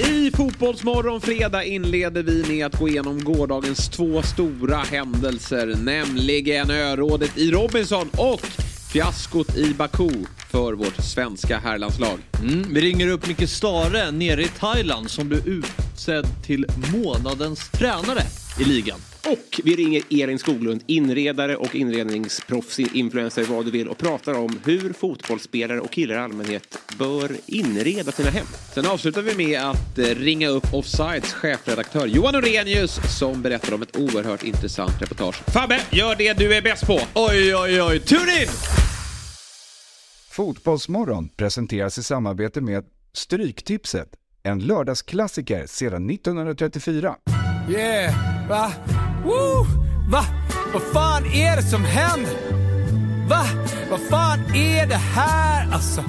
I Fotbollsmorgon fredag inleder vi med att gå igenom gårdagens två stora händelser, nämligen örådet i Robinson och fiaskot i Baku för vårt svenska herrlandslag. Mm, vi ringer upp Micke Stare nere i Thailand som blev utsedd till månadens tränare i ligan. Och vi ringer Elin Skoglund, inredare och inredningsproffs, influencer, vad du vill och pratar om hur fotbollsspelare och killar i allmänhet bör inreda sina hem. Sen avslutar vi med att eh, ringa upp Offsides chefredaktör Johan Orenius som berättar om ett oerhört intressant reportage. Fabbe, gör det du är bäst på! Oj, oj, oj, tune in! Fotbollsmorgon presenteras i samarbete med Stryktipset, en lördagsklassiker sedan 1934. Yeah, va? Woo! Va? Vad fan är det som händer? Va? Vad fan är det här alltså?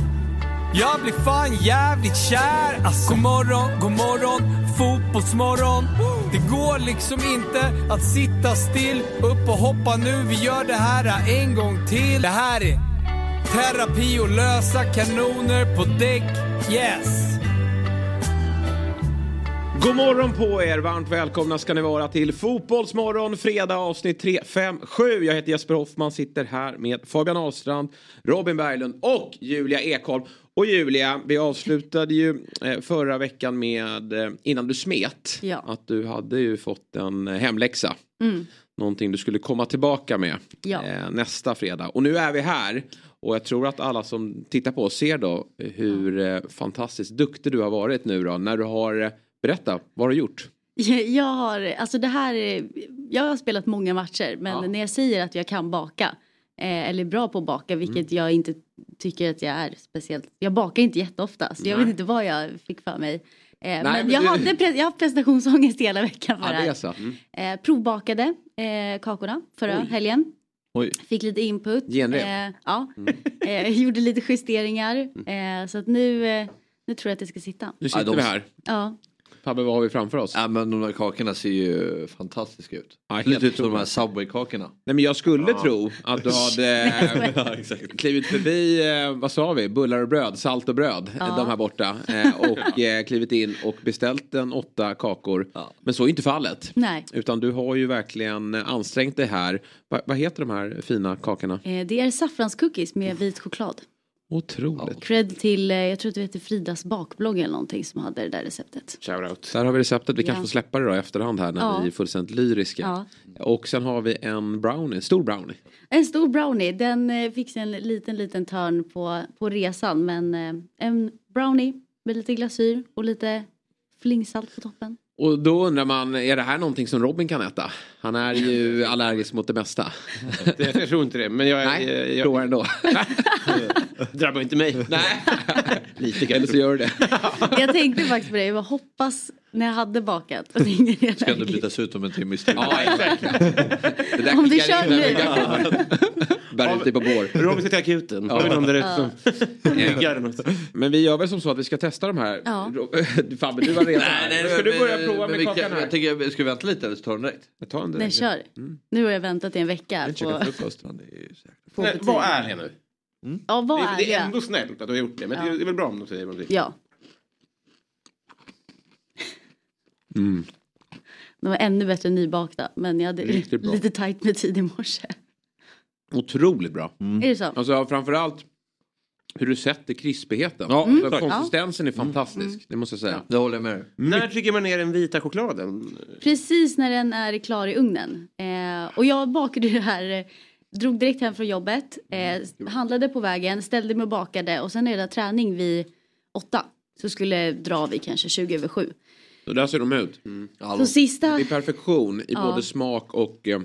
Jag blir fan jävligt kär alltså. God morgon, god morgon, fotbollsmorgon. Det går liksom inte att sitta still. Upp och hoppa nu, vi gör det här en gång till. Det här är terapi och lösa kanoner på däck. Yes! God morgon på er! Varmt välkomna ska ni vara till Fotbollsmorgon fredag avsnitt 357. Jag heter Jesper Hoffman, sitter här med Fabian Ahlstrand, Robin Berglund och Julia Ekholm. Och Julia, vi avslutade ju eh, förra veckan med, eh, innan du smet, Ja. att du hade ju fått en hemläxa. Mm. Någonting du skulle komma tillbaka med Ja. eh, nästa fredag. Och nu är vi här. Och jag tror att alla som tittar på oss ser då hur eh, fantastiskt duktig du har varit nu då. När du har, berätta, vad har du gjort? Jag har, alltså det här, är- jag har spelat många matcher men Ja. när jag säger att jag kan baka eh, eller är bra på att baka vilket Mm. jag inte tycker att jag är speciellt. Jag bakar inte jätteofta så jag Nej. vet inte vad jag fick för mig. Eh, men men jag, du- hade jag har haft prestationsångest hela veckan för Ja, det det är här. så. Mm. Eh, provbakade eh, kakorna förra Oj. helgen. Oj. Fick lite input. Genrep. Eh, ja. Mm. Eh, gjorde lite justeringar. Eh, så att nu, eh, nu tror jag att det ska sitta. Nu sitter Ja, de- vi här. Ja. Fabbe, vad har vi framför oss? Ja, men de där kakorna ser ju fantastiska ut. Ja, Lite ut som de här. Subway-kakorna. Nej, men jag skulle tro att du hade Ja, klivit förbi, eh, vad sa vi, bullar och bröd, salt och bröd, Ja. de här borta. Eh, och eh, klivit in och beställt en åtta kakor. Ja. Men så är inte fallet. Nej. Utan du har ju verkligen ansträngt dig här. Va, vad heter de här fina kakorna? Det är saffranscookies med vit choklad. Otroligt. Cred till, eh, jag tror att det heter Fridas bakblogg eller någonting som hade det där receptet. Shoutout. Där har vi receptet. Vi kanske Ja. får släppa det då i efterhand här när Ja. vi är fullständigt lyriska. Ja. Och sen har vi en brownie, stor brownie. En stor brownie, den eh, fick en liten liten törn på, på resan men eh, en brownie med lite glasyr och lite flingsalt på toppen. Och då undrar man, är det här någonting som Robin kan äta? Han är ju allergisk mot det mesta. Det, jag tror inte det, men jag... Nej, jag, jag, provar ändå. drabbar inte mig. Nej, Lite eller kanske. så gör det. Jag tänkte faktiskt på det, jag bara hoppas när jag hade bakat att ingen är Ska allergisk. bytas ut om en timme i studion. Ja, exakt. Det där Om du kör nu. Bär ut dig på bår. Robin ska till akuten. Har vi någon där ute som liggar eller något? Men vi gör väl som så att vi ska testa de här. Ja. Fabbe, du var redan här. Ska du börja prova men med kakan kan, här? jag tänker, ska vi vänta lite eller så tar den direkt? Jag tar en Nej, direkt. kör. Nu har jag väntat i en vecka Jag på, frukost. Ja, är på Nej, var ärliga nu. Ja, vad Det, är det är det? ändå snällt att du har gjort det. Men Ja. det är väl bra om de säger någonting. Ja, Mm. de var ännu bättre nybakta men jag hade lite tajt med tid i morse. Otroligt bra. Är det så? Alltså framförallt hur du sätter krispigheten. Ja, Alltså, exakt. konsistensen är fantastisk. Det måste jag säga. Det håller jag med dig. När trycker man ner den vita chokladen? Precis när den är klar i ugnen. Eh, och jag bakade det här, eh, drog direkt hem från jobbet, eh, handlade på vägen, ställde mig och bakade och sen är det träning vid åtta. Så skulle dra vid kanske 20 över sju. Så där ser de ut. Så sista, Det är perfektion i Ja. både smak och eh,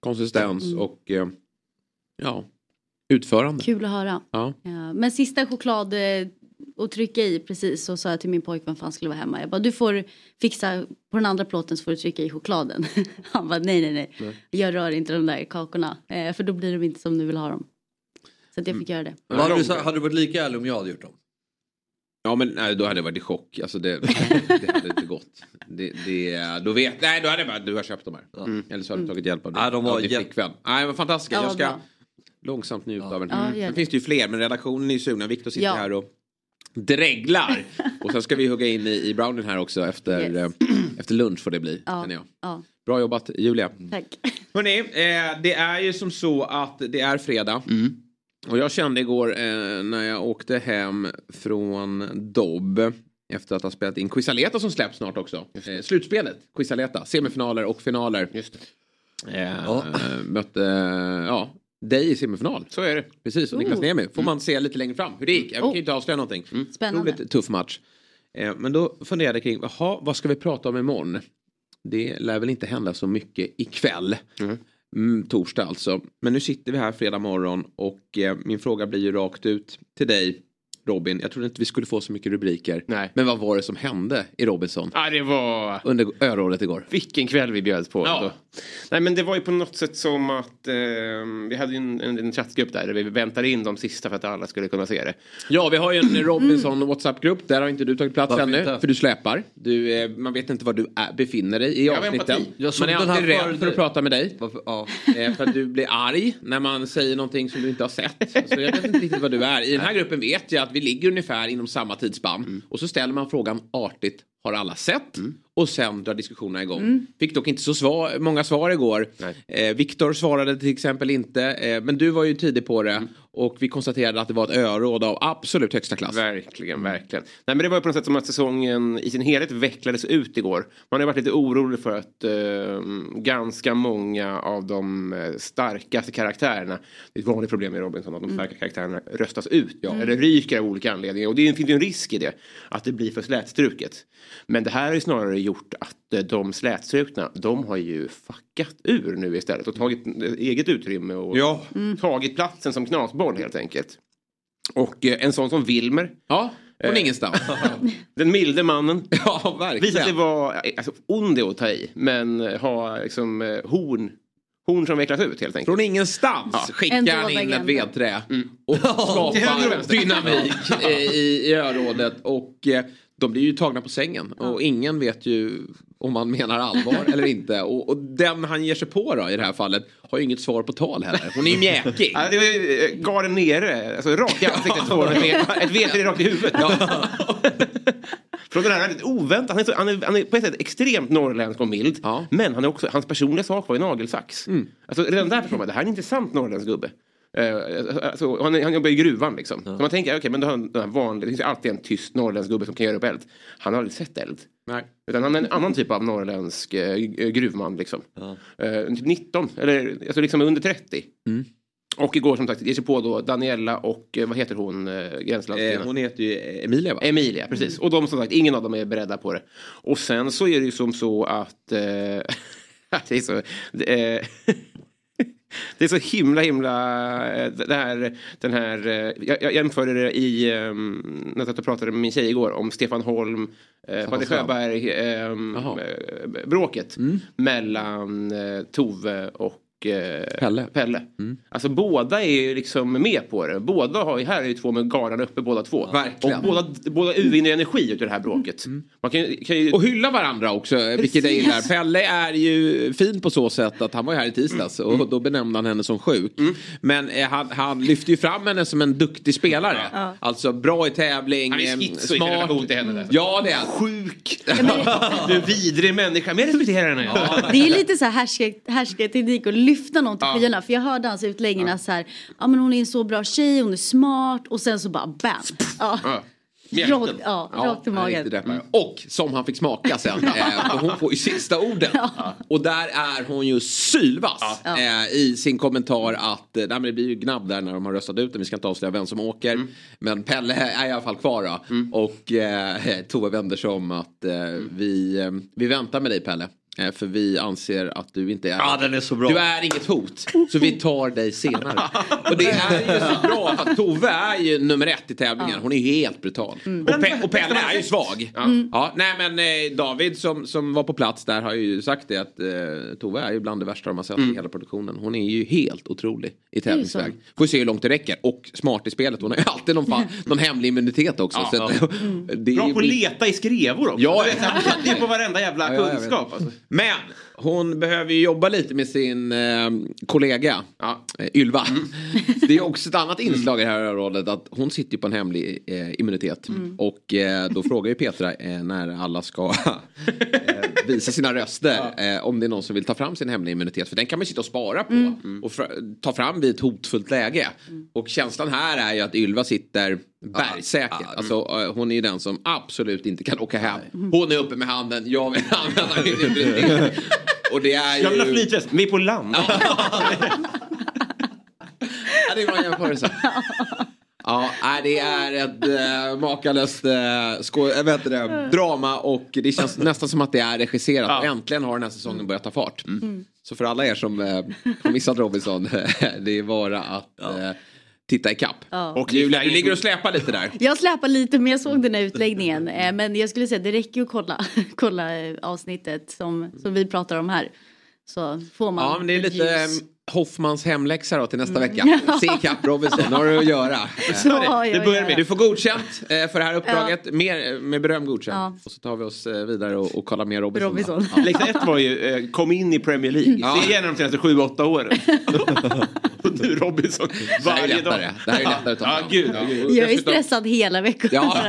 konsistens och eh, ja, utförande. kul att höra. Ja. Ja, men sista choklad eh, att trycka i precis så sa jag till min pojkvän för han skulle vara hemma. Jag bara du får fixa på den andra plåten så får du trycka i chokladen. Han bara nej nej nej. Jag rör inte de där kakorna. Eh, för då blir de inte som du vill ha dem. Så att jag fick göra det. Hade, du, hade du varit lika ärlig om jag hade gjort dem? Ja men nej, då hade jag varit i chock. Alltså det, det hade inte gått. Det, det, då vet, nej då hade jag bara, du har köpt de här. Mm. Eller så har du tagit hjälp av din, Nej, de var av din jätte- flickvän. Nej men fantastiska. Ja, jag ska bra. Långsamt njuta Ja. av en. Ja, Sen finns det ju fler men redaktionen är ju sugna. Viktor sitter Ja. här och dreglar. Och sen ska vi hugga in i, i brownen här också efter, Yes. eh, efter lunch får det bli. Ja, jag. ja, Bra jobbat Julia. tack. Hörrni, eh, det är ju som så att det är fredag. Och jag kände igår eh, när jag åkte hem från Dobb efter att ha spelat in Quisaleta som släpps snart också. Eh, slutspelet, Quisaleta, semifinaler och finaler. Just det. Eh, Mötte, ja, dig i semifinal. Så är det. Precis, och Niklas Oh. Niemi. Får man se lite längre fram hur det gick. Jag kan Oh. ju inte avslöja någonting. Spännande. Otroligt tuff match. Eh, men då funderade jag kring, jaha, vad ska vi prata om imorgon? Det lär väl inte hända så mycket ikväll. Mm, torsdag alltså. Men nu sitter vi här fredag morgon och eh, min fråga blir ju rakt ut till dig Robin. Jag trodde inte vi skulle få så mycket rubriker. Nej. Men vad var det som hände i Robinson Ja, det var... under örådet igår? Vilken kväll vi bjöd på. Ja. Då. Nej men det var ju på något sätt som att eh, vi hade ju en, en, en chattgrupp där, där vi väntade in de sista för att alla skulle kunna se det. Ja, vi har ju en Robinson WhatsApp-grupp. Där har inte du tagit plats Varför ännu. inte? För du släpar. Du, eh, man vet inte var du är, befinner dig i Jag avsnitten. Jag såg Man är alltid rädd för- för att prata med dig. Varför, ja. Eh, för att du blir arg när man säger någonting som du inte har sett. Så jag vet inte riktigt vad du är. I den här gruppen vet jag att vi ligger ungefär inom samma tidsspann. Mm. Och så ställer man frågan artigt. Har alla sett? Och sen drar diskussionerna igång. Mm. Fick dock inte så svar, många svar igår. Eh, Viktor svarade till exempel inte. Eh, men du var ju tidig på det. Mm. Och vi konstaterade att det var ett öråd av absolut högsta klass. Verkligen, verkligen. Nej men det var ju på något sätt som att säsongen i sin helhet vecklades ut igår. Man har varit lite orolig för att eh, ganska många av de eh, starkaste karaktärerna, det är ett vanligt problem i Robinson, att de starka karaktärerna röstas ut. Eller ryker av olika anledningar. Och det finns ju en risk i det, att det blir för slätstruket. Men det här har ju snarare gjort att eh, de slätstrukna, de har ju fuckat ur nu istället och tagit eh, eget utrymme och Ja. tagit platsen som knasboll helt enkelt. Och eh, en sån som Wilmer, Ja, från Eh. ingenstans. den milde mannen, ja, verkligen. visade sig vara, alltså ond är att ta i, men ha liksom eh, horn, horn som vecklas ut helt enkelt. Från ingenstans Ja. skickar han in ett vedträ. Höger och skapar dynamik eh, i, i örådet. Och eh, de blir ju tagna på sängen. Och ingen vet ju om han menar allvar eller inte. Och, och den han ger sig på då i det här fallet har ju inget svar på tal heller. Hon är ju mjäkig. Ja, det var ju eh, garden nere, alltså rakt i ansiktet får ett vedträ rakt i huvudet. Från den här väldigt oväntat, han är, så, han, är, han är på ett sätt extremt norrländsk och mild. Ja. Mm. Men han är också, hans personliga sak var ju nagelsax. Alltså redan där förstår man, det här är en intressant norrländsk gubbe. Eh, alltså, han, han jobbar i gruvan liksom. Så man tänker, okej men då har han den här vanliga, det finns alltid en tyst norrländsk gubbe som kan göra upp eld. Han har aldrig sett eld. Nej. Utan han är en annan typ av norrländsk eh, gruvman liksom. Eh, typ 19, eller alltså liksom under 30. Mm. Och igår som sagt ger sig på då Daniela och eh, vad heter hon, eh, Eh, gränslandskvinnan? hon heter ju Emilia va? Emilia, precis. Och de som sagt, ingen av dem är beredda på det. Och sen så är det ju som så att... Eh, det är så... Eh, det är så himla himla... eh, Det här, den här, eh, jag, jag jämförde det i... eh, När jag pratade med min tjej igår om Stefan Holm, eh, Patrik. Sjöberg, eh, Jaha. eh, bråket mellan eh, Tove och eh, Pelle. Pelle. Alltså båda är ju liksom med på det. Båda har ju, här är ju två med garden uppe båda två. Verkligen. Och båda, båda utvinner energi ur det här bråket. Man kan, kan ju... Och hylla varandra också, vilket jag gillar. Pelle är ju fin på så sätt att han var ju här i tisdags Mm. och då benämnde han henne som sjuk. Men eh, han, han lyfter ju fram henne som en duktig spelare. Alltså bra i tävling, Han är eh, schizo i sin relation till henne. Där. Ja det är han. Sjuk! Du är vidrig människa. Men jag respekterar henne. Det är lite så här härska- härskarteknik att lyfta någon till skyarna. För jag hörde hans utläggningar så här. Ja men hon är en så bra tjej, hon är smart. Och sen så bara bam. Ja. Ja. Rakt, ja, Ja, rakt i magen. deppig. Och som han fick smaka sen. eh, hon får ju sista orden. Och där är hon ju sylvass eh, i sin kommentar att eh, nej, men det blir ju gnabb där när de har röstat ut den. Vi ska inte avslöja vem som åker. Mm. Men Pelle är i alla fall kvar då. Och eh, Tove vänder sig om att eh, vi, eh, vi väntar med dig Pelle. Eh, För vi anser att du inte är... Ja, den är så bra. Du är inget hot. Så vi tar dig senare. Och det är ju så bra för att Tove är ju nummer ett i tävlingen. Hon är ju helt brutal. Och, Pe- och Pelle är ju svag. Ja. nej men eh, David som, som var på plats där har ju sagt det att eh, Tove är ju bland det värsta de har sett i hela produktionen. Hon är ju helt otrolig i tävlingsväg. Får se hur långt det räcker. Och smart i spelet. Hon har ju alltid någon, fan, någon hemlig immunitet också. Ja, så att, det är Bra ju- på att leta i skrevor också. Ja, ja. Det är på varenda jävla Ja, ja, kunskap. Alltså. Men hon behöver ju jobba lite med sin eh, kollega Ja. eh, Ylva. Det är också ett annat inslag i det här rådet att hon sitter på en hemlig eh, immunitet. Och eh, då frågar ju Petra eh, när alla ska eh, visa sina röster eh, om det är någon som vill ta fram sin hemliga immunitet. För den kan man sitta och spara på och fra- ta fram vid ett hotfullt läge. Och känslan här är ju att Ylva sitter bergsäkert. Alltså, eh, hon är ju den som absolut inte kan åka hem. Hon är uppe med handen, jag vill använda min immunitet. Och det är ju... Jag vill ha flytväst, vi är på land. Ja, det var en jämförelse. Ja, det är ett äh, makalöst äh, skå- äh, vet du det, drama och det känns nästan som att det är regisserat. Ja. Och äntligen har den här säsongen börjat ta fart. Så för alla er som äh, har missat Robinson, det är bara att äh, titta ikapp. Ja. Och Julia, du ligger och släpar lite där. Jag släpar lite men jag såg den här utläggningen. Eh, Men jag skulle säga det räcker ju att kolla, kolla eh, avsnittet som, som vi pratar om här. Så får man Ja, men det är lite ljus. Hoffmans hemläxa då till nästa vecka. Se ikapp Robinson, nu har du att göra. Så jag Det börjar med, du får godkänt eh, för det här uppdraget. Mer, eh, med beröm godkänt. Ja. Och så tar vi oss eh, vidare och, och kollar mer Robinson. Robinson. Läxa ett var ju, kom in i Premier League. Ja. Det är en av de senaste sju, åtta åren. och nu Robinson. Det här är Varje lättare. dag. Det här är lättare att ta Ja, gud. Ja. Jag är stressad hela veckan. Ja,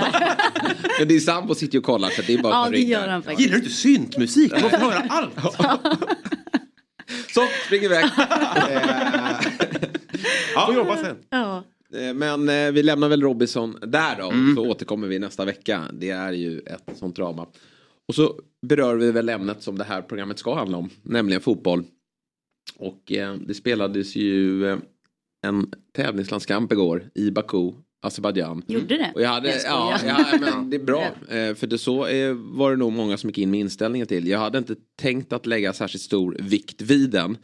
men din sambo sitter ju och kollar så det är bara att Ja, ta det gör där. han faktiskt. Gillar du inte syntmusik? Du måste höra allt. Så, spring iväg. Ja, jobba sen. Ja. Eh, Men eh, vi lämnar väl Robinson där då. Och så återkommer vi nästa vecka. Det är ju ett sånt drama. Och så berör vi väl ämnet som det här programmet ska handla om. Nämligen fotboll. Och eh, det spelades ju eh, en tävlingslandskamp igår i Baku, Azerbajdzjan. Gjorde det? Och jag hade, Jag ja, ja, men det är bra. Eh, för det så eh, var det nog många som gick in med inställningen till. Jag hade inte tänkt att lägga särskilt stor vikt vid den.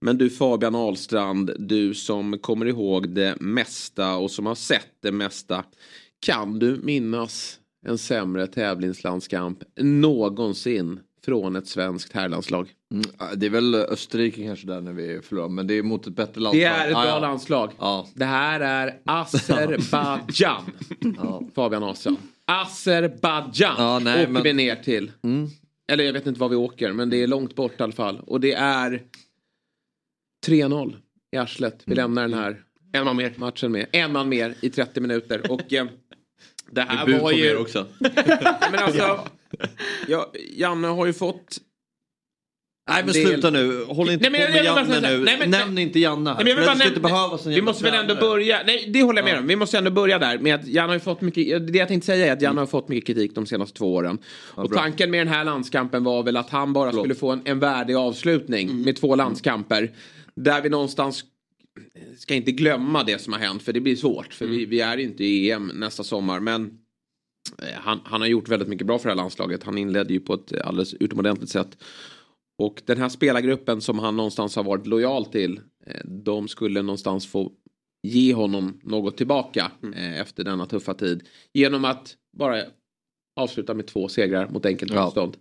Men du Fabian Ahlstrand, du som kommer ihåg det mesta och som har sett det mesta. Kan du minnas en sämre tävlingslandskamp någonsin från ett svenskt herrlandslag? Mm, det är väl Österrike kanske där när vi förlorar. Men det är mot ett bättre landslag. Det är ett bra ja. landslag. Ja. Det här är Azerbajdzjan. Fabian Ahlstrand. Azerbajdzjan Ja, nej, åker men- vi ner till. Eller jag vet inte var vi åker men det är långt bort i alla fall. Och det är 3-0 i arslet. Vi lämnar den här En man mer. matchen med en man mer i 30 minuter. Och eh, det här Bud var ju... också. Men alltså, ja, Janne har ju fått... Nej men del- sluta nu. Håll inte Nej, men på med Janne säga- nu. nej, men- Nämn inte Janne här. Nej, men jag vill För bara det ska inte nämna- behövas en Vi måste väl ändå börja, nej det håller jag med om. Vi måste ändå börja där med att Jan har ju fått mycket, det jag tänkte säga är att Jan har fått mycket kritik de senaste två åren. och bra. tanken med den här landskampen var väl att han bara skulle få en, en värdig avslutning med två landskamper. Där vi någonstans ska inte glömma det som har hänt för det blir svårt. För vi, vi är inte i EM nästa sommar men han, han har gjort väldigt mycket bra för det här landslaget. Han inledde ju på ett alldeles utomordentligt sätt. Och den här spelargruppen som han någonstans har varit lojal till. eh, De skulle någonstans få ge honom något tillbaka eh, efter denna tuffa tid. Genom att bara avsluta med två segrar mot enkelt Ja. motstånd.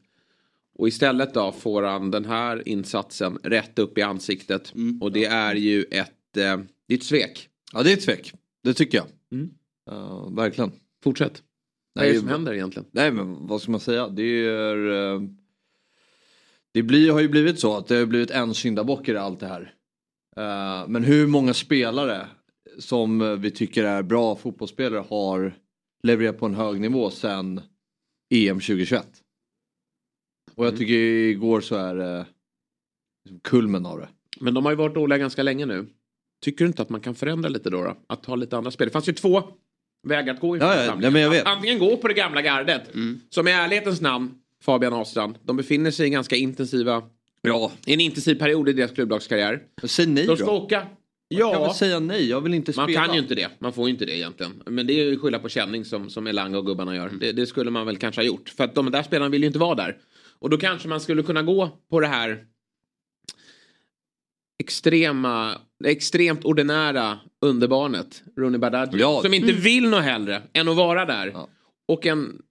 Och istället då får han den här insatsen rätt upp i ansiktet. Och det är ju ett, eh, det är ett svek. Ja det är ett svek. Det tycker jag. Mm. Ja, verkligen. Fortsätt. Vad är det som händer egentligen? Nej men vad ska man säga? Det är... eh, Det blir, har ju blivit så att det har blivit en syndabock i allt det här. Eh, Men hur många spelare som eh, vi tycker är bra fotbollsspelare har levererat på en hög nivå sedan EM 2021? Och jag tycker igår så är det liksom kulmen av det. Men de har ju varit dåliga ganska länge nu. Tycker du inte att man kan förändra lite då? då? Att ha lite andra spel. Det fanns ju två vägar att gå i Ja, ja, men jag vet. Antingen gå på det gamla gardet. Som i ärlighetens namn, Fabian Ahlstrand. De befinner sig i ganska intensiva, Ja. i en intensiv period i deras klubblagskarriär. Säg nej De ska då. åka. Jag kan Ja, väl säga nej, jag vill inte man spela. kan ju inte det. Man får ju inte det egentligen. Men det är ju skylla på känning som, som Elanga och gubbarna gör. Det, det skulle man väl kanske ha gjort. För att de där spelarna vill ju inte vara där. Och då kanske man skulle kunna gå på det här extrema, extremt ordinära underbarnet, Rooney Badaji. Ja. Som inte vill något hellre än att vara där. Ja. Och en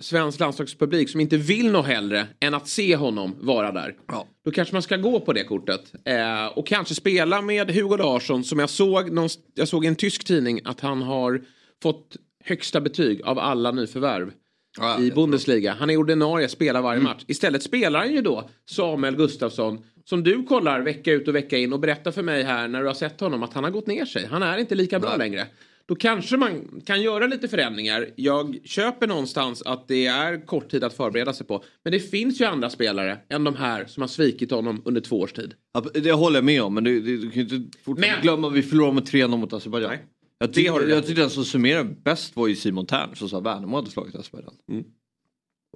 svensk landslagspublik som inte vill något hellre än att se honom vara där. Ja. Då kanske man ska gå på det kortet. Eh, och kanske spela med Hugo Larsson som jag såg, någonst- jag såg i en tysk tidning att han har fått högsta betyg av alla nyförvärv Ja, i Bundesliga. Han är ordinarie, spelar varje match. Istället spelar han ju då Samuel Gustafsson som du kollar vecka ut och vecka in och berättar för mig här när du har sett honom att han har gått ner sig. Han är inte lika bra Nej. längre. Då kanske man kan göra lite förändringar. Jag köper någonstans att det är kort tid att förbereda sig på. Men det finns ju andra spelare än de här som har svikit honom under två års tid. Ja, det håller jag med om men det, du kan ju inte Men- glömma att vi förlorade med 3-0 mot Azerbajdzjan. Jag, tyck, du jag tyckte den som summerade bäst var ju Simon Tern som sa att Värnamo hade slagit Azerbajdzjan. Mm.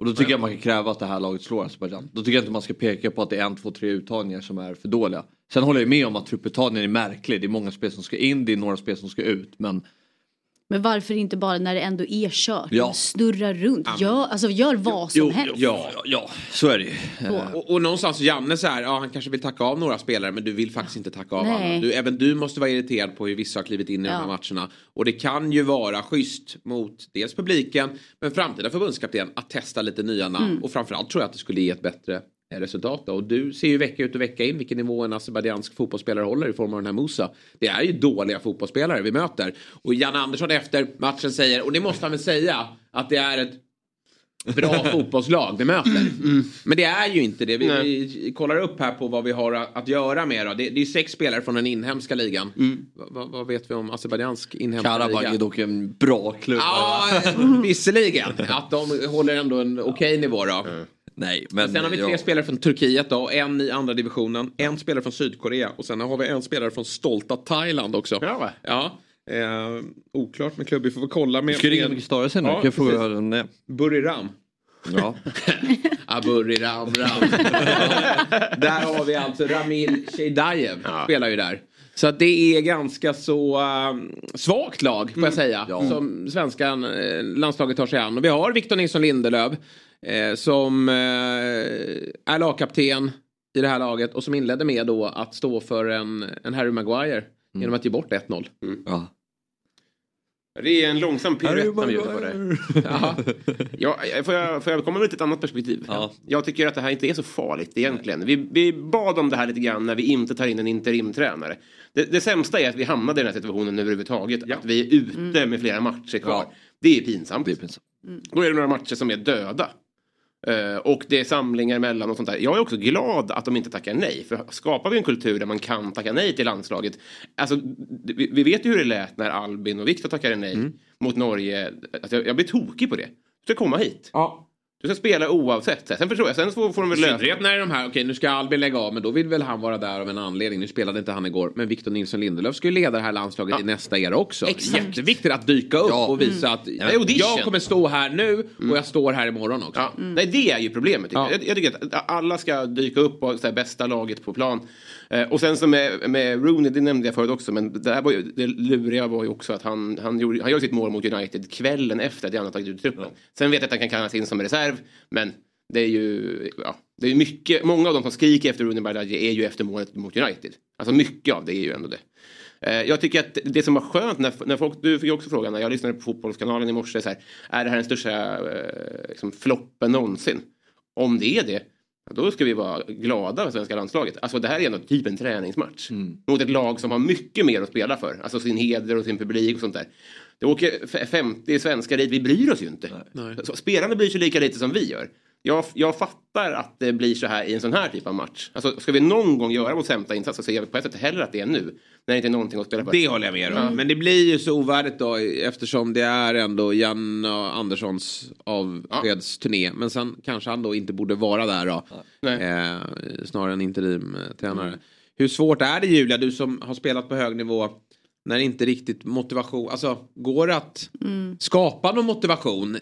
Och då tycker jag man kan kräva att det här laget slår Azerbajdzjan. Då tycker jag inte man ska peka på att det är en, två, tre uttagningar som är för dåliga. Sen håller jag med om att trupputtagningen är märklig. Det är många spel som ska in, det är några spel som ska ut. Men Men varför inte bara när det ändå är kört? Ja. Snurra runt. Gör, alltså, gör vad som Jo, helst. ja, ja, ja så är det ju. Så. Och, och någonstans Janne så här, ja han kanske vill tacka av några spelare men du vill faktiskt inte tacka av Nej. alla. Du, även du måste vara irriterad på hur vissa har klivit in i de här Ja. matcherna. Och det kan ju vara schysst mot dels publiken men framtida förbundskapten att testa lite nya namn. Mm. Och framförallt tror jag att det skulle ge ett bättre eh, resultat. Då. Och du ser ju vecka ut och vecka in vilken nivå en azerbajdzjansk fotbollsspelare håller i form av den här Musa. Det är ju dåliga fotbollsspelare vi möter. Och Jan Andersson efter matchen säger, och det måste han väl säga, att det är ett bra fotbollslag vi möter. Men det är ju inte det. Vi, vi kollar upp här på vad vi har att göra med. Då. Det, det är sex spelare från den inhemska ligan. Va, va, vad vet vi om azerbajdzjansk inhemska Karabag liga? är dock en bra klubb. Ja, visserligen. Att de håller ändå en okej nivå då. Nej, men, Sen har vi tre ja. spelare från Turkiet då, en i andra divisionen, en spelare från Sydkorea och sen har vi en spelare från stolta Thailand också. Ja, va? Ja. Eh, oklart med klubb, vi får väl kolla med, Ska ringa Micke Stare nu? Ja, kan den är? Buriram. Ja. Aburi Ram Ram. där har vi alltså Ramil Sheidajev. Spelar ju där. Så att det är ganska så um, svagt lag får jag säga. Som svenska eh, landslaget tar sig an. Och vi har Victor Nilsson Lindelöf. Eh, som eh, är lagkapten i det här laget. Och som inledde med då att stå för en, en Harry Maguire. Genom att ge bort 1-0. ja. Det är en långsam piruett han gör på det. Jaha. Ja, får, jag, får jag komma med ett annat perspektiv? Ja. Jag tycker att det här inte är så farligt egentligen. Vi, vi bad om det här lite grann när vi inte tar in en interimtränare. Det, det sämsta är att vi hamnade i den här situationen överhuvudtaget. Att vi är ute med flera matcher kvar. Ja. Det är pinsamt. Det är pinsamt. Då är det några matcher som är döda. Eh, och det är samlingar emellan och sånt där. Jag är också glad att de inte tackar nej. För skapar vi en kultur där man kan tacka nej till landslaget. Alltså, vi, vi vet ju hur det lät när Albin och Viktor tackade nej mot Norge. Alltså, jag, jag blir tokig på det. Du ska komma hit. Ja. Du ska spela oavsett. Sen förstår jag, sen får, får de väl lösa synnerhet när de här, okej nu ska Albin lägga av men då vill väl han vara där av en anledning. Nu spelade inte han igår men Victor Nilsson Lindelöf ska ju leda det här landslaget i nästa era också. Exakt. Jätteviktigt att dyka upp Ja. och visa att är audition. jag kommer stå här nu och jag står här imorgon också. Ja, nej, det är ju problemet. Ja. Jag. Jag, tycker att alla ska dyka upp och här, bästa laget på plan. Eh, och sen så med, med Rooney, det nämnde jag förut också, men det, här var ju, det luriga var ju också att han, han, gjorde, han gör sitt mål mot United kvällen efter att Janne tagit ut truppen. Sen vet jag att han kan kallas in som reserv, men det är ju, ja, det är mycket, många av de som skriker efter Rooney Badaji är ju efter målet mot United. Alltså mycket av det är ju ändå det. Eh, Jag tycker att det som var skönt när, när folk, du fick också frågan när jag lyssnade på Fotbollskanalen i morse, så här, är det här den största eh, liksom, floppen någonsin? Om det är det, ja, då ska vi vara glada för svenska landslaget. Alltså det här är ändå typ en träningsmatch. Mot ett lag som har mycket mer att spela för. Alltså sin heder och sin publik och sånt där. Det åker f- 50 svenskar dit, vi bryr oss ju inte. Så, spelarna bryr sig lika lite som vi gör. Jag, jag fattar att det blir så här i en sån här typ av match. Alltså, ska vi någon gång göra vår sämsta insats så ser jag på ett sätt hellre att det är nu. När det inte är någonting att spela för. Det håller jag med om. Men det blir ju så ovärdigt då eftersom det är ändå Jan Anderssons avskedsturné. Men sen kanske han då inte borde vara där då. Eh, snarare en interimtränare. Hur svårt är det Julia, du som har spelat på hög nivå. När inte riktigt motivation, alltså går det att skapa någon motivation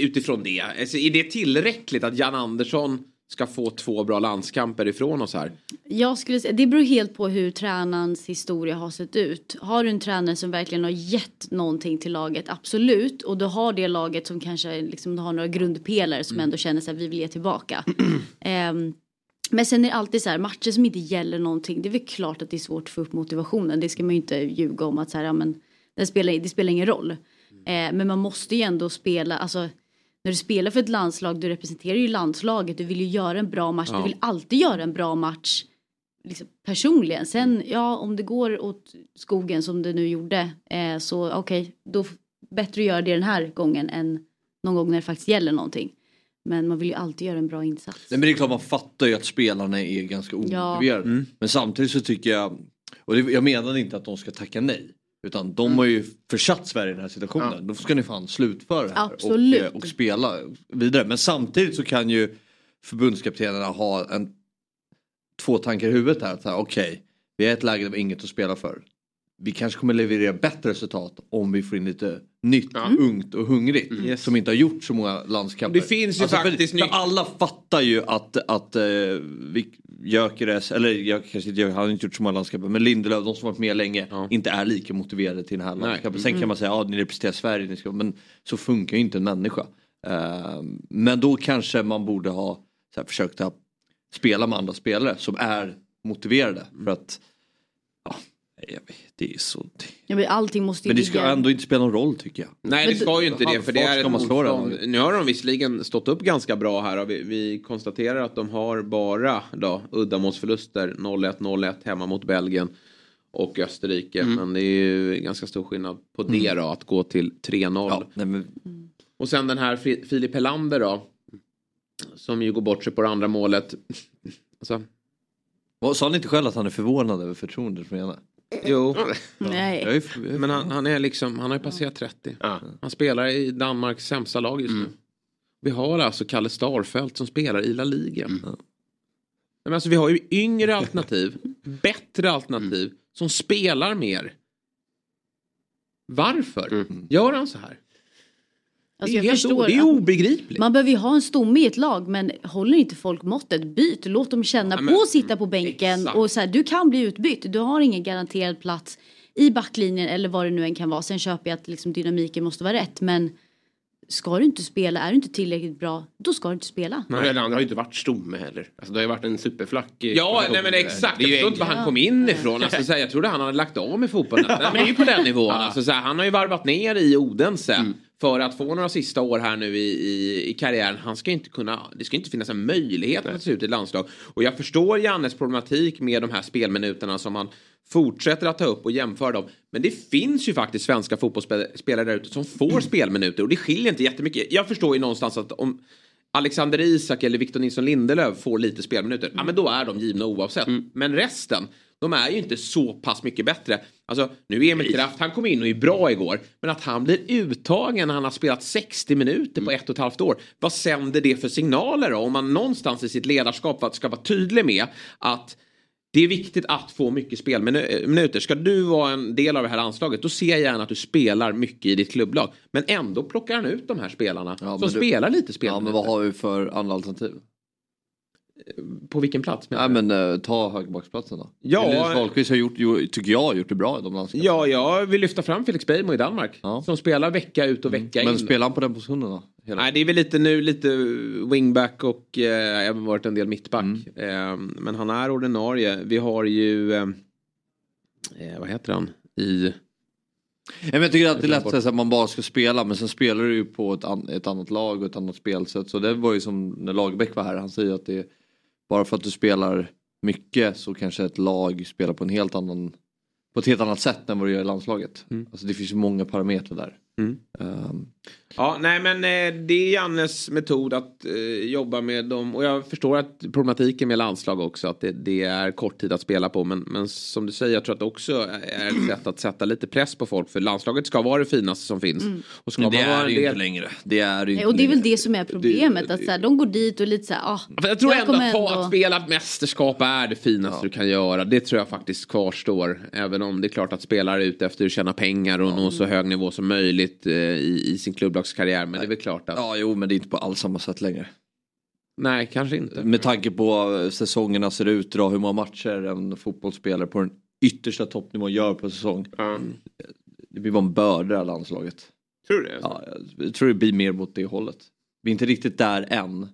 utifrån det? Alltså, är det tillräckligt att Jan Andersson ska få två bra landskamper ifrån oss här? Jag skulle säga, det beror helt på hur tränarens historia har sett ut. Har du en tränare som verkligen har gett någonting till laget, absolut. Och du har det laget som kanske liksom har några grundpelare som ändå känner att vi vill ge tillbaka. Ehm, men sen är det alltid så här, matcher som inte gäller någonting, det är väl klart att det är svårt att få upp motivationen. Det ska man ju inte ljuga om att så här, ja, men det spelar, det spelar ingen roll. Eh, men man måste ju ändå spela, alltså när du spelar för ett landslag, du representerar ju landslaget, du vill ju göra en bra match, Ja. du vill alltid göra en bra match liksom, personligen. Sen, ja, om det går åt skogen som det nu gjorde, eh, så okej, då f- bättre att göra det den här gången än någon gång när det faktiskt gäller någonting. Men man vill ju alltid göra en bra insats. Nej, men det är klart man fattar ju att spelarna är ganska omotiverade. Men samtidigt så tycker jag, och det, jag menar inte att de ska tacka nej. Utan de har ju försatt Sverige i den här situationen. Då ska ni fan slutföra det här och, Absolut. eh, och spela vidare. Men samtidigt så kan ju förbundskaptenerna ha en, två tankar i huvudet här. Okej, vi är i ett läge där vi har inget att spela för. Vi kanske kommer leverera bättre resultat om vi får in lite nytt, ungt och hungrigt. Yes. Som inte har gjort så många landskamper. Det finns ju för- faktiskt för, ny- alla fattar ju att, att uh, Gyökeres, eller jag kanske inte, han har inte gjort så många landskamper, men Lindelöf, de som varit med länge, inte är lika motiverade till den här landskampen. Sen kan man säga, ja ni representerar Sverige, ni ska, men så funkar ju inte en människa. Eh, men då kanske man borde ha så här, försökt att spela med andra spelare som är motiverade. För att, ja, jag vet, det är så... Ja, men allting måste ju Men det ska ligga- ändå inte spela någon roll tycker jag. Nej det ska ju inte det för det är ett motstånd. Nu har de visserligen stått upp ganska bra här och vi, vi konstaterar att de har bara då uddamålsförluster 0-1 0-1 hemma mot Belgien och Österrike. Men det är ju ganska stor skillnad på det då att gå till 3-0. Ja, men, Och sen den här Fi- Filip Helander då. Som ju går bort sig på det andra målet. Alltså, sa han inte själv att han är förvånad över förtroendet från ena? Jo, Nej. Jag är, f- jag är men han, han är liksom, han har ju passerat 30. Ja. Han spelar i Danmarks sämsta lag just nu. Vi har alltså Kalle Starfelt som spelar i La Liga. Ja. Men alltså, vi har ju yngre alternativ, bättre alternativ som spelar mer. Varför gör han så här? Alltså, det, är förstår o- det är obegripligt. Man behöver ju ha en stomme i ett lag men håller inte folk måttet, byt. Låt dem känna Ja, men- på att sitta på bänken. Exakt. Och så här, du kan bli utbytt. Du har ingen garanterad plats i backlinjen eller vad det nu än kan vara. Sen köper jag att liksom, dynamiken måste vara rätt. Men ska du inte spela, är du inte tillräckligt bra, då ska du inte spela. Men Helander har ju inte varit stomme heller. Alltså, det har ju varit en superflack. Ja, nej men exakt. Det är Jag ju förstår inte var han kom in ifrån. Alltså, så här, jag trodde han hade lagt av med fotbollen. Nej, men det är ju på den nivån. Alltså, så här, han har ju varvat ner i Odense. För att få några sista år här nu i, i, i karriären. Han ska inte kunna, det ska inte finnas en möjlighet att se ut i ett landslag. Och jag förstår Jannes problematik med de här spelminuterna som han fortsätter att ta upp och jämföra dem. Men det finns ju faktiskt svenska fotbollsspelare där ute som får spelminuter. Och det skiljer inte jättemycket. Jag förstår ju någonstans att om Alexander Isak eller Victor Nilsson Lindelöf får lite spelminuter, ja men då är de givna oavsett. Men resten, de är ju inte så pass mycket bättre. Alltså, nu är Emil Kraft, han kom in och är bra igår. Men att han blir uttagen när han har spelat 60 minuter på ett och ett halvt år. Vad sänder det för signaler då? Om man någonstans i sitt ledarskap ska vara tydlig med att det är viktigt att få mycket spelminuter. Ska du vara en del av det här landslaget då ser jag gärna att du spelar mycket i ditt klubblag. Men ändå plockar han ut de här spelarna Ja, som du- spelar lite ja spelminuter. men vad har vi för andra alternativ? På vilken plats? du? men eh, ta högerbacksplatsen då. Ja. Linus Wahlqvist har gjort, jo, tycker jag har gjort det bra i de landskamperna. Ja, jag vill lyfta fram Felix Beijmo i Danmark. Ja. Som spelar vecka ut och vecka in. Men spelar han på den positionen då? Hela- Nej, det är väl lite nu lite wingback och eh, även varit en del mittback. Eh, men han är ordinarie. Vi har ju, eh, eh, vad heter han, i... Nej, jag tycker att det är lätt att man bara ska spela men sen spelar du ju på ett, an, ett annat lag och ett annat spelsätt. Så det var ju som när Lagerbäck var här, han säger att det är bara för att du spelar mycket så kanske ett lag spelar på en helt annan på ett helt annat sätt än vad du gör i landslaget. Alltså det finns många parametrar där. Mm. Ehm, Ja, nej men eh, det är Jannes metod att eh, jobba med dem. Och jag förstår att problematiken med landslag också. Att det, det är kort tid att spela på. Men, men som du säger, jag tror att det också är ett sätt att sätta lite press på folk. För landslaget ska vara det finaste som finns. Och ska men det är det ju del- inte längre. Det är det inte Och det är väl det som är problemet. Att så här, de går dit och lite så här, ah, För jag tror jag ändå ändå- att spela mästerskap är det finaste du kan göra. Det tror jag faktiskt kvarstår. Även om det är klart att spelare är ute efter att tjäna pengar och nå så hög nivå som möjligt eh, i, i sin klubblagskarriär. Men det är väl klart att... Ja jo men det är inte på alls samma sätt längre. Nej, kanske inte. Med tanke på eh, säsongerna ser ut idag, hur många matcher en fotbollsspelare på den yttersta toppnivån gör på säsong. Ja. Det blir bara en börda det här landslaget. Tror du det? Ja, jag tror det blir mer mot det hållet. Vi är inte riktigt där än.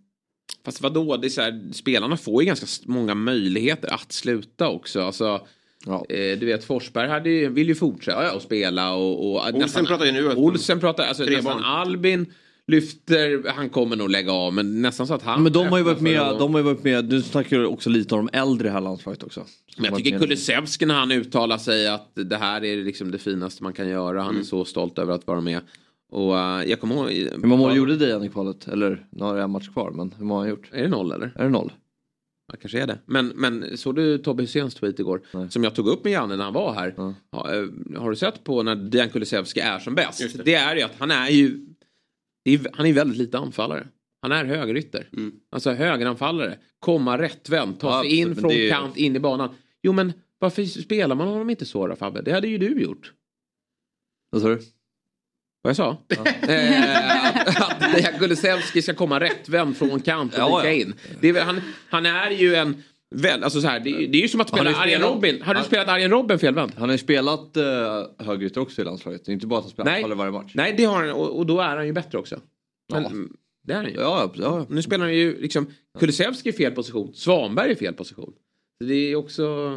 Fast vadå, det är så här, spelarna får ju ganska många möjligheter att sluta också. Alltså, Ja. eh, du vet Forsberg hade, ju- vill ju fortsätta att spela och... och Olsen pratar ju nu att- Olsen pratar, alltså Tre nästan barn. Albin lyfter, han kommer nog lägga av men nästan så att han... Men de har ju varit med, de har ju varit med, du snackar ju också lite om de äldre i här landslaget också. Men jag tycker Kulusevski när han uttalar sig att det här är liksom det finaste man kan göra. Han är så stolt över att vara med. Och uh, jag kommer ihåg... Hur många mål gjorde Dejan i kvalet? Eller nu har jag en match kvar men hur många har han gjort? Är det noll eller? Är det noll? Ja, kanske är det. Men, men såg du Tobbe Hyséns tweet igår? Nej. Som jag tog upp med Janne när han var här. Ja. Ja, eh, har du sett på när Dejan Kulusevski är som bäst? Det. det. är ju att han är ju... det är, han är väldigt lite anfallare. Han är högerytter. Mm. Alltså högeranfallare. Komma rättvänd, ta Ja, sig in från är- kant in i banan. Jo men varför spelar man honom inte så då Fabbe? Det hade ju du gjort. Vad sa du? Vad jag sa? Eh, att, Dejan Kulusevski ska komma rättvänd från kant och ja. in. Det är, väl- han, han är ju en... Väl, alltså så här, det, är- det är ju som att Han spela Arjen spelat- Robin. Har du spelat Arjen Robin felvänd? Han har ju spelat uh, högerytter också i landslaget. Det är inte bara att han spelar Nej. anfallare varje match. Nej det har han och, och då är han ju bättre också. Men, Ja. mm, Det är han ju. Ja, ja, ja. Nu spelar han ju liksom Kulusevski i fel position. Svanberg i fel position. Så det är också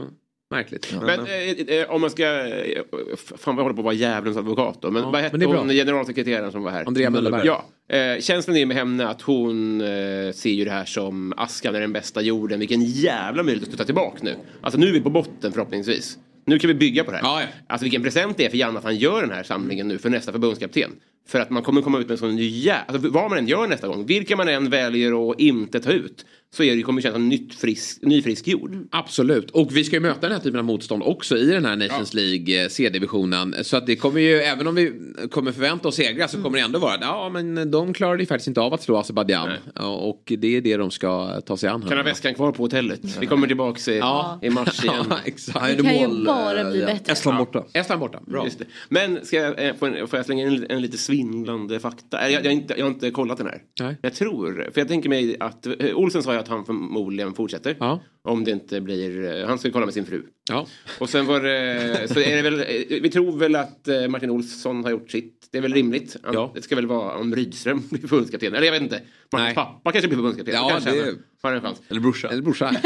märkligt. Men eh, eh, om man ska, eh, fan vad jag håller på att vara djävulens advokat då. Men Ja, vad hette det hon, generalsekreteraren som var här? Andrea Möllerberg. Ja, eh, känslan är med henne att hon eh, ser ju det här som askan är den bästa jorden. Vilken jävla möjlighet att ta tillbaka nu. Alltså nu är vi på botten förhoppningsvis. Nu kan vi bygga på det här. Ja, ja. Alltså vilken present det är för Janne att han gör den här samlingen nu för nästa förbundskapten. För att man kommer komma ut med en sån ny jä... Alltså vad man än gör nästa gång, vilka man än väljer att inte ta ut. Så är det, kommer det kännas som nytt frisk, ny frisk jord. Absolut. Och vi ska ju möta den här typen av motstånd också i den här Nations League eh, C-divisionen. Så att det kommer ju, även om vi kommer förvänta oss segrar så kommer det ändå vara, ja men de klarade ju faktiskt inte av att slå Azerbajdzjan. Ja, Och det är det de ska ta sig an. Kan ha väskan kvar på hotellet. Vi kommer tillbaks i, Ja. i mars igen. Ja, exakt. Det kan ju mål, bara eh, bli ja. bättre. Estland borta. Estland borta, bra. Just det. Men ska jag, eh, får, jag- jag slänga in en lite svindlande fakta? Eh, Jag, jag, har inte, jag har inte kollat den här. Nej. Jag tror, för jag tänker mig att eh, Olsen sa ju att han förmodligen fortsätter. Ja. Om det inte blir, eh, han ska kolla med sin fru. Ja. Och sen var det, så är det väl, eh, vi tror väl att eh, Martin Olsson har gjort sitt. Det är väl rimligt. Han, Ja. Det ska väl vara om Rydström blir förbundskapten. Eller jag vet inte. Martins pappa kanske blir förbundskapten. Ja, kanske det- har en chans. Eller brorsa. Eller brorsa.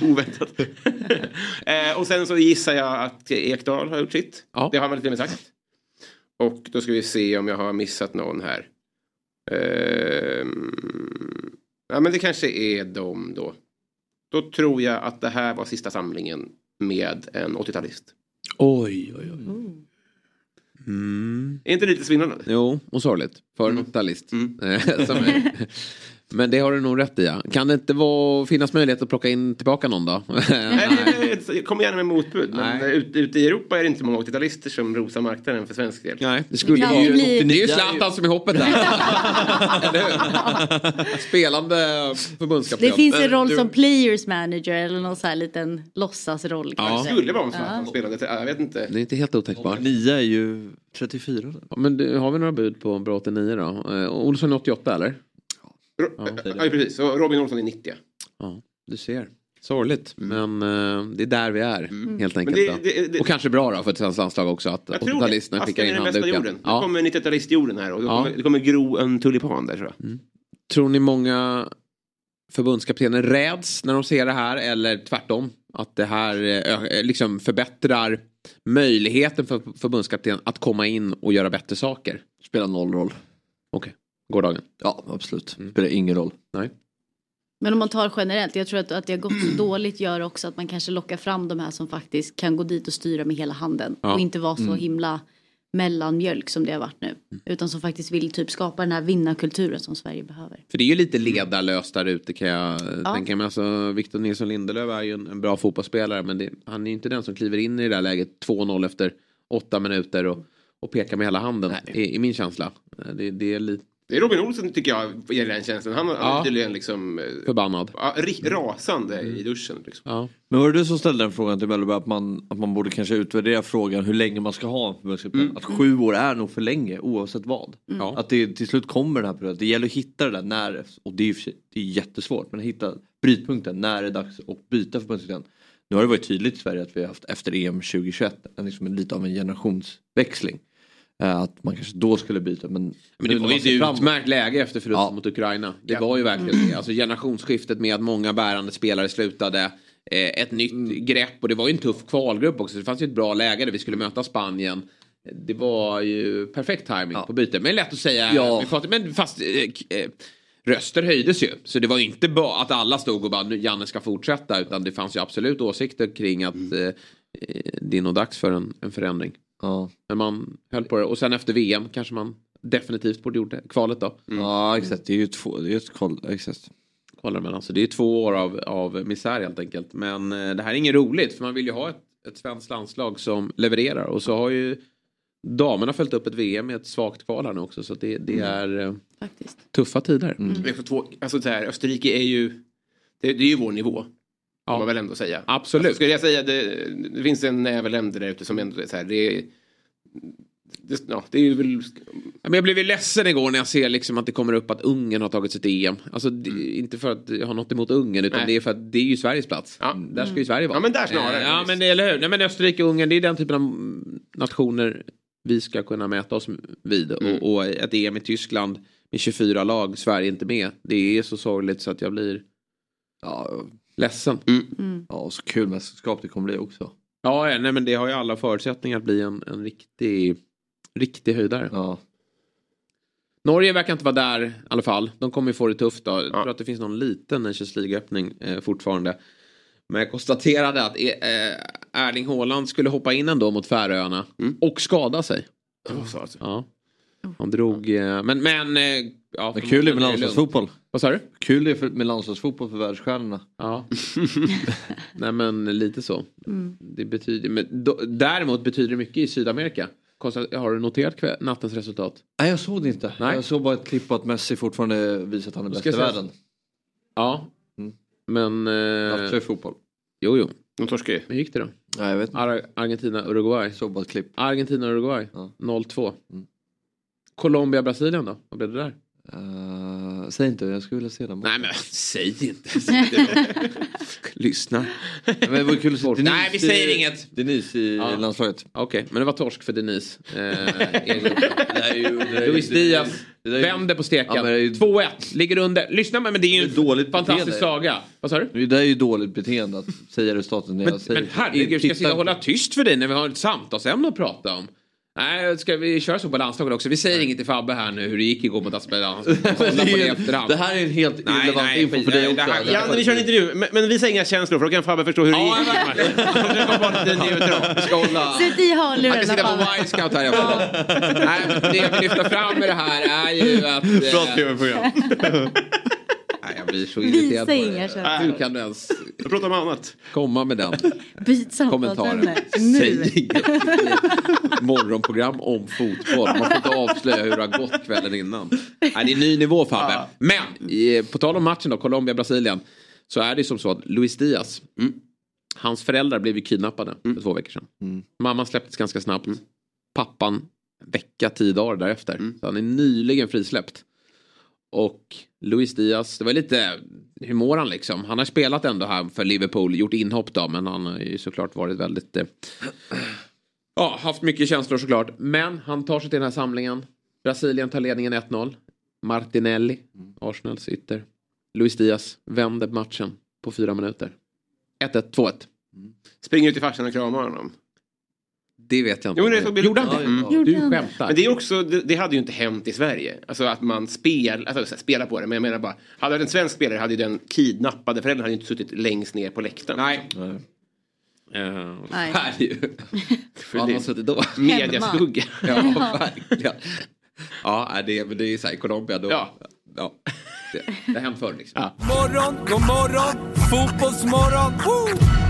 Oväntat. eh, och sen så gissar jag att Ekdal har gjort sitt. Ja. Det har till och med sagt. Och då ska vi se om jag har missat någon här. Ehm, ja men det kanske är de då. Då tror jag att det här var sista samlingen med en 80-talist. oj, oj, oj. Mm. Är inte det lite svindlande? Jo, och sorgligt. För en Mm. 80-talist. Mm. Men det har du nog rätt i. Ja. Kan det inte vara, finnas möjlighet att plocka in tillbaka någon då? Nej, kom gärna med motbud. Men ute ut i Europa är det inte många 80-talister som rosar marknaden för svensk del. Nej, det skulle Det ju... bli- Det är ju Zlatan som är hoppet där. Eller hur? Spelande förbundskapten. Det finns en roll du- som players manager eller någon så här liten låtsasroll Ja. Det skulle vara om Zlatan spelade. till- Jag vet inte. Det är inte helt otänkbart. Nia är ju 34. Ja, Men du, har vi några bud på bra 89 då? Eh, Olsson är 88 eller? Ro- ja, precis. Och Robin Olsson är 90. Ja, du ser. Sorgligt, men eh, det är där vi är helt Men enkelt. det- då. det- det- Och kanske bra då för ett svenskt landslag också att Jag tror det. 80-talisterna skickar Askan är in den bästa handduken. jorden. Nu Ja. kommer 90-talistjorden här och det Ja. kommer, det kommer gro en tulipan där tror jag. Tror ni många förbundskaptener räds när de ser det här eller tvärtom? Att det här eh, ö- liksom förbättrar möjligheten för förbundskapten att komma in och göra bättre saker? Spelar noll roll. Okej, gårdagen. Ja, absolut. Spelar ingen roll. Nej. Men om man tar generellt, jag tror att, att det har gått så dåligt gör också att man kanske lockar fram de här som faktiskt kan gå dit och styra med hela handen. Ja. Och inte vara så himla mellanmjölk som det har varit nu. Utan som faktiskt vill typ skapa den här vinnarkulturen som Sverige behöver. För det är ju lite ledarlöst där ute kan jag Ja. tänka mig. Alltså, Victor Nilsson Lindelöf är ju en, en bra fotbollsspelare men det, han är ju inte den som kliver in i det där läget 2-0 efter åtta minuter och, och pekar med hela handen i, i min känsla. Det, det är lite Det är Robin Olsson tycker jag ger den känslan. Han Ja. tydligen liksom eh, förbannad. ja, rasande i duschen. Liksom. Ja. Men var det du som ställde den frågan till Mellberg att man, att man borde kanske utvärdera frågan hur länge man ska ha en förbundskapten? Att sju år är nog för länge oavsett vad. Ja. Att det till slut kommer den här perioden. Det gäller att hitta det där när, och det är, sig- det är jättesvårt, men att hitta brytpunkten när det är dags att byta förbundskapten. Nu har det varit tydligt i Sverige att vi har haft efter EM 2021 en, liksom lite av en generationsväxling. Eh, Att man kanske då skulle byta men... Men det var ju ett framåt- utmärkt läge efter förlusten Ja. mot Ukraina. Det Ja. var ju verkligen det. Alltså generationsskiftet med att många bärande spelare slutade. Eh, ett nytt Mm. grepp och det var ju en tuff kvalgrupp också. Så det fanns ju ett bra läge där vi skulle möta Spanien. Det var ju perfekt timing Ja. på byte. Men lätt att säga. Ja. Men fast eh, röster höjdes ju. Så det var inte bara att alla stod och bara nu Janne ska fortsätta. Utan det fanns ju absolut åsikter kring att Mm. det är nog dags för en, en förändring. Ja. Men man höll på det. Och sen efter VM kanske man definitivt borde gjort det. Kvalet då. ja exakt, det är ju två, det är ett koll, exakt. Kvalar mellan. Så det är två år av, av misär helt enkelt. Men eh, det här är inget roligt för man vill ju ha ett, ett svenskt landslag som levererar. Och så har ju damerna följt upp ett VM med ett svagt kval här nu också. Så det, det är eh, Faktiskt. tuffa tider. Får två, alltså så här, Österrike är ju, det, det är ju vår nivå. Ja. Man väl ändå säga. Absolut. Alltså, skulle jag säga, det, det finns en näve länder där ute som ändå är så här, det är, det, ja, det är ju väl, Men jag blev ju ledsen igår när jag ser liksom att det kommer upp att Ungern har tagit sitt EM. Alltså det, inte för att jag har något emot Ungern utan Nej. det är för att det är ju Sveriges plats. Ja. Där ska ju Sverige vara. Ja, men där snarare. Eh, Ja men eller hur. Nej, men Österrike och Ungern det är den typen av nationer vi ska kunna mäta oss vid. Mm. Och, och ett EM i Tyskland med 24 lag, Sverige inte med. Det är så sorgligt så att jag blir Ja, ledsen. ja, och så kul mästerskap det kommer bli också. Ja, ja, nej men det har ju alla förutsättningar att bli en, en riktig, riktig höjdare. Ja. Norge verkar inte vara där i alla fall. De kommer ju få det tufft då. Jag Ja. tror att det finns någon liten Nations League-öppning eh, fortfarande. Men jag konstaterade att eh, Erling Haaland skulle hoppa in ändå mot Färöarna. Mm. Och skada sig. alltså. Ja. Han drog... Eh, men... men eh, ja, Men kul är med landslagsfotboll. Vad sa du? Kul är för, med landslagsfotboll för världsstjärnorna. Ja. Nej men lite så. Det betyder, men då, däremot betyder det mycket i Sydamerika. Har du noterat kväll, nattens resultat? Nej jag såg det inte. Nej. Jag såg bara ett klipp på att Messi fortfarande visar att han är bäst i världen. Ja. Mm. Men... Eh, i fotboll. jo, jo. De torskar ju. Hur gick det då? Nej jag vet inte. Ar- Argentina-Uruguay. Såg bara ett klipp. Argentina-Uruguay. Ja. 0-2. Mm. Colombia-Brasilien då? Vad blev det där? Uh, säg inte, jag skulle vilja se den. Nej men säg inte. Lyssna. Men det var kul att se Denise, Nej, vi säger inget. Denise i Ja. landslaget. Okej, men det var torsk för Denise. Eh, Luis Diaz vänder på steken. Ja, ju- 2-1, ligger under. Lyssna men det är ju Det är dåligt en fantastisk beteende. saga. Vad sa du? Det är ju dåligt beteende att säga resultatet när Men, jag säger men herregud, ska jag sitta och hålla tyst för dig när vi har ett samtalsämne att prata om? Nej, ska vi köra så på landslaget också? Vi säger inget till Fabbe här nu hur det gick igår mot på det, det det här är en helt Nej, irrelevant nej, info för dig också. det här-? Ja, men vi kör en intervju. Men, men visa inga känslor för då kan Fabbe förstå hur det Ja, gick. Vi ska hålla... Sätt i Jag kan hörlurarna sitta på Fabbe. Y-scout här i alla fall. Nej, men det jag vill lyfta fram med det här är ju att... eh, tv-program. Blir så irriterad Visa inga känslor. Hur kan du ens Jag pratar om annat. komma med den Byt kommentaren? Säg inget. Morgonprogram om fotboll. Man får inte avslöja hur det har gått kvällen innan. Nej, det är ny nivå Fabbe. Men eh, på tal om matchen då, Colombia-Brasilien. Så är det som så att Luis Diaz. Hans föräldrar blev ju kidnappade för två veckor sedan. Mamman släpptes ganska snabbt. Pappan en vecka, tio dagar därefter. Så han är nyligen frisläppt. Och Luis Diaz, det var lite, hur mår han liksom? Han har spelat ändå här för Liverpool, gjort inhopp då, men han har ju såklart varit väldigt... Eh, ja, haft mycket känslor såklart. Men han tar sig till den här samlingen. Brasilien tar ledningen 1-0. Martinelli, Arsenals ytter. Luis Diaz vänder matchen på fyra minuter. 1-1, 2-1. Springer ut till farsan och kramar honom. Det vet jag inte. Jo, men det såg bild- Gjorde han det? Mm. Gjorde Du det? skämtar. Men det är också, det, det hade ju inte hänt i Sverige. Alltså att man spel, alltså, spelar på det. Men jag menar bara, hade det en svensk spelare hade ju den kidnappade föräldern hade ju inte suttit längst ner på läktaren. Nej. Nej. Uh, Nej. Här är ju. Vad har han suttit då? Mediaskugga. Ja, verkligen. Ja, nej, det, men det är så här, Colombia då. Ja. ja. Det, det har hänt förr liksom. Ja. Morgon, god morgon, fotbollsmorgon. Woo!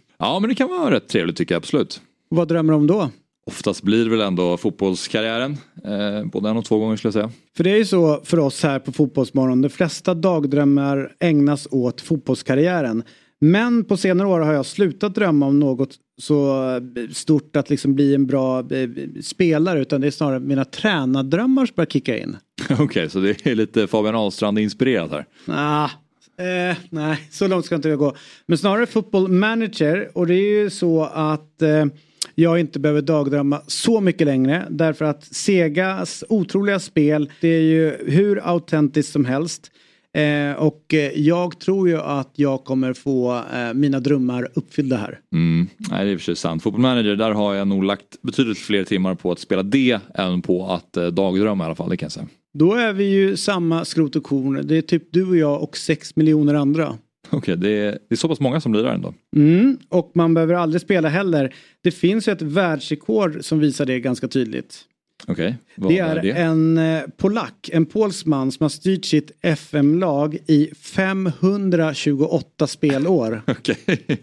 Ja, men det kan vara rätt trevligt tycker jag absolut. Vad drömmer du om då? Oftast blir det väl ändå fotbollskarriären. Eh, både en och två gånger skulle jag säga. För det är ju så för oss här på Fotbollsmorgon, de flesta dagdrömmar ägnas åt fotbollskarriären. Men på senare år har jag slutat drömma om något så stort att liksom bli en bra eh, spelare utan det är snarare mina tränardrömmar som börjar kicka in. Okej, så det är lite Fabian Ahlstrand inspirerat här. Ah, eh, nej, så långt ska inte jag gå. Men snarare football manager och det är ju så att eh, jag inte behöver dagdrömma så mycket längre. Därför att Segas otroliga spel, det är ju hur autentiskt som helst. Eh, och eh, jag tror ju att jag kommer få eh, mina drömmar uppfyllda här. Mm. Nej, det är i för sant. Football Manager, där har jag nog lagt betydligt fler timmar på att spela det än på att eh, dagdrömma i alla fall, det kan jag säga. Då är vi ju samma skrot och korn. Det är typ du och jag och sex miljoner andra. Okej, okay, det, är, det är så pass många som lirar ändå. Mm, och man behöver aldrig spela heller. Det finns ju ett världsrekord som visar det ganska tydligt. Okay, det är, är det? en eh, polack, en polsman som har styrt sitt FM-lag i 528 spelår. Okej. Okay.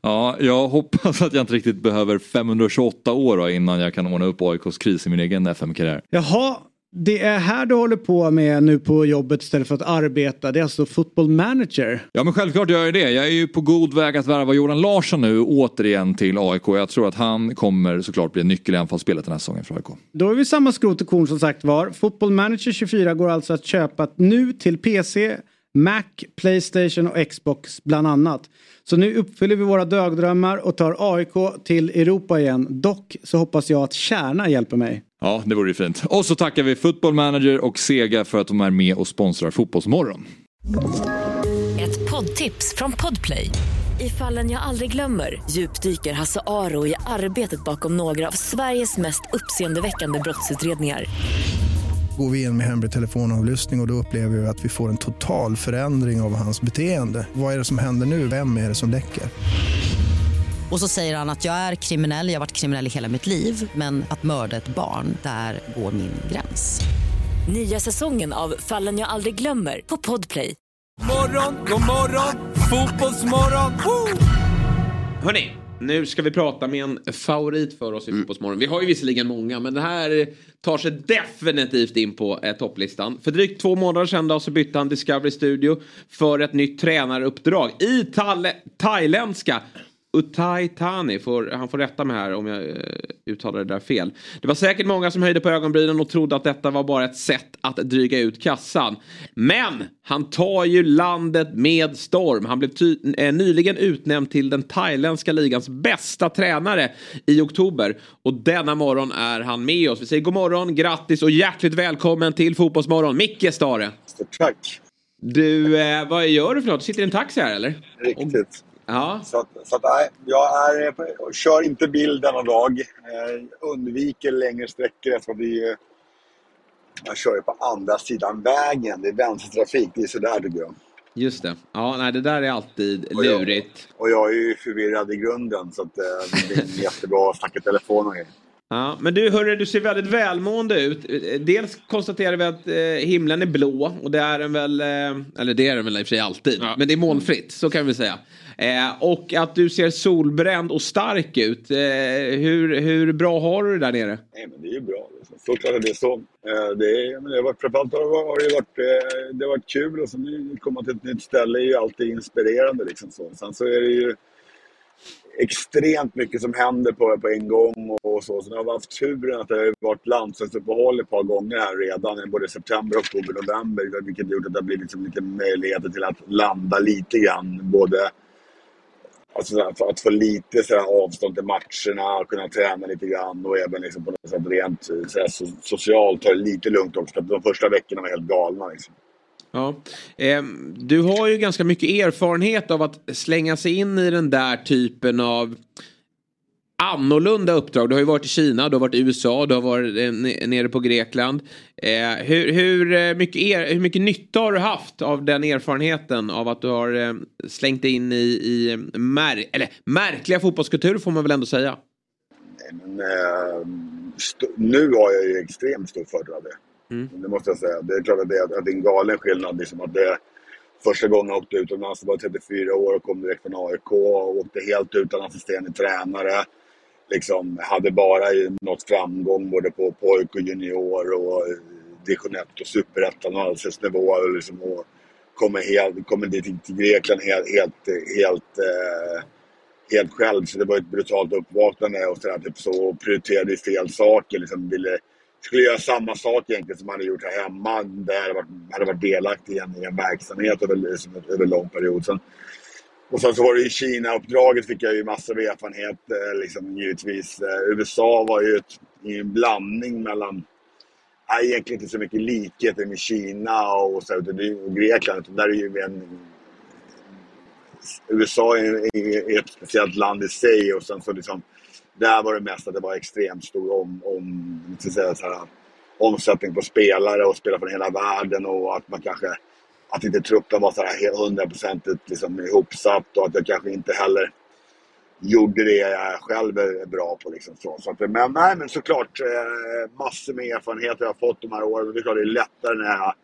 Ja, jag hoppas att jag inte riktigt behöver 528 år innan jag kan ordna upp AIKs kris i min egen FM-karriär. Jaha, det är här du håller på med nu på jobbet istället för att arbeta. Det är alltså football manager. Ja men självklart gör jag det. Jag är ju på god väg att värva Jordan Larsson nu återigen till AIK. Jag tror att han kommer såklart bli nyckel i anfallsspelet den här säsongen för AIK. Då är vi samma skrot och korn som sagt var. Football manager 24 går alltså att köpa nu till PC, Mac, Playstation och Xbox bland annat. Så nu uppfyller vi våra dagdrömmar och tar AIK till Europa igen. Dock så hoppas jag att Kärna hjälper mig. Ja, det vore ju fint. Och så tackar vi Football Manager och Sega för att de är med och sponsrar Fotbollsmorgon. Ett poddtips från Podplay. I fallen jag aldrig glömmer djupdyker Hasse Aro i arbetet bakom några av Sveriges mest uppseendeväckande brottsutredningar går vi in med hemlig telefonavlyssning och, och då upplever vi att vi får en total förändring av hans beteende. Vad är det som händer nu? Vem är det som läcker? Och så säger han att jag är kriminell, jag har varit kriminell i hela mitt liv men att mörda ett barn, där går min gräns. Nya säsongen av Fallen jag aldrig glömmer på Podplay. Morgon, god morgon, fotbollsmorgon! Woo! Hörni, nu ska vi prata med en favorit för oss i mm. Fotbollsmorgon. Vi har ju visserligen många men det här tar sig definitivt in på eh, topplistan. För drygt två månader sedan då, så bytte han Discovery Studio för ett nytt tränaruppdrag i thailändska Utai Tani, får, han får rätta mig här om jag uh, uttalar det där fel. Det var säkert många som höjde på ögonbrynen och trodde att detta var bara ett sätt att dryga ut kassan. Men han tar ju landet med storm. Han blev eh, nyligen utnämnd till den thailändska ligans bästa tränare i oktober. Och denna morgon är han med oss. Vi säger god morgon, grattis och hjärtligt välkommen till Fotbollsmorgon, Micke Stare. Tack. Du, eh, vad gör du för något? Du sitter i en taxi här eller? Riktigt. Ja. Så, att, så att, nej, jag är, kör inte bil denna dag. Jag undviker längre sträckor eftersom vi, jag kör ju på andra sidan vägen. Det är vänstertrafik. Det är sådär tycker jag. Just det. Ja, nej, det där är alltid och jag, lurigt. Och jag är ju förvirrad i grunden så att, eh, det blir jättebra att snacka telefon och grejer. Ja, men du, hörru, du ser väldigt välmående ut. Dels konstaterar vi att eh, himlen är blå och det är den väl, eh, eller det är den väl i och för sig alltid, ja. men det är molnfritt, så kan vi säga. Eh, och att du ser solbränd och stark ut. Eh, hur, hur bra har du det där nere? Nej, men det är ju bra. Såklart att det är så. Eh, det, är, men det har varit, framförallt har det varit, eh, det har varit kul och nu komma till ett nytt ställe är ju alltid inspirerande. Liksom så. Sen så är det ju extremt mycket som händer på, på en gång och så. Sen har vi haft turen att det har varit landslagsuppehåll ett par gånger här redan, eh, både september, oktober, november. Vilket gjort att det har blivit liksom lite möjligheter till att landa lite grann. Både alltså, att få lite så avstånd till matcherna, kunna träna lite grann och även liksom på något sätt rent eh, så här, socialt ta det lite lugnt också. de första veckorna var helt galna. Liksom. Ja. Eh, du har ju ganska mycket erfarenhet av att slänga sig in i den där typen av annorlunda uppdrag. Du har ju varit i Kina, du har varit i USA, du har varit eh, nere på Grekland. Eh, hur, hur, eh, mycket er, hur mycket nytta har du haft av den erfarenheten av att du har eh, slängt dig in i, i mär, eller, märkliga fotbollskulturer får man väl ändå säga? Men, eh, nu har jag ju extremt stor fördel av det. Mm. Det måste jag säga. Det är klart att det att det är en galen skillnad. Liksom att det, första gången jag åkte utomlands var 34 år och kom direkt från AIK och åkte helt utan assisterande tränare. Liksom, hade bara nått framgång både på pojk och junior och eh, division 1 och superettan och allsvensksnivå. Liksom, och kommer, helt, kommer dit till Grekland helt, helt, helt, eh, helt själv. Så det var ett brutalt uppvaknande och sådär. Typ så prioriterade fel saker. Liksom, ville, skulle göra samma sak egentligen som man hade gjort här hemma. Där jag hade varit, hade varit delaktig i en, i en verksamhet över, liksom, över lång period. Sen och sen så var det ju Kina-uppdraget fick jag ju massor av erfarenhet eh, liksom, givetvis. Eh, USA var ju ett, en blandning mellan Nej, egentligen inte så mycket likheter med Kina och, så, utan det och Grekland. Utan där är ju en, USA är, är ett speciellt land i sig och sen så liksom där var det mest att det var extremt stor om, om, så att säga, så här, omsättning på spelare och spelare från hela världen och att man kanske att inte truppen var så här hundraprocentigt liksom ihopsatt och att jag kanske inte heller gjorde det jag själv är bra på. Liksom så. Så att, men, nej, men såklart eh, massor med erfarenheter jag har fått de här åren. Det är klart det är lättare när jag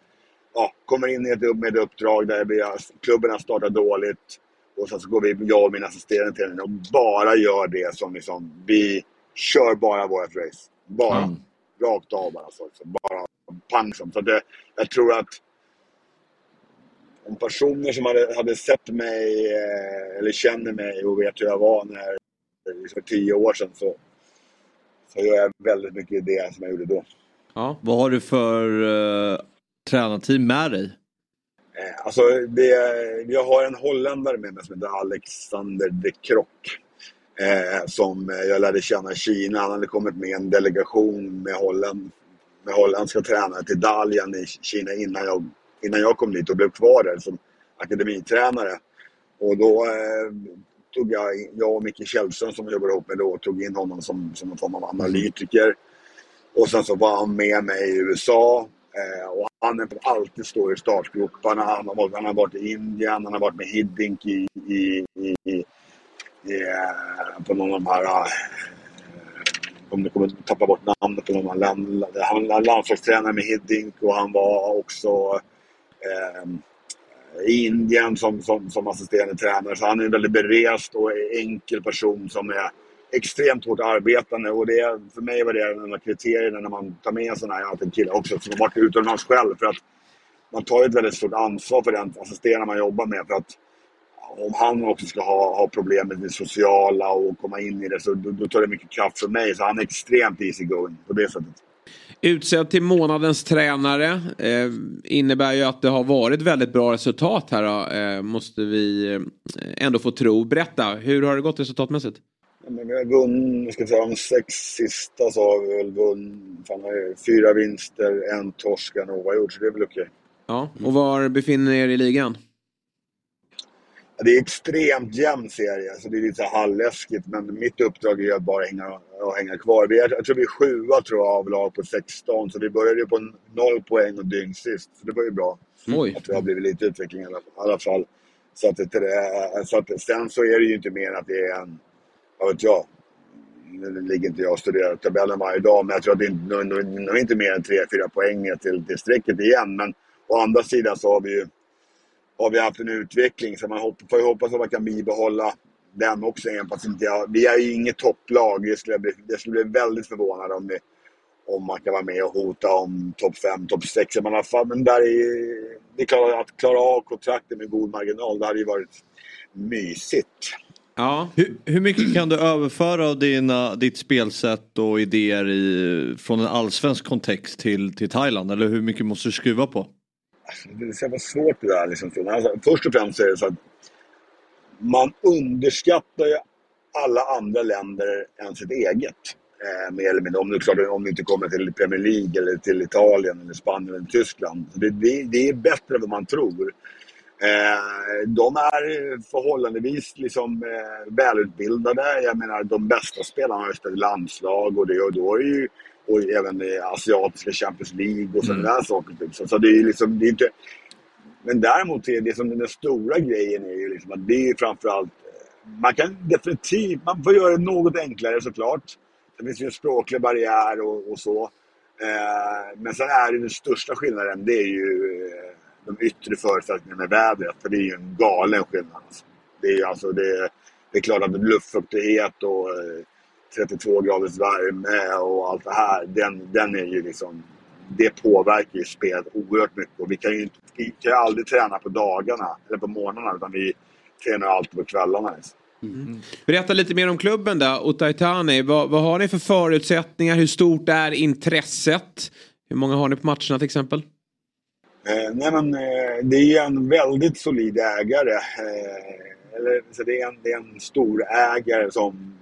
ja, kommer in i ett, med ett uppdrag där vi har, klubben har startat dåligt och sen så går vi, jag och min assisterande tränare och bara gör det som liksom, vi kör bara vårt race. Bara. Rakt av bara. Så, liksom. Bara pang liksom. Så att det, jag tror att om personer som hade, hade sett mig eh, eller känner mig och vet hur jag var när, för tio år sedan så, så gör jag väldigt mycket det som jag gjorde då. Ja. Vad har du för uh, tränarteam med dig? Eh, Alltså, det, jag har en holländare med mig som heter Alexander de Krock. Eh, som eh, jag lärde känna i Kina. Han hade kommit med en delegation med, Holland, med holländska tränare till Dalian i Kina innan jag, innan jag kom dit och blev kvar där som akademitränare. Och då eh, tog jag, jag och Micke Källström som jag jobbar ihop med då, tog in honom som, som en form av analytiker. Och sen så var han med mig i USA. Eh, och han har alltid står i startgroparna. Han har, varit- han har varit i Indien, han har varit med Hiddink i, i, i, i, eh, på någon av de här... eh, Om du kommer tappa bort namnet på någon av land, Han var landslagstränare med Hiddink och han var också Ehm, i Indien som, som, som assisterande tränare. Så han är en väldigt berest och enkel person som är extremt hårt arbetande. Och det, för mig var det en av kriterierna när man tar med en sån här en kille också som har varit utomlands själv. För att man tar ju ett väldigt stort ansvar för den assisterande man jobbar med. För att om han också ska ha, ha problem med det sociala och komma in i det så då, då tar det mycket kraft för mig. Så han är extremt easy going på det sättet. Utsedd till månadens tränare eh, innebär ju att det har varit väldigt bra resultat här då, eh, måste vi eh, ändå få tro. Berätta, hur har det gått resultatmässigt? Ja, men vi har vunnit, ska säga, de sex sista så har vi väl vunnit fan, fyra vinster, en torsk, en oavgjord. Så det är väl okej. Ja, och var befinner ni er i ligan? Det är extremt jämn serie, så det är lite halvläskigt. Men mitt uppdrag är att bara hänga, att hänga kvar. Vi är, jag tror vi är sjua tror jag, av lag på 16. Så vi började ju på noll poäng och dygn sist. Så det var ju bra. Oj. Att det har blivit lite utveckling i alla, i alla fall. Så att, det, så att, sen så är det ju inte mer att det är en... Vad vet jag? Nu ligger inte jag och studerar tabellen varje dag, men jag tror att det är nog inte mer än 3-4 poäng till, till strecket igen. Men å andra sidan så har vi ju har vi haft en utveckling så man hopp, får ju hoppas att man kan bibehålla den också. även fast inte jag, vi är ju inget topplag. Jag skulle, bli, jag skulle bli väldigt förvånad om, vi, om man kan vara med och hota om topp 5, topp 6 i alla fall. Men där är, det är klart att klara av kontraktet med god marginal, det hade ju varit mysigt. Ja. Hur, hur mycket kan du överföra av dina, ditt spelsätt och idéer i, från en allsvensk kontext till, till Thailand? Eller hur mycket måste du skruva på? Det är så jävla svårt det där. Liksom. Alltså, först och främst är det så att man underskattar ju alla andra länder än sitt eget. Eh, mer eller mindre. Om du, klart, om du inte kommer till Premier League eller till Italien eller Spanien eller Tyskland. Så Det, det, det är bättre än vad man tror. Eh, de är förhållandevis liksom, eh, välutbildade. Jag menar de bästa spelarna har spelat i landslag och det och då är ju och även i asiatiska Champions League och sådana där saker. Typ. Så, så det är liksom, det är inte... Men däremot är det som den stora grejen är ju liksom att det är framförallt... eh, Man kan definitivt, man får göra det något enklare såklart. Det finns ju en språklig barriär och, och så. Eh, men sen är det den största skillnaden, det är ju eh, de yttre förutsättningarna med vädret. För det är ju en galen skillnad. Alltså. Det är ju alltså, det, det är klart att luftfuktighet och eh, 32 graders värme och allt det här, den, den är ju liksom... Det påverkar ju spelet oerhört mycket. Och vi kan ju, inte- vi kan ju aldrig träna på dagarna eller på morgnarna utan vi tränar alltid på kvällarna. Berätta lite mer om klubben då, Otaitani. Vad, vad har ni för förutsättningar? Hur stort är intresset? Hur många har ni på matcherna till exempel? Eh, nej men, eh, det är en väldigt solid ägare. Eh, eller, så det, är en, det är en storägare som,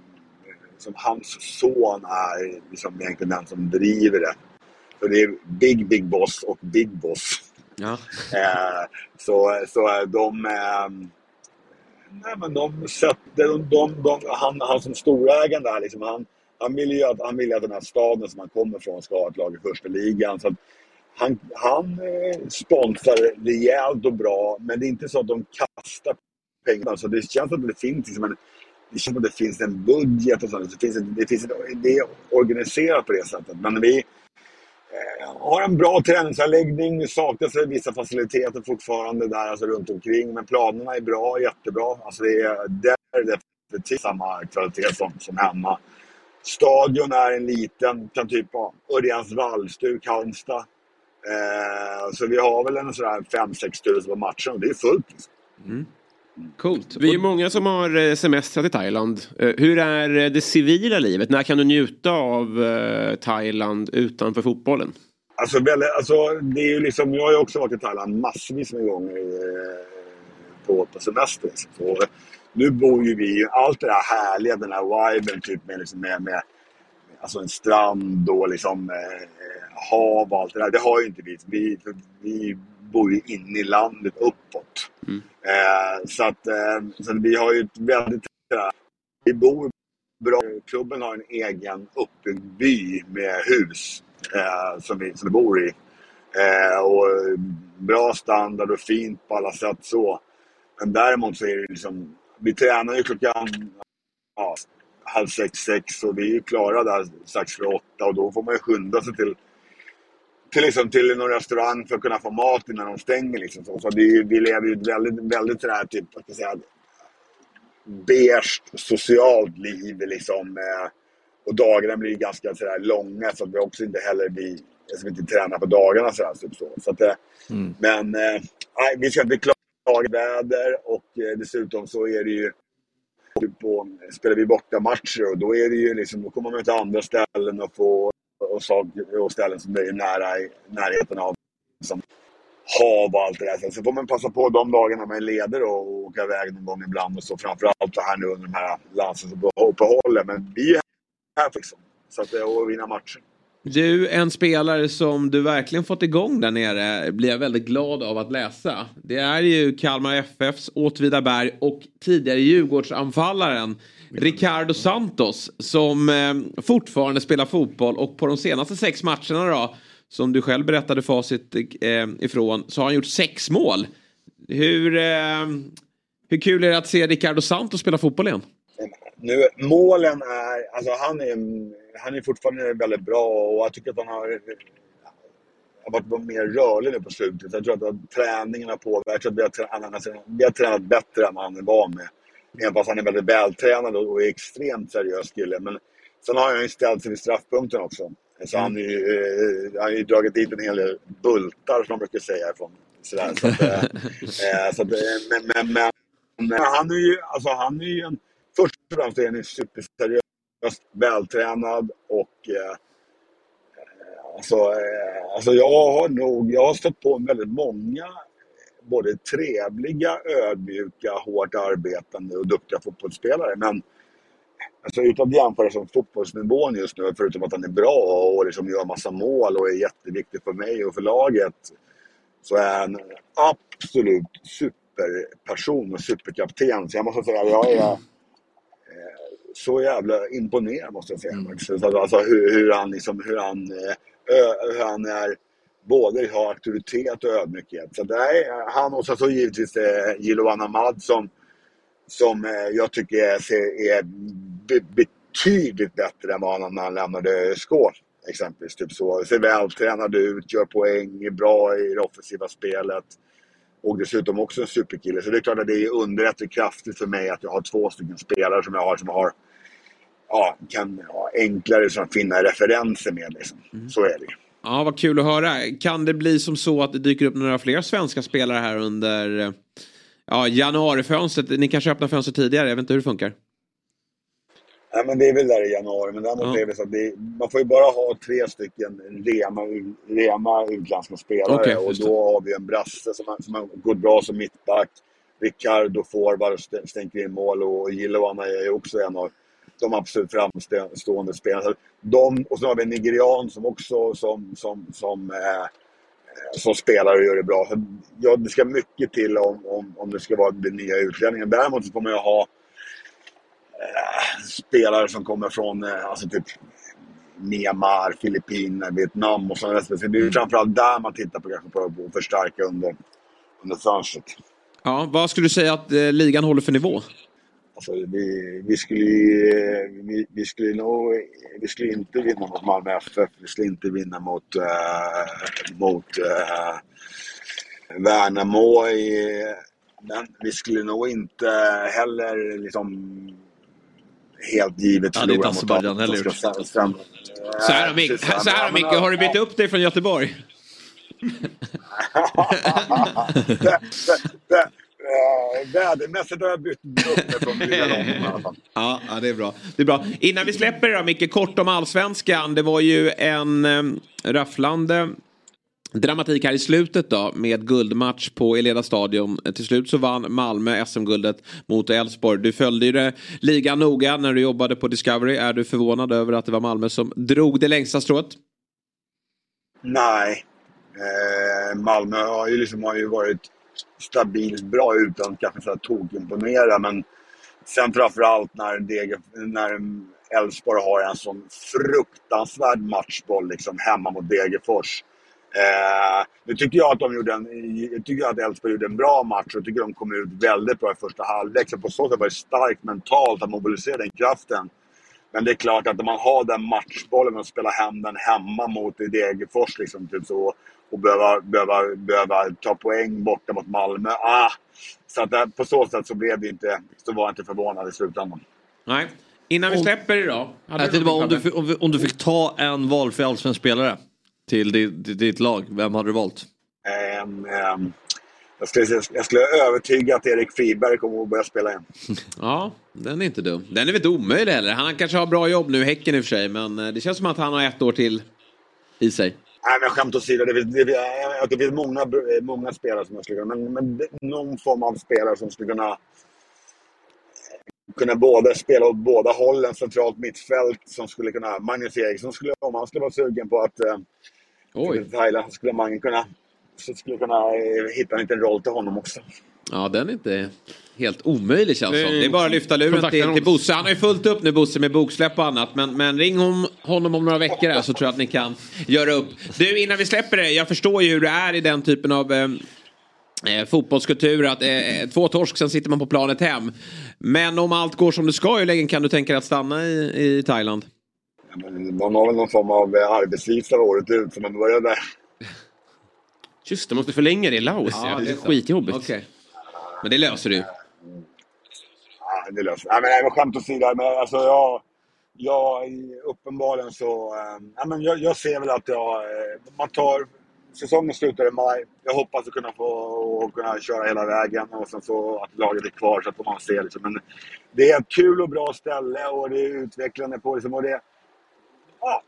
som hans son är liksom egentligen den som driver det. Så det är Big Big Boss och Big Boss. Ja. Eh, så, så de... Eh, nej men de sätter... De, de, de, han, han som storägaren där liksom, han, han vill ju att, han vill att den här staden som han kommer från ska ha ett lag i första ligan. Så han han eh, sponsrar rejält och bra, men det är inte så att de kastar pengar. Så det känns att det finns liksom en, det känns som det finns en budget och sånt. Det, finns ett, det, finns ett, det är organiserat på det sättet. Men vi eh, har en bra träningsanläggning. Det saknas vissa faciliteter fortfarande där alltså runt omkring. Men planerna är bra, jättebra. Alltså det är, där är det definitivt samma kvalitet som, som hemma. Stadion är en liten, kan typ av Örjans vallstuk, Halmstad. Eh, så vi har väl en sådär 5-6 tusen på matchen och det är fullt. Liksom. Mm. Coolt. Vi är många som har eh, semestrat i Thailand. Eh, Hur är eh, det civila livet? När kan du njuta av Thailand utanför fotbollen? Alltså, alltså, det är ju liksom, jag har ju också varit i Thailand massvis med gånger på, på semester. Så, nu bor ju vi, allt det där härliga, den här viben typ med, liksom, med, med alltså en strand och liksom, eh, hav och allt det där. Det har ju inte vi. Vi, vi bor ju inne i landet uppåt. Eh, så, att, eh, så att vi har ju ett väldigt... Vi bor bra. Klubben har en egen uppbyggd by med hus eh, som, vi, som vi bor i. Eh, och bra standard och fint på alla sätt så. Men däremot så är det liksom... Vi tränar ju klockan ja, halv sex, sex och vi är ju klara där strax före åtta och då får man ju skynda sig till till, liksom, till någon restaurang för att kunna få mat innan de stänger. Liksom. Så, så det, vi lever ju ett väldigt, väldigt sådär, typ, vad ska jag säga, beige socialt liv. Liksom, eh, och dagarna blir ganska sådär, långa så att vi också inte heller vi, inte tränar på dagarna. Sådär, typ så. Så att, eh, Men eh, nej, vi ska inte klaga väder och dessutom så är det ju på, spelar vi borta matcher och då är det ju liksom, då kommer man till andra ställen och få och, saker, och ställen som är nära i närheten av som hav och allt det där. Sen så får man passa på de dagarna man är leder och åka iväg någon gång ibland och så framförallt här nu under de här landslagsuppehållen. Men vi är här liksom. Så att, eh, och vinna matcher. Du, en spelare som du verkligen fått igång där nere blir jag väldigt glad av att läsa. Det är ju Kalmar FFs Åtvidaberg och tidigare Djurgårdsanfallaren Ricardo Santos som eh, fortfarande spelar fotboll och på de senaste sex matcherna då som du själv berättade facit eh, ifrån så har han gjort sex mål. Hur, eh, hur kul är det att se Ricardo Santos spela fotboll igen? Nu, målen är... Alltså han är, han är fortfarande väldigt bra och jag tycker att han har, har varit mer rörlig nu på slutet. Jag tror att, träningen har påverkat. Vi har, vi har tränat bättre än vad han är van med. Även fast han är väldigt vältränad och, är extremt seriös kille. Men sen har han ju ställt sig vid straffpunkten också. Så han, är, ju, eh, han har ju dragit dit en hel del bultar som man brukar säga. Från, sådär. Så att, eh, eh, så att, eh, men, men, men, men han är ju, alltså, han är ju en, först och främst är han ju superseriös, vältränad och eh, Alltså, eh, alltså jag har nog, jag har stött på väldigt många både trevliga, ödmjuka, hårt arbetande och duktiga fotbollsspelare. Men alltså, utan att jämföra som fotbollsnivån just nu, förutom att han är bra och liksom gör massa mål och är jätteviktig för mig och för laget, så är han en absolut superperson och superkapten. Så jag måste säga, jag är eh, så jävla imponerad måste jag säga. Mm. Alltså hur, hur han liksom, hur han, eh, ö, hur han är, både har auktoritet och ödmjukhet. Så är, han och så, givetvis eh, Jiloan Ahmad som, som eh, jag tycker är, är be, betydligt bättre än vad han när han lämnade Skål. Exempelvis. Typ så. Ser vältränad ut, gör poäng, är bra i det offensiva spelet. Och dessutom också en superkille. Så det är klart att det underlättar kraftigt för mig att jag har två stycken spelare som jag har som har ja, kan ja, enklare som finna referenser med. Liksom. Så är det ju. Ja, vad kul att höra. Kan det bli som så att det dyker upp några fler svenska spelare här under eh, ja, januarifönstret? Ni kanske öppnar fönstret tidigare, jag vet inte hur det funkar. Nej, men det är väl där i januari. Men däremot Ja. är det så att det, man får ju bara ha tre stycken rena, rena utländska spelare. Okej, och då har vi en brasse som som har gått bra som mittback. Ricardo forward st- stänker in mål och Jiloana är ju också en av de absolut framstående spelarna. De, och så har vi en nigerian som också som, som, som, eh, som spelar och gör det bra. Så, ja, det ska mycket till om, om, om det ska vara den nya utlänningen. Däremot så kommer jag ha eh, spelare som kommer från eh, alltså typ Myanmar, Filippinerna, Vietnam och sådana Så det är framförallt där man tittar på, kanske på att förstärka under, under fönstret. Ja, vad skulle du säga att eh, ligan håller för nivå? Alltså, vi, vi, skulle, ju- vi, vi, skulle nog, vi skulle inte vinna mot Malmö FF. Vi skulle inte vinna mot, uh, mot uh, Värnamo. I, men vi skulle nog inte heller liksom helt givet Ja, förlora Azerbajdzjan heller gjort. Sen- sen- Så här, då, Mick, precis. så här Micke, har du bytt upp dig från Göteborg? Vädermässigt har jag bytt upp mig från i alla fall. Ja, ja det, är bra. det är bra. Innan vi släpper det då, Micke, kort om allsvenskan. Det var ju en eh, rafflande dramatik här i slutet då med guldmatch på Eleda stadion. Till slut så vann Malmö SM-guldet mot Elfsborg. Du följde ju det ligan noga när du jobbade på Discovery. Är du förvånad över att det var Malmö som drog det längsta strået? Nej. Eh, Malmö har ju, liksom, har ju varit stabilt bra utan kanske så tokimponera. Men sen framförallt när, Dege, när Elfsborg har en sån fruktansvärd matchboll liksom, hemma mot Degerfors. Eh, nu tycker jag att de gjorde en, tycker att Elfsborg gjorde en bra match och tycker de kom ut väldigt bra i första halvlek. Så på så sätt var det starkt mentalt att mobilisera den kraften. Men det är klart att om man har den matchbollen och spelar hem den hemma mot Degerfors liksom, typ så, och behöva, behöva, behöva ta poäng borta mot Malmö. Ah! Så att, eh, på så sätt så blev det inte, så var jag inte förvånad i slutändan. Nej. Innan vi Om- släpper idag. Jag du tänkte bara, om, du, fick- om, om du fick ta en valfri allsvensk spelare till ditt, ditt, lag, vem hade du valt? Ehm, ehm, jag, skulle, jag skulle övertyga att Erik Friberg kommer att börja spela igen. Ja, den är inte dum. Den är väl inte omöjlig heller. Han kanske har bra jobb nu, Häcken i och för sig. Men eh, det känns som att han har ett år till i sig. Nej, men skämt åsido. Det, finns- det, det, det finns många, många spelare som jag skulle kunna... Men, men någon form av spelare som skulle kunna kunna både spela åt båda hållen, centralt mittfält som skulle kunna... Magnus Eriksson skulle, om han skulle vara sugen på att eh, Oj. Thailand skulle man kunna, så skulle kunna eh, hitta en liten roll till honom också. Ja, den är inte helt omöjlig känns Det som. Det är bara att lyfta luren till, till Bosse. Han har ju fullt upp nu Bosse med boksläpp och annat. Men, men ring hom, honom om några veckor här så tror jag att ni kan göra upp. Du, innan vi släpper det. Jag förstår ju hur det är i den typen av eh, eh, fotbollskultur. Att eh, två torsk, sen sitter man på planet hem. Men om allt går som det ska, hur länge kan du tänka dig att stanna i, i Thailand? Ja, men Man har väl någon form av eh, arbetsvisa året ut, så man börjar där. Just det, måste förlänga det i Laos. Ja, det är skitjobbigt. Okej. Men det löser du. Ja, det löser Nej, men, men skämt åsido. Men alltså, jag, jag, uppenbarligen så... eh, ja, men jag, jag ser väl att jag... eh, Man tar... Säsongen slutar i maj. Jag hoppas att kunna få och kunna köra hela vägen och sen så att laget är kvar så att man ser liksom. Men det är ett kul och bra ställe och det är utvecklande på liksom, och det ja,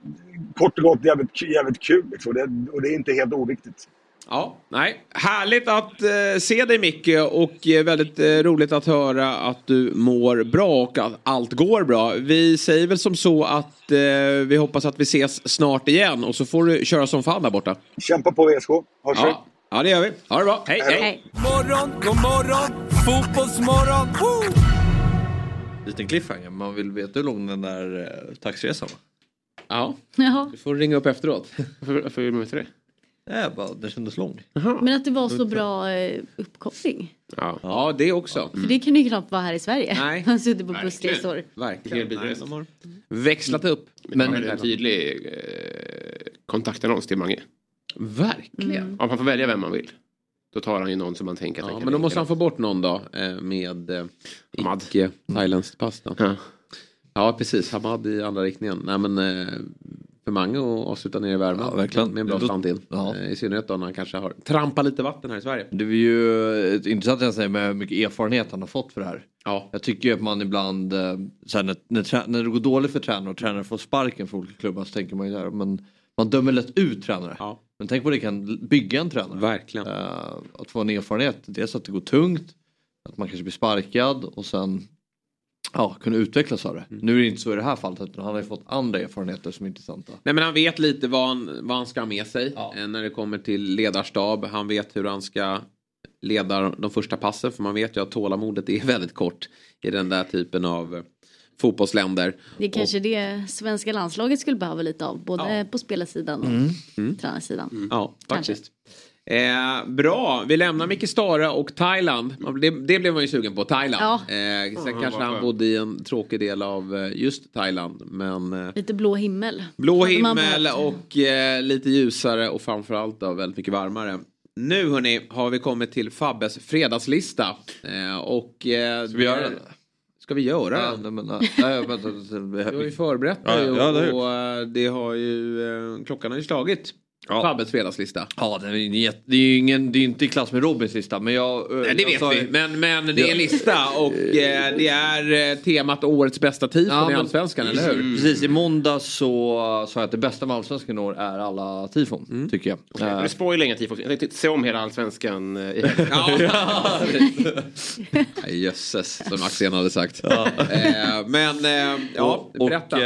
kort och gott jävligt, jävligt kul liksom. och, det, och det är inte helt oviktigt. Ja, nej. Härligt att eh, se dig Micke och eh, väldigt eh, roligt att höra att du mår bra och att allt går bra. Vi säger väl som så att eh, vi hoppas att vi ses snart igen och så får du köra som fan där borta. Kämpa på VSK. Hörs. Ja, ja det gör vi. Ha det bra. Hej, hej. Hej. Morgon, god morgon, fotbollsmorgon. Woo! Liten cliffhanger, man vill veta hur lång den där eh, taxiresan var. Ja, Jaha. du får ringa upp efteråt. Varför vill man veta det? Nej, bara, den kändes lång. Men att det var så bra eh, uppkoppling. Ja. Ja, det också. För det kan ju knappt vara här i Sverige. Nej. Han suttit på Verkligen. bussresor. Verkligen. De har växlat upp. Men är en tydlig eh, kontaktannons till Mange. Verkligen. Om man får välja vem man vill. Då tar han ju någon som man tänker att Ja, han kan men då måste han få bort någon då eh, med eh, Hamad. icke thailändskt pass då. Ja. Ja, precis. Hamad i andra riktningen. Nej, men eh, för Mange att avsluta ner i värmen. Ja, verkligen. Med en bra slant in. Ja. Eh, I synnerhet då när han kanske har trampat lite vatten här i Sverige. Det är ju ett intressant att säga med hur mycket erfarenhet han har fått för det här. Ja. Jag tycker ju att man ibland, eh, så här, när, när, när det går dåligt för tränare och tränare får sparken för olika klubbar så tänker man ju där, men man dömer lätt ut tränare. Ja. Men tänk vad det kan bygga en tränare. Verkligen. Eh, att få en erfarenhet, dels att det går tungt Att man kanske blir sparkad och sen ja, kunna utvecklas av det. Mm. Nu är det inte så i det här fallet utan han har ju fått andra erfarenheter som är intressanta. Nej men han vet lite vad han, vad han ska ha med sig eh, när det kommer till ledarstab. Han vet hur han ska leda de första passen för man vet ju att tålamodet är väldigt kort i den där typen av eh, fotbollsländer. Det är kanske det svenska landslaget skulle behöva lite av. Både på spelarsidan och Mm. tränarsidan. Ja, Kanske. Eh, bra, vi lämnar Micke Stara och Thailand. Det, det blev man ju sugen på, Thailand. Ja. Eh, sen Ja, kanske han bodde i en tråkig del av eh, just Thailand. Men eh, Lite blå himmel. blå himmel och eh, lite ljusare och framförallt då väldigt mycket varmare. Nu hörni har vi kommit till Fabbes fredagslista. Eh, och, eh, Ska vi göra den? Ska vi göra Ja, den? nej, men, nej, nej, vänta, Du har ju förberett Ja, dig ja, det har jag och, och eh, det har ju, eh, klockan har ju slagit. Fabbes fredagslista. Ja, det är, det är ju ingen, det är inte i klass med Robins lista men jag... eh, Nej, det jag vet sa vi, men, men det är en Ja. lista och eh, det är eh, temat årets bästa tifon Ja, i Allsvenskan, eller hur? Mm. Precis, i måndag så sa jag att det bästa med Allsvenskan i år är alla tifon, Mm. tycker jag. Okay, du spoilar inga tifos. Jag tänkte se om hela allsvenskan i. Nej, Jösses, som Axén hade sagt. Men eh, ja, och, berätta.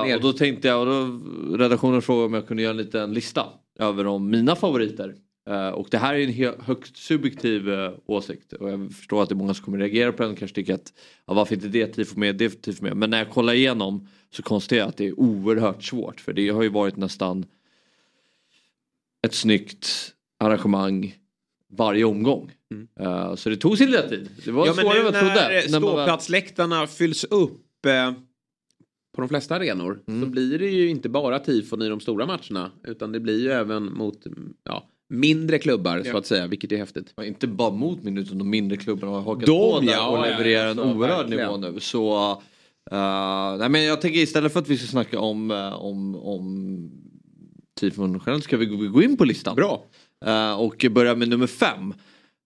Och, och då tänkte jag, och då redaktionen frågade om jag kunde göra en liten lista över om mina favoriter. Eh, och det här är en högst subjektiv eh, åsikt och jag förstår att det är många som kommer reagera på den och kanske tycker att ja, varför inte det tifo med, det tifo med. Men när jag kollar igenom så konstaterar jag att det är oerhört svårt för det har ju varit nästan ett snyggt arrangemang varje omgång. Eh, så det tog sin lilla tid. Det var Mm. ja, svårare än jag trodde. när ståplatsläktarna fylls upp på de flesta arenor Mm. så blir det ju inte bara tifon i de stora matcherna utan det blir ju även mot ja, mindre klubbar så Ja. att säga, vilket är häftigt. Ja, inte bara mot min utan de mindre klubbarna har hakat De, på där ja, och levererar alltså, en oerhörd verkligen. nivå nu. Så, uh, nej, men jag tänker istället för att vi ska snacka om, eh, om, om tifon generellt ska vi gå, in på listan. Bra. Eh, och börja med nummer fem.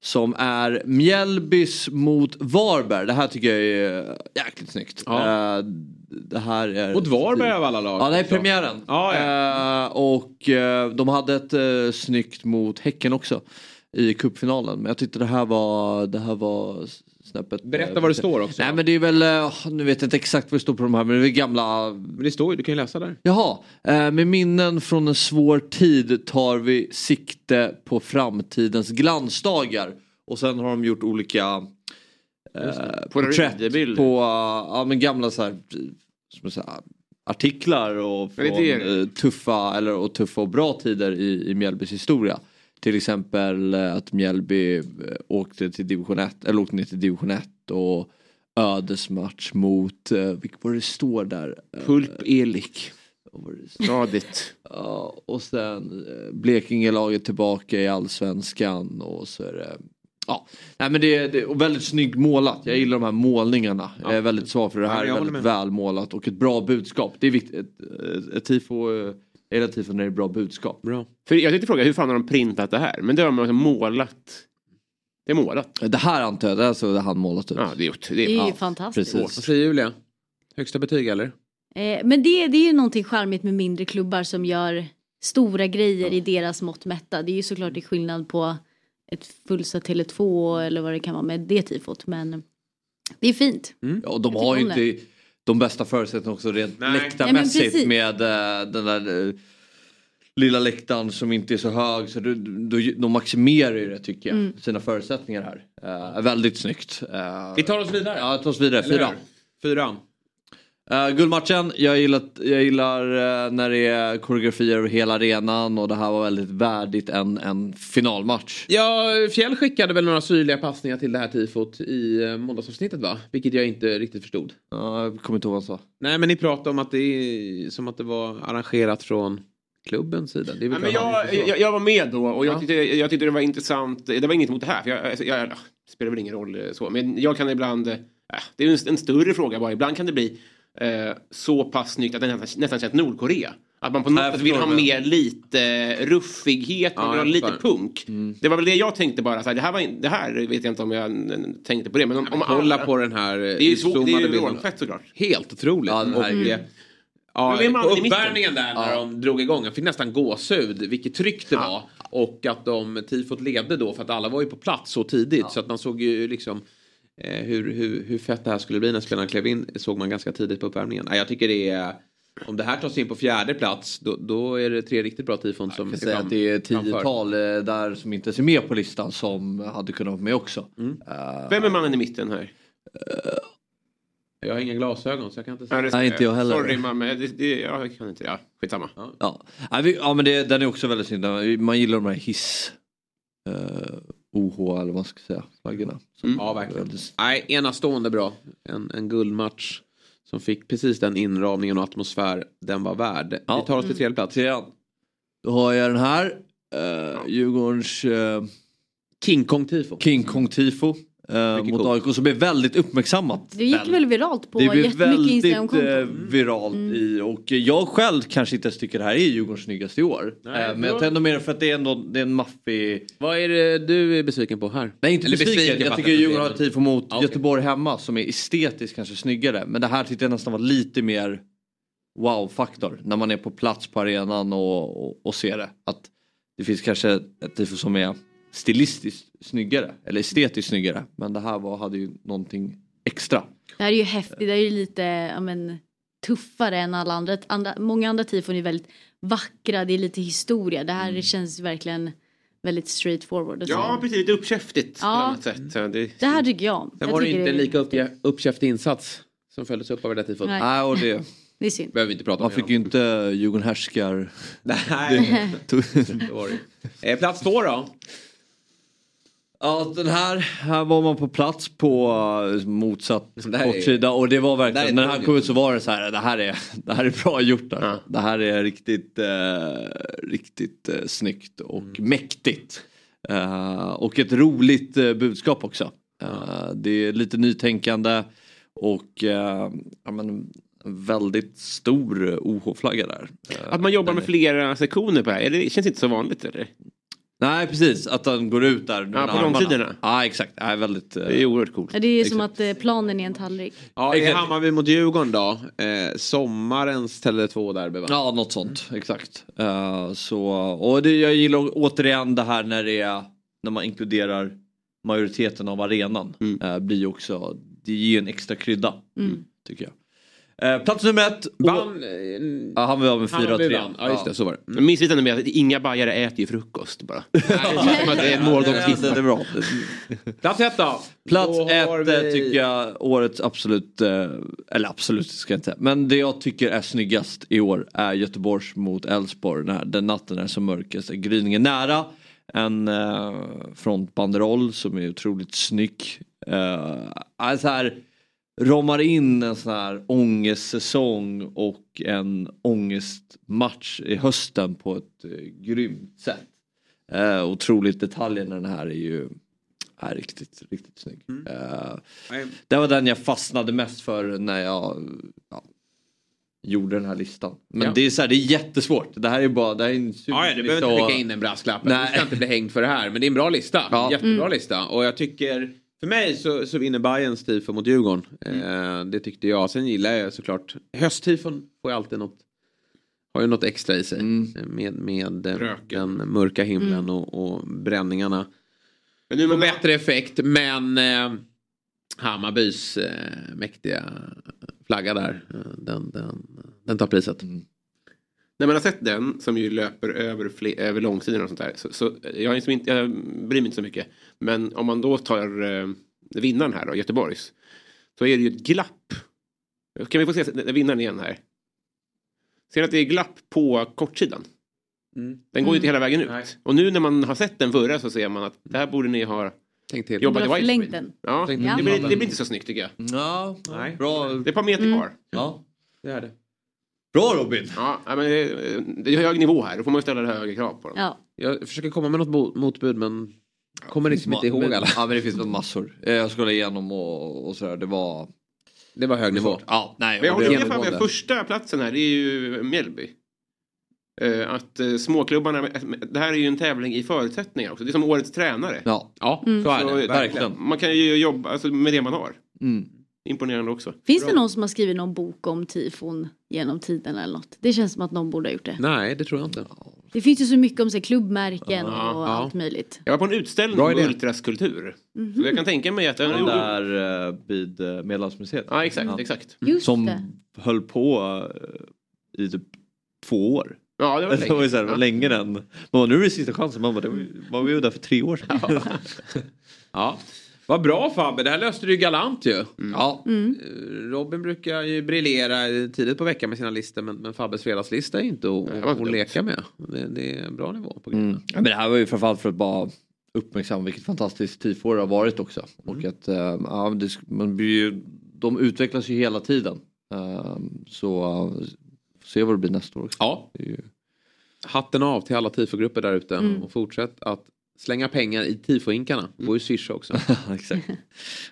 Som är Mjällbys mot Varberg. Det här tycker jag är jäkligt snyggt. Ja. Eh, det här är... Mot Varberg av alla lag. Ja, det är premiären. Ja, Eh, och eh, de hade ett uh, snyggt mot Häcken också i cupfinalen. Men jag tyckte det här var, det här var snäppet. Berätta eh, vad det står också. Nej men det är väl, eh, nu vet jag inte exakt vad det står på de här men det är gamla. Men det står ju, du kan ju läsa där. Jaha, eh, med minnen från en svår tid tar vi sikte på framtidens glansdagar. Och sen har de gjort olika. Eh, porträtt på uh, ja, men gamla så här, jag säger, artiklar och från eh, tuffa, eller, och tuffa och bra tider i, i Mjällbys historia. Till exempel eh, att Mjällby eh, åkte till division 1, eller åkte ner till division 1 och ödesmatch mot, uh, vilket var det står där? Eh, Pulp Elik. Stadigt. Ja, och sen eh, Blekinge-laget tillbaka i allsvenskan och så är det Ja, nej men det är, det är och väldigt snyggt målat. Jag gillar de här målningarna. Jag är väldigt svag för det Ja, här. är håller väldigt med. välmålat och ett bra budskap. Det är viktigt. Ett, ett, ett tifo, eh, gillar tifo när det är bra budskap. Bra. För jag tänkte fråga, hur fan har de printat det här? Men det har man alltså målat. Det är målat. Det här antar jag, det här så det han målat ut. Ja, det är gjort. Det Det är är, ju ja, fantastiskt. precis. Vad säger Julia? Högsta betyg eller? Eh, men det, det är ju någonting charmigt med mindre klubbar som gör stora grejer i deras mått mätta. Det är ju såklart det är skillnad på ett fullsatt Tele2 eller vad det kan vara med det tifot. Men det är fint. Mm. Ja, och de Jag har ju inte de bästa förutsättningarna också rent Nej. läktarmässigt Nej, med eh, den där eh, lilla läktaren som inte är så hög. Så du, du, de maximerar ju det tycker jag, Mm. sina förutsättningar här. Uh, väldigt snyggt. Vi tar oss vidare. Ja, ta oss vidare. Fyra. Fyran. Uh, guldmatchen, jag gillar, jag gillar eh, när det är koreografier över hela arenan och det här var väldigt värdigt en, en finalmatch. Ja, Fjäll skickade väl några syrliga passningar till det här tifot i eh, måndagsavsnittet va? Vilket jag inte riktigt förstod. Ja, jag kommer inte ihåg vad han sa. Nej men ni pratade om att det är som att det var arrangerat från klubbens sida. Det är väl men klart. jag, jag, jag var med då och jag, Ja. tyckte, jag tyckte det var intressant. Det var inget mot det här. För jag, alltså, jag, det spelar väl ingen roll så. Men jag kan ibland. eh, det är ju en, en större fråga bara. Ibland kan det bli eh, så pass snyggt att det nästan, nästan känns Nordkorea. Att man på något sätt vill ha mer lite ruffighet, man Ja, vill ha lite punk. Det var väl det jag tänkte bara. Så här, det, här var, det här vet jag inte om jag mm, tänkte på det. Men om, om Kolla alla- på den här eh, Det är ju svårt, det är ju såklart. Helt otroligt. Ja, den här eh, Ja, på uppvärmningen där när de drog igång, jag fick nästan gåshud vilket tryck det var. Och att de tifot ledde då för att alla var ju på plats så tidigt så att man såg ju liksom hur, hur, hur fett det här skulle bli när spelarna klev in såg man ganska tidigt på uppvärmningen. Nej, jag tycker det är... Om det här tas in på fjärde plats då, då är det tre riktigt bra tifon som Jag kan säga fram- att det är tiotal eh, där som inte är med på listan som hade kunnat vara med också. Eh, Vem är mannen i mitten här? Jag har inga glasögon så jag kan inte Ja, det- Nej, inte jag heller. Sorry mamma, det, det, jag kan inte. Ja, skitsamma. Ja, ja, ja men det, den är också väldigt synd. Man gillar de här hiss... Uh, OH eller vad ska säga, flaggorna. Mm. Ja, verkligen. Nej, enastående bra. En, en guldmatch som fick precis den inramningen och atmosfär den var värd. Vi tar oss till tredje plats. Då har jag den här. Uh, Djurgårdens... Uh, King Kong Tifo. King Kong Mycket mot. AIK som blev väldigt uppmärksammat. Det gick väl viralt på Det blev jättemycket väldigt eh, viralt i och jag själv kanske inte ens tycker det här är Djurgårdens snyggaste i år. Nej, Eh, men jag tar ändå med det för att det är ändå det är en maffig... Vad är det du är besviken på här? Nej inte Eller besviken, jag tycker Djurgården har det. ett tifo mot Ja, okej. Göteborg hemma som är estetiskt kanske snyggare. Men det här tyckte jag nästan var lite mer wow-faktor när man är på plats på arenan och, och, och ser det. Att det finns kanske ett tifo som är stilistiskt snyggare eller estetiskt snyggare. Men det här var, hade ju någonting extra. Det här är ju häftigt, det är ju lite ja, men, tuffare än alla andra. andra. Många andra tifon är väldigt vackra, det är lite historia. Det här känns verkligen väldigt straight forward. Ja, precis. Lite uppkäftigt på Ja. ett annat sätt. Så Det, Det här tycker jag om. Sen jag var det inte en lika upp, uppkäftig insats som följdes upp av det där tifot. Nej. Nej, och det, Det är synd. behöver vi inte prata om. man fick ju inte Djurgården härskar. Nej, det var det. Eh, Plats två då? Ja den här, här var man på plats på uh, motsatt här är- kortsida och det var här verkligen, när han kom ut så var det så här, det här är, det här är bra gjort. Där. Ja. Det här är riktigt, eh, riktigt eh, snyggt och Mm. mäktigt. Eh, och ett roligt eh, budskap också. Eh, det är lite nytänkande och eh, ja, men, en väldigt stor OH-flagga där. Eh, att man jobbar med flera sektioner på det här, det känns inte så vanligt eller? Nej precis, att han går ut där. med på armarna. långsidorna. Ja exakt, ja, väldigt. eh, Det är oerhört coolt. Ja, det är som att eh, planen är en tallrik. Ja, i Exakt. Hammarby mot Djurgården då. Eh, sommarens Tele2 derby va? Ja, något sånt. Exakt. Eh, så, och det, jag gillar återigen det här när det är när man inkluderar majoriteten av arenan. Mm. eh, blir ju också, det ger en extra krydda. Mm. Tycker jag. Eh, plats nummer ett. Vann... eh, Ja, han var med Hammarby 4-3. vann. Ja, just det. Så var det. Mm. Missvisande med att inga bajare äter ju frukost bara. det är det är bra. Plats ett då? Plats Då ett eh, vi- tycker jag årets absolut, eh, eller absolut ska jag inte säga, men det jag tycker är snyggast i år är Göteborgs mot Elfsborg. När den natten är som mörkast är gryningen nära. En eh, frontbanderoll som är otroligt snygg. Eh, alltså här, ramar in en sån här ångestsäsong och en ångestmatch i hösten på ett eh, grymt sätt. Eh, otroligt detaljerna den här är ju är riktigt, riktigt snygg. Eh, Nej. det var den jag fastnade mest för när jag ja, gjorde den här listan. Men Ja. det är så här, det är jättesvårt. Det här är bara, det här är en Ja, ja, du behöver inte skicka in en brasklapp. Du ska inte bli hängd för det här. Men det är en bra lista. Ja. Jättebra lista. Och jag tycker, för mig så, så vinner Bayerns tifo mot Djurgården. Eh, det tyckte jag. Sen gillar jag såklart, hösttifon får ju alltid något, har ju något extra i sig. Mm. Eh, Med, med eh, Röken. den mörka himlen och, och bränningarna. Men nu Får med bättre effekt, men eh, Hammarbys eh, mäktiga flagga där, eh, den, den, den tar priset. När man har sett den som ju löper över, över långsidan och sånt där. Så, så jag, är liksom inte, jag bryr mig inte så mycket. Men om man då tar eh, vinnaren här då, Göteborgs. Så är det ju ett glapp. Kan vi få se den- vinnaren igen här? Ser ni att det är glapp på kortsidan? Den går ju inte hela vägen ut. Nej. Och nu när man har sett den förra så ser man att det här borde ni ha Tänk till. jobbat i widescreen. den. Ja, Tänk- det, blir, det blir inte så snyggt tycker jag. Ja, Nej. bra. Det är ett par meter Mm. kvar. Ja. Det är det. Bra Robin! Ja, men det, det är hög nivå här. Då får man ju ställa högre krav på dem. Ja. Jag försöker komma med något motbud men kommer liksom inte ihåg alla. Ja men det finns väl massor. Eh, Jag skulle igenom och, och sådär. Det var... Det var hög nivå. Ja, nej. Men jag håller med genomgående. första platsen här, det är ju Mjällby. Eh, att eh, småklubbarna, det här är ju en tävling i förutsättningar också. Det är som årets tränare. Ja, Ja, Mm. så är Så, det. verkligen. Man kan ju jobba alltså, med det man har. Mm. Imponerande också. Finns det någon som har skrivit någon bok om tifon genom tiden eller något? Det känns som att någon borde ha gjort det. Nej, det tror jag inte. Det finns ju så mycket om så här, klubbmärken Ja. och Ja. allt möjligt. Jag var på en utställning om idé. ultraskulptur. Mhm. Så jag kan tänka mig att... Den där eh, vid eh, Medelhavsmuseet. Ja, exakt, exakt. Just Som det. höll på eh, i typ två år. Ja, det var det var ju länge. så här, Ja. länge den. Man bara, nu är det sista chansen. Man bara, var, var ju där för tre år sedan. Ja. Vad bra Fabbe, det här löste du ju galant ju. Ja. Mm. Eh, Robin brukar ju briljera tidigt på veckan med sina listor men, men Fabbes fredagslista är inte att, leka med. Det, det är bra nivå på grejerna. Mm. Ja, men det här var ju framförallt för att bara uppmärksamma vilket fantastiskt tifo det har varit också. Och att eh, ja, det, man blir ju, de utvecklas ju hela tiden. Eh, så uh, se vad det blir nästa år också. Ja. Det är ju... Hatten av till alla tifogrupper där ute Mm. och fortsätt att slänga pengar i tifohinkarna. Det går ju swisha också. Exakt.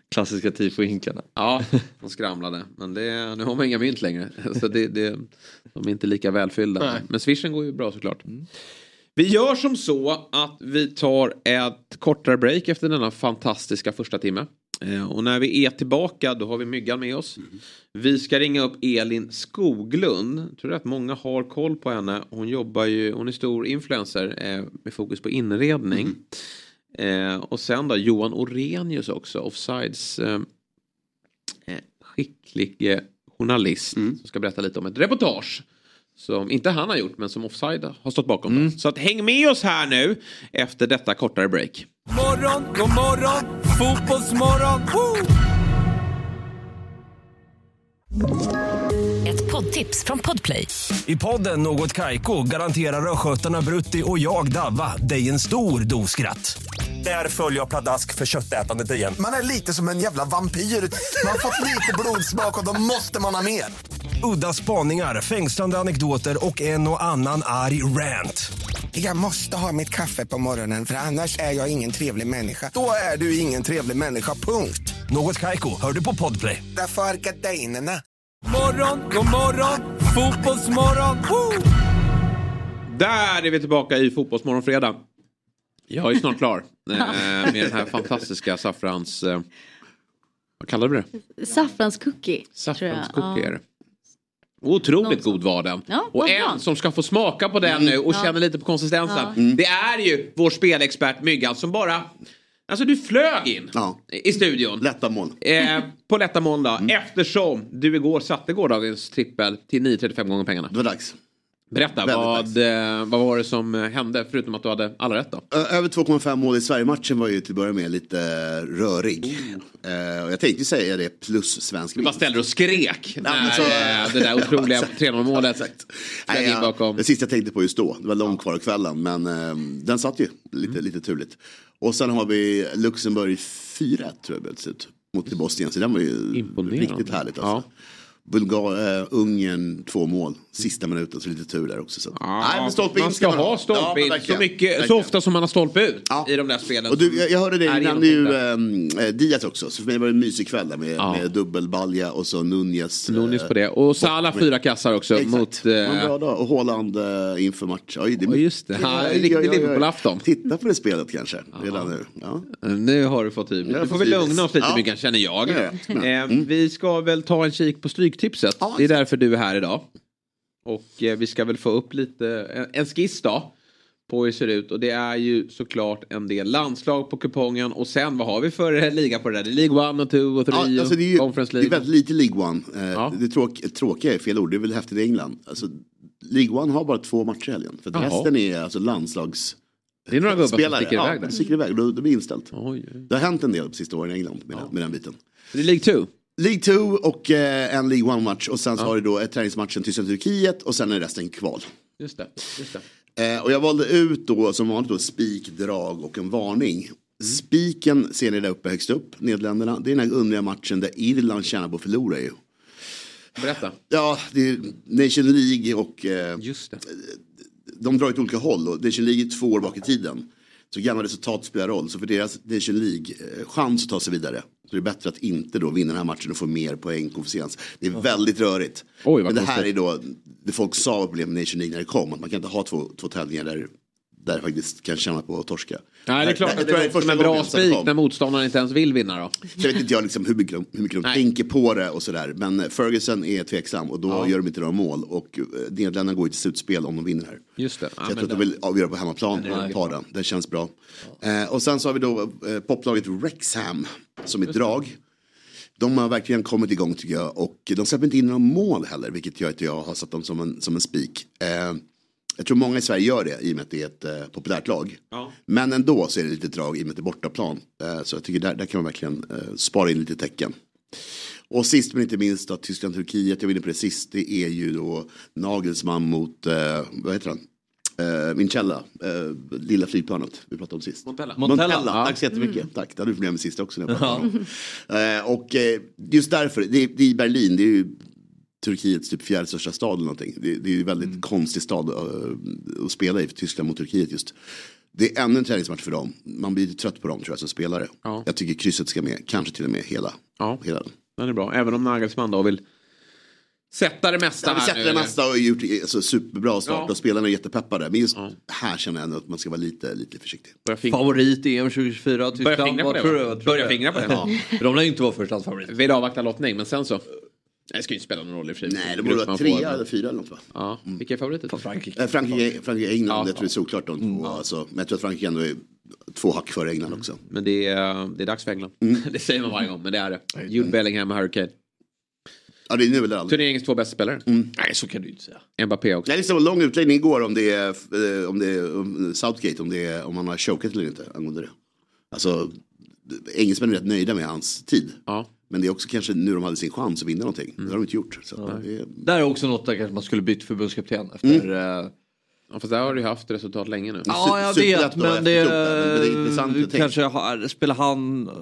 Klassiska tifohinkarna. Ja, de skramlade. Men det, nu har man inga mynt längre. Så det, det, de är inte lika välfyllda. Nej. Men swishen går ju bra såklart. Vi gör som så att vi tar ett kortare break efter denna fantastiska första timme. Eh, Och när vi är tillbaka då har vi Myggan med oss. Vi ska ringa upp Elin Skoglund. Jag tror att många har koll på henne. Hon jobbar ju, hon är stor influencer eh, med fokus på inredning. Eh, och sen då Johan Orenius också, Offsides eh, skicklig eh, journalist som ska berätta lite om ett reportage. Som inte han har gjort men som Offside har stått bakom. då. Så att häng med oss här nu efter detta kortare break. Morgon, god morgon, fotbollsmorgon. Woo! Ett poddtips från Podplay. I podden Något Kaiko garanterar östgötarna Brutti och jag, Davva, dig en stor dos skratt. Där följer jag pladask för köttätandet igen. Man är lite som en jävla vampyr. Man har fått lite blodsmak och då måste man ha mer. Udda spaningar, fängslande anekdoter och en och annan arg rant. Jag måste ha mitt kaffe på morgonen för annars är jag ingen trevlig människa. Då är du ingen trevlig människa, punkt. Något Kaiko, hör du på Podplay. Därför är gardinerna. Morgon, god morgon, fotbollsmorgon. Woo! Där är vi tillbaka i Fotbollsmorgon fredag. Jag är snart klar eh, med den här fantastiska saffrans... Eh, vad kallar du det? Saffranscookie. Saffranscookie är det. Otroligt god var den. Ja, och en bra. som ska få smaka på den nu och Ja. känna lite på konsistensen. Ja. Mm. Det är ju vår spelexpert Myggan som bara... Alltså du flög in i studion. Lätta mål. Eh, på lätta måndag. Eftersom du igår satte gårdagens trippel till 9,35 gånger pengarna. Det var dags. Berätta, vad, eh, vad var det som eh, hände förutom att du hade alla rätt då? Över 2,5 mål i Sverige-matchen var ju till att börja med lite eh, rörig. Och jag tänkte säga det plus svensk Du bara ställde och skrek när men så- det där otroliga 3-0 målet flög Nej, in ja, bakom. Det sista jag tänkte på just då. Det var långt kvar av kvällen. Men eh, den satt ju lite, Mm. lite turligt. Och sen har vi Luxemburg 4 tror jag det slut. Mot Bosnien. Så den var ju Imponerande. riktigt härligt. Alltså. Bulgar, eh, Ungern två mål. Sista minuten så lite tur där också. Så. Nej, men stolpe in man ska man ha stolpe in så, verkligen. mycket, så ofta som man har stolpe ut i de där spelen. Och du, jag, jag hörde dig, nämnde ju ähm, Diaz också. Så för mig var det en mysig kväll där med, Ja. med dubbelbalja och så Nunez. Nunez eh, på det. Och Salah och- fyra kassar också Exakt. mot... En bra dag. Och Haaland eh, inför match. Oj, det, Ja, just det. Ja, riktig. Liverpool-afton. Titta på det spelet kanske. Redan nu. Ja. Nu har du fått har Du får tid. lugna oss lite Ja. mycket känner jag. Ja, ja. Mm. Vi ska väl ta en kik på Stryktipset. det är därför du är här idag. Och eh, vi ska väl få upp lite, en, en skiss då. På hur det ser ut. Och det är ju såklart en del landslag på kupongen. Och sen vad har vi för eh, liga på det där? Det är League 1 och 2 och 3 Ja, alltså det är ju Conference det är League. väldigt lite League One. Eh, Det tråk, tråkiga är fel ord, det är väl häftigt i England. Alltså, League One har bara två matcher i helgen. För resten är alltså landslags... Det är några gubbar som sticker ja, iväg där. de sticker iväg. Då, då blir inställt. Oj. Det har hänt en del på sista åren i England med, med den biten. Det är League 2? League 2 och eh, en League 1-match. Och sen så har du då ett träningsmatchen Tyskland-Turkiet och sen är resten kval. Just det. Just det. Eh, och jag valde ut då som vanligt då spik, drag och en varning. Spiken ser ni där uppe högst upp, Nederländerna. Det är den här underliga matchen där Irland tjänar på att förlora ju. Berätta. Ja, det är Nation League och eh, Just det. de drar åt olika håll och Nation League är två år bak i tiden. Så gamla resultat spelar roll. Så för deras Nation League-chans att ta sig vidare så det är bättre att inte då vinna den här matchen och få mer poäng koefficiens. Det är väldigt rörigt. Oj, Men det här konstigt. är då det folk sa problem med Nation League när det kom. Att man kan inte ha två, två tävlingar där där jag faktiskt kan känna på att torska. Nej, det är klart Jag att tror det är är som en bra det spik när motståndaren inte ens vill vinna då. Så vet inte jag liksom hur mycket de, hur mycket de tänker på det och sådär. Men Ferguson är tveksam och då Ja. gör de inte några mål. Och eh, Nederländerna går ju till slutspel om de vinner här. Just det. Så jag tror att de vill avgöra på hemmaplan Ja, det är ta den. Det känns bra. Eh, och sen så har vi då eh, poplaget Wrexham som ett drag. De har verkligen kommit igång tycker jag. Och de släpper inte in några mål heller. Vilket gör att jag har satt dem som en, som en spik. Eh, jag tror många i Sverige gör det i och med att det är ett eh, populärt lag. Ja. Men ändå så är det lite drag i och med att det är bortaplan. Eh, så jag tycker där, där kan man verkligen eh, spara in lite tecken. Och sist men inte minst då, Tyskland-Turkiet, jag var inne på det sist, det är ju då Nagelsmann mot, eh, vad heter han? Eh, Mincella, eh, lilla flygplanet vi pratade om sist. Montella. Montella, Montella, ja. tack så jättemycket. Mm. Tack, det hade du problem med sist också. När jag pratade om. eh, och eh, just därför, det, är- det är i Berlin, det är ju Turkiets typ fjärde största stad eller någonting. Det, det är ju väldigt konstig stad eh, att spela i för Tyskland mot Turkiet just. Det är ännu en träningsmatch för dem. Man blir trött på dem tror jag som spelare. Jag tycker krysset ska med, kanske till och med hela. Ja, hela den. den är bra. Även om Nagelsmann då vill sätta det mesta Ja, vi här sätter nu, det eller? mesta och gjort alltså, superbra start Ja. och spelarna är jättepeppade. Men just här känner jag ändå att man ska vara lite, lite försiktig. Favorit i EM 2024 Börja Tyskland. fingra på det, Börja fingra på det. Ja. De lär ju inte vara förstahandsfavorit. Vill avvakta lottning, men sen så. Nej, Det ska ju inte spela någon roll i och för sig. Nej, det borde vara trea eller fyra eller något va? Ja, vilka är favoriter? Frankrike. Eh, Frankrike, Frankrike England, Ja, jag tror det är solklart de två. Alltså, men jag tror att Frankrike ändå är två hack före England också. Men det är, det är dags för England. det säger man varje gång, men det är det. Jude Bellingham och Harry Kane. Ja, det är nu eller aldrig. Turneringens två bästa spelare. Nej, så kan du inte säga. Mbappé också. Nej, det var en lång utläggning igår om det är, eh, om det är om Southgate, om, det är, om han har chokat eller inte angående det. Alltså, engelsmännen är rätt nöjda med hans tid. Men det är också kanske nu de hade sin chans att vinna någonting. Det har de inte gjort. Så att det är, Där är också något där kanske man skulle bytt förbundskapten efter. eh, Ja, fast där har du ju haft resultat länge nu. Ja, jag vet, men det, kanske har, spelar han, eh,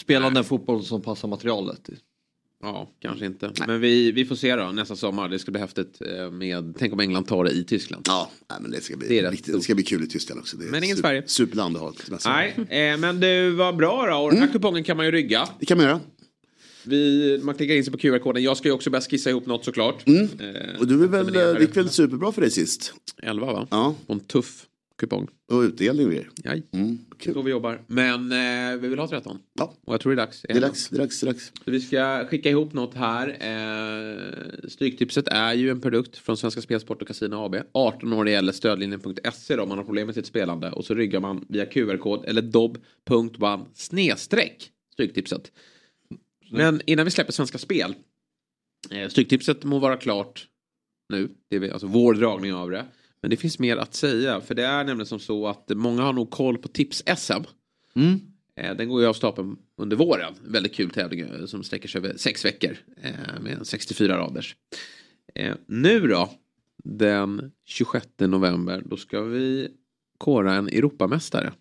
spelar den fotboll som passar materialet. Ja, kanske inte. Men vi, vi får se då nästa sommar. Det ska bli häftigt eh, med, tänk om England tar det i Tyskland. Ja, nej, men det ska bli, Det riktigt, det ska bli kul i Tyskland också. Det Men ingen super- Sverige. Superland att ha. Nej, eh, men du var bra då. Och den här kupongen kan man ju rygga. Det kan man göra. Vi, man klickar in sig på QR-koden. Jag ska ju också börja skissa ihop något såklart. Mm. Eh, Och du är väl, men det det gick väl superbra för dig sist? 11 va? Ja. Och en tuff kupong. Och utdelning och grejer. Mm, kul. Så vi jobbar. Men eh, vi vill ha 13. Ja. Och jag tror det är dags. Det är dags, det är dags, det är dags. Så vi ska skicka ihop något här. Eh, Stryktipset är ju en produkt från Svenska Spelsport och Casino AB. 18 år gäller stödlinjen.se om man har problem med sitt spelande. Och så ryggar man via QR-kod eller dob.one snedstreck Stryktipset. Men innan vi släpper Svenska Spel. Eh, Stryktipset må vara klart nu. Det är vi- alltså vår dragning av det. Men det finns mer att säga. För det är nämligen som så att många har nog koll på Tips-SM. Eh, Den går ju av stapeln under våren. Väldigt kul tävling eh, som sträcker sig över sex veckor. eh, Med en 64 raders. Nu då, den 26 november, då ska vi kora en Europamästare.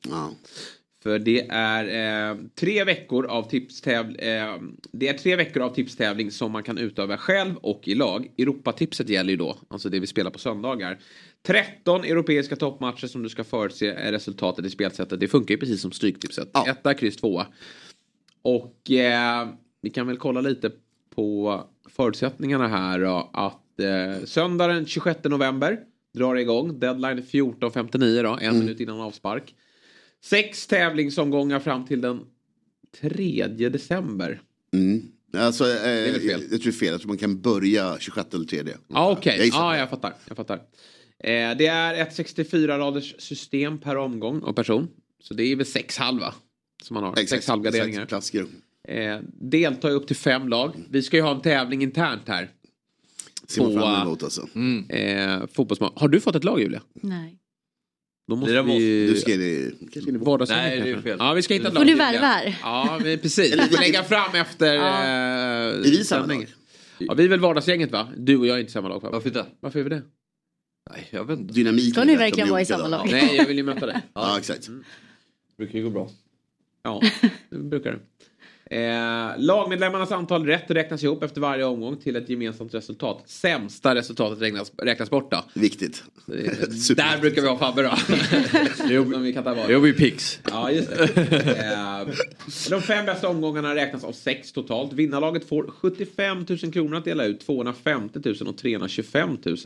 För det är eh, tre veckor av tipstävling. Eh, det är tre veckor av tipstävling som man kan utöva själv och i lag. Europatipset gäller ju då, alltså det vi spelar på söndagar. 13 europeiska toppmatcher som du ska förutse är resultatet i spelsättet. Det funkar ju precis som Stryktipset. Etta, kryss, tvåa. Och eh, vi kan väl kolla lite på förutsättningarna här då. Att eh, söndag den 26 november drar det igång. Deadline 14.59 då, en minut innan avspark. Sex tävlingsomgångar fram till den 3 december. Mm. Alltså, eh, är väl fel. Jag, jag tror det är fel, jag tror man kan börja 26 eller 3. Ja okej, ja på det. jag fattar. Jag fattar. Eh, det är ett 64-raders system per omgång och person. Så det är väl sex halva som man har. Exakt, sex klassiker. Eh, deltar ju upp till fem lag. Vi ska ju ha en tävling internt här. Ser man fram emot alltså. Eh, fotbollsmål. Har du fått ett lag Julia? Nej. Då måste det vi... du ska in i- Nej, det är fel. Ja, vi ska hitta ett lag. du Julia. värva här? Ja, men precis. Vi får lägga fram efter... Ja. Eh, Är vi samma sändning. Ja, vi är väl vardagsgänget va? Du och jag är inte samma lag. Varför inte? Varför är vi det? Nej, jag vet inte. Dynamiken Ska ni verkligen vara i samma lag? Nej, jag vill ju möta dig. Ja, exakt. brukar ju gå bra. Ja, det brukar det. Eh, lagmedlemmarnas antal rätt räknas ihop efter varje omgång till ett gemensamt resultat. Sämsta resultatet räknas, räknas bort då. Viktigt. Eh, Där brukar vi ha Fabbe då. Som vi kan ta vara. Ju Pix. Ja, just det. Eh, de fem bästa omgångarna räknas av sex totalt. Vinnarlaget får 75 000 kronor att dela ut, 250 000 och 325 000.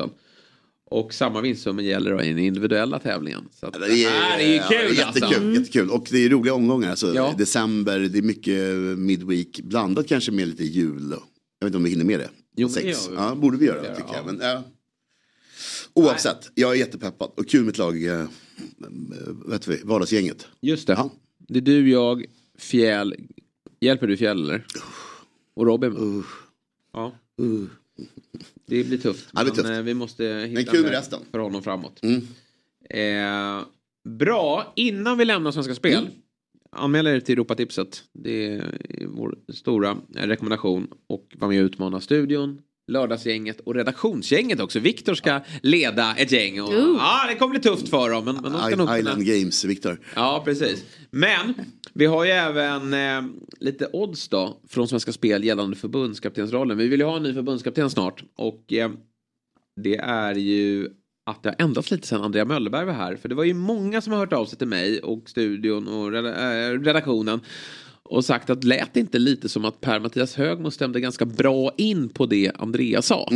Och samma vinstsumma gäller då i den individuella tävlingen. Så att det, Det här är ju ja, kul jättekul, alltså. jättekul. Och det är roliga omgångar. Alltså, Ja. December, det är mycket midweek. Blandat kanske med lite jul. Jag vet inte om vi hinner med det. Jo, det sex. vi. Ja, borde vi göra Ja. tycker jag. Men, ja. Oavsett, jag är jättepeppad. Och kul med ett lag, eh, vet vi, vardagsgänget. Just det. Det är du, jag, Fjäll. Hjälper du Fjäll eller? Och Robin? Ja. Det blir tufft. Ja, det blir men tufft. eh, vi måste hitta Men kul resten. för honom framåt. Mm. Eh, bra, innan vi lämnar Svenska Spel. Mm. Anmäl er till Europatipset. Det är vår stora rekommendation. Och var med och utmana studion. Lördagsgänget och redaktionsgänget också. Viktor ska leda ett gäng. Och, Ooh. ja, det kommer bli tufft för dem. Men, men de ska nog kunna... Island Games, Viktor. Ja, precis. Men vi har ju även eh, lite odds då från Svenska Spel gällande förbundskaptensrollen. Vi vill ju ha en ny förbundskapten snart. Och eh, det är ju att det har ändrats lite sen Andrea Möllerberg var här. För det var ju många som har hört av sig till mig och studion och eh, redaktionen. Och sagt att lät det inte lite som att Per-Mattias Högmo stämde ganska bra in på det Andrea sa.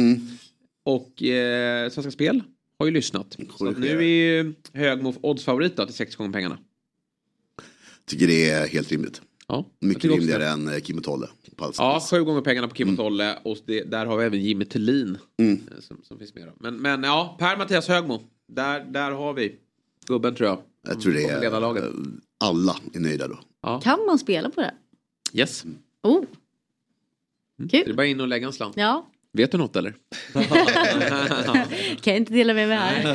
Och eh, Svenska Spel har ju lyssnat. Så nu är ju Högmo oddsfavorit då till sex gånger pengarna. Tycker det är helt rimligt. Ja, Mycket rimligare än eh, Kim och Tolle. Ja, sju gånger pengarna på Kim och Tolle och det, där har vi även Jimmy Tillin Mm. eh, som, som finns med. Då. Men, men ja, Per-Mattias Högmo, där, där har vi gubben tror jag. Jag tror det är alla är nöjda då. Ja. Kan man spela på det? Yes. Oh, Det är bara in och lägga en slant. ja. Vet du något eller? Kan jag inte dela med mig här.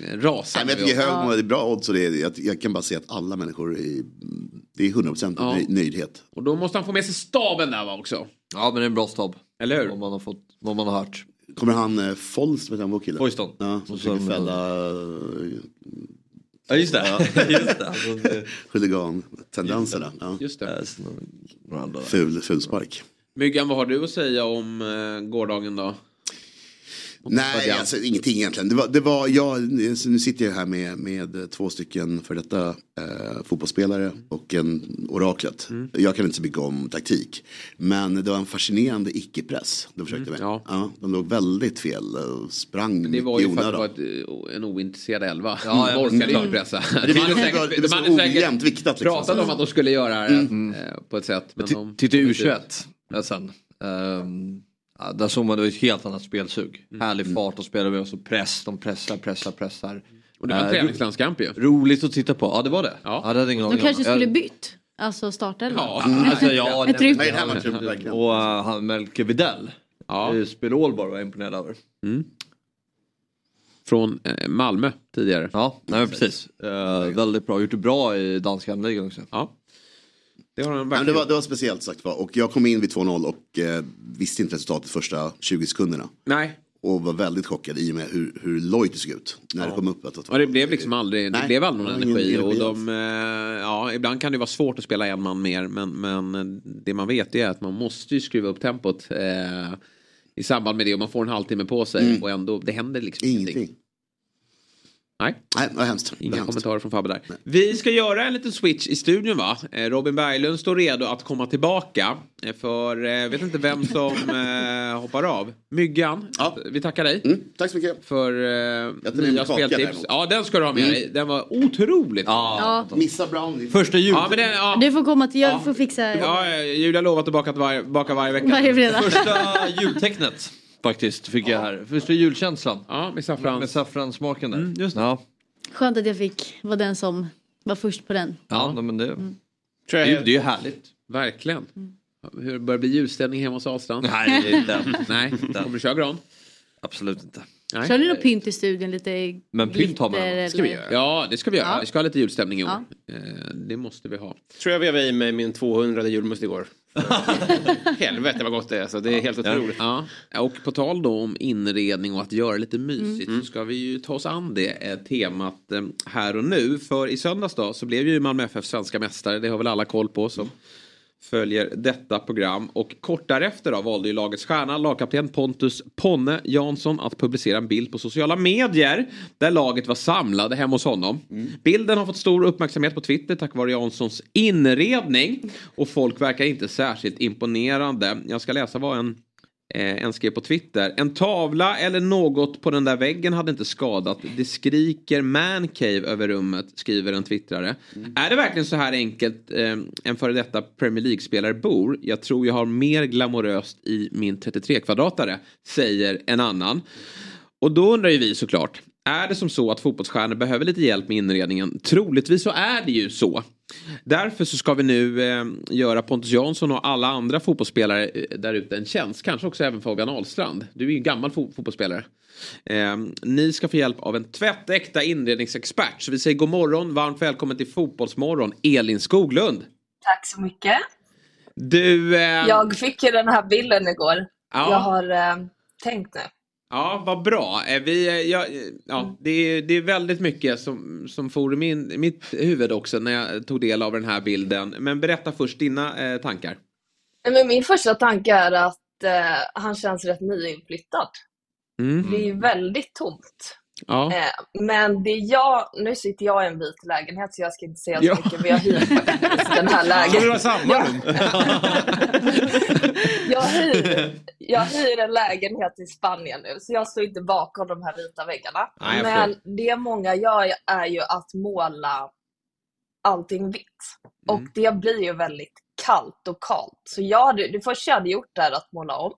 Nej, Rasande. men jag tycker Högmo är bra odds och det är, jag, jag kan bara säga att alla människor är, det är 100% Ja. nöj- nöjdhet. Och då måste han få med sig staben där va också. Ja men det är en bra stab. Eller hur? Vad man har, fått, vad man har hört. Kommer han eh, Folst, vet han vår kille? Foyston. Ja, som Och försöker fälla eh, Ja just det. Ja. just det. Alltså, det huligan-tendenserna. Ja. Just det. några andra. Ful, fulspark. Myggan, vad har du att säga om eh, gårdagen då? Nej, Fabian. alltså, ingenting egentligen. Det var, det var, jag, nu sitter jag här med, med två stycken för detta eh, fotbollsspelare och en oraklet. Mm. Jag kan inte så mycket om taktik. Men det var en fascinerande icke-press de försökte med. Mm, ja. de låg väldigt fel och sprang Det var ju för att det var ett, eh, en ointresserad elva. Ja, ja, de orkade inte pressa. Det blir De hade så- säkert- det blir så ojämnt viktat, liksom. Pratat om att de skulle göra det Mm. eh, på ett sätt. Men de, Titta U21 ja, sen. Ehm, ja, där såg man det var ett helt annat spelsug. Mm. Härlig fart och spelar vi och så press, de pressar, pressar, pressar. Och det var en Eh, träningslandskamp ju. ro- Roligt att titta på, ja det var det. Ja. Ja, det hade ingen De kanske skulle Jag- bytt. Alltså startelva. Ja. Alltså, ja, Ett ryck. Och uh, han Melke Videll. Ja. Spelål bara var jag imponerad över. Från eh, Malmö tidigare. Ja, nej precis. Eh, väldigt bra, gjort det bra i danska ligan också. Ja. Det har han Ja, men verkligen. det, var, det var speciellt sagt var. Och jag kom in vid 2-0 och eh, visste inte resultatet första 20 sekunderna. Nej, Och var väldigt chockad i och med hur, hur lojt det såg ut. När det kom upp. Att, och det blev liksom aldrig, det Nej, blev aldrig någon energi. Och de, eh, ja, ibland kan det vara svårt att spela en man mer. Men, men det man vet är att man måste ju skruva upp tempot. Eh, I samband med det och man får en halvtimme på sig. Mm. Och ändå, det händer liksom ingenting. Ingenting. Nej. Nej, var hemskt. Inga hemskt. kommentarer från Fabbe där. Vi ska göra en liten switch i studion va? Eh, Robin Berglund står redo att komma tillbaka. Eh, För jag vet inte vem som eh, hoppar av. Myggan, Ja. vi tackar dig. Mm, tack så mycket. För eh, nya speltips. Ja den ska du ha med dig. Den var otroligt Ja. Missa brownie. Första jul. Ja, men den, ja. Du får komma till, jag får fixa Ja, eh, Julia lovat att baka varje, baka varje vecka. varje fredag. Första jultecknet faktiskt fick jag här. Första julkänslan. Ja, med saffrans. Med saffranssmaken där. Mm, just det. Ja, Skönt att jag fick vara den som var först på den. ja nej, men det, Mm. det, är ju- det är ju härligt. Verkligen. Hur det börjar bli julstämning hemma hos Ahlstrand? Nej, det är inte. Nej. Kommer du köra gran? Absolut inte. Nej. Kör ni något pynt i studion? Lite Men pynt har man. ska vi göra. Ja, det ska vi göra. Ja. Vi ska ha lite julstämning i år. Ja. Eh, Det måste vi ha. Tror jag vevade i mig min 200 julmust igår. Helvete vad gott det är. Alltså, det är helt otroligt. Ja, och på tal då om inredning och att göra lite mysigt Mm. så ska vi ju ta oss an det eh, temat eh, här och nu. För i söndags då så blev ju Malmö FF svenska mästare. Det har väl alla koll på som följer detta program. Och kort därefter då valde ju lagets stjärna, lagkapten Pontus Ponne Jansson att publicera en bild på sociala medier där laget var samlade hemma hos honom. Bilden har fått stor uppmärksamhet på Twitter tack vare Janssons inredning och folk verkar inte särskilt imponerande. Jag ska läsa vad en Eh, en skrev på Twitter. En tavla eller något på den där väggen hade inte skadat. Det skriker mancave över rummet, skriver en twittrare. Är det verkligen så här enkelt eh, en före detta Premier League-spelare bor? Jag tror jag har mer glamoröst i min 33-kvadratare, säger en annan. Och då undrar ju vi såklart, är det som så att fotbollsstjärnor behöver lite hjälp med inredningen? Troligtvis så är det ju så. Därför så ska vi nu eh, göra Pontus Jansson och alla andra fotbollsspelare eh, där ute en tjänst. Kanske också även Fabian Ahlstrand. Du är ju en gammal fo fotbollsspelare. Eh, ni ska få hjälp av en tvättäkta inredningsexpert. Så vi säger god morgon, varmt välkommen till Fotbollsmorgon, Elin Skoglund. Tack så mycket. Du... Eh, Jag fick ju den här bilden igår. Ja. Jag har eh, tänkt nu. Ja, vad bra. Eh, Vi, eh, ja, eh, ja, det, är, det är väldigt mycket som, som for i min, mitt huvud också när jag tog del av den här bilden. Men berätta först dina eh, tankar. Men min första tanke är att eh, han känns rätt nyinflyttad. Mm. Det är väldigt tomt. Ja. Eh, men det jag, nu sitter jag i en vit lägenhet så jag ska inte säga så Ja. mycket men jag hyr faktiskt den här lägenheten. Har samma rum? jag, hyr, jag hyr en lägenhet i Spanien nu så jag står inte bakom de här vita väggarna. Nej, men det många gör är ju att måla allting vitt. Och Mm. det blir ju väldigt kallt och kalt. Så jag det första jag hade gjort är att måla om.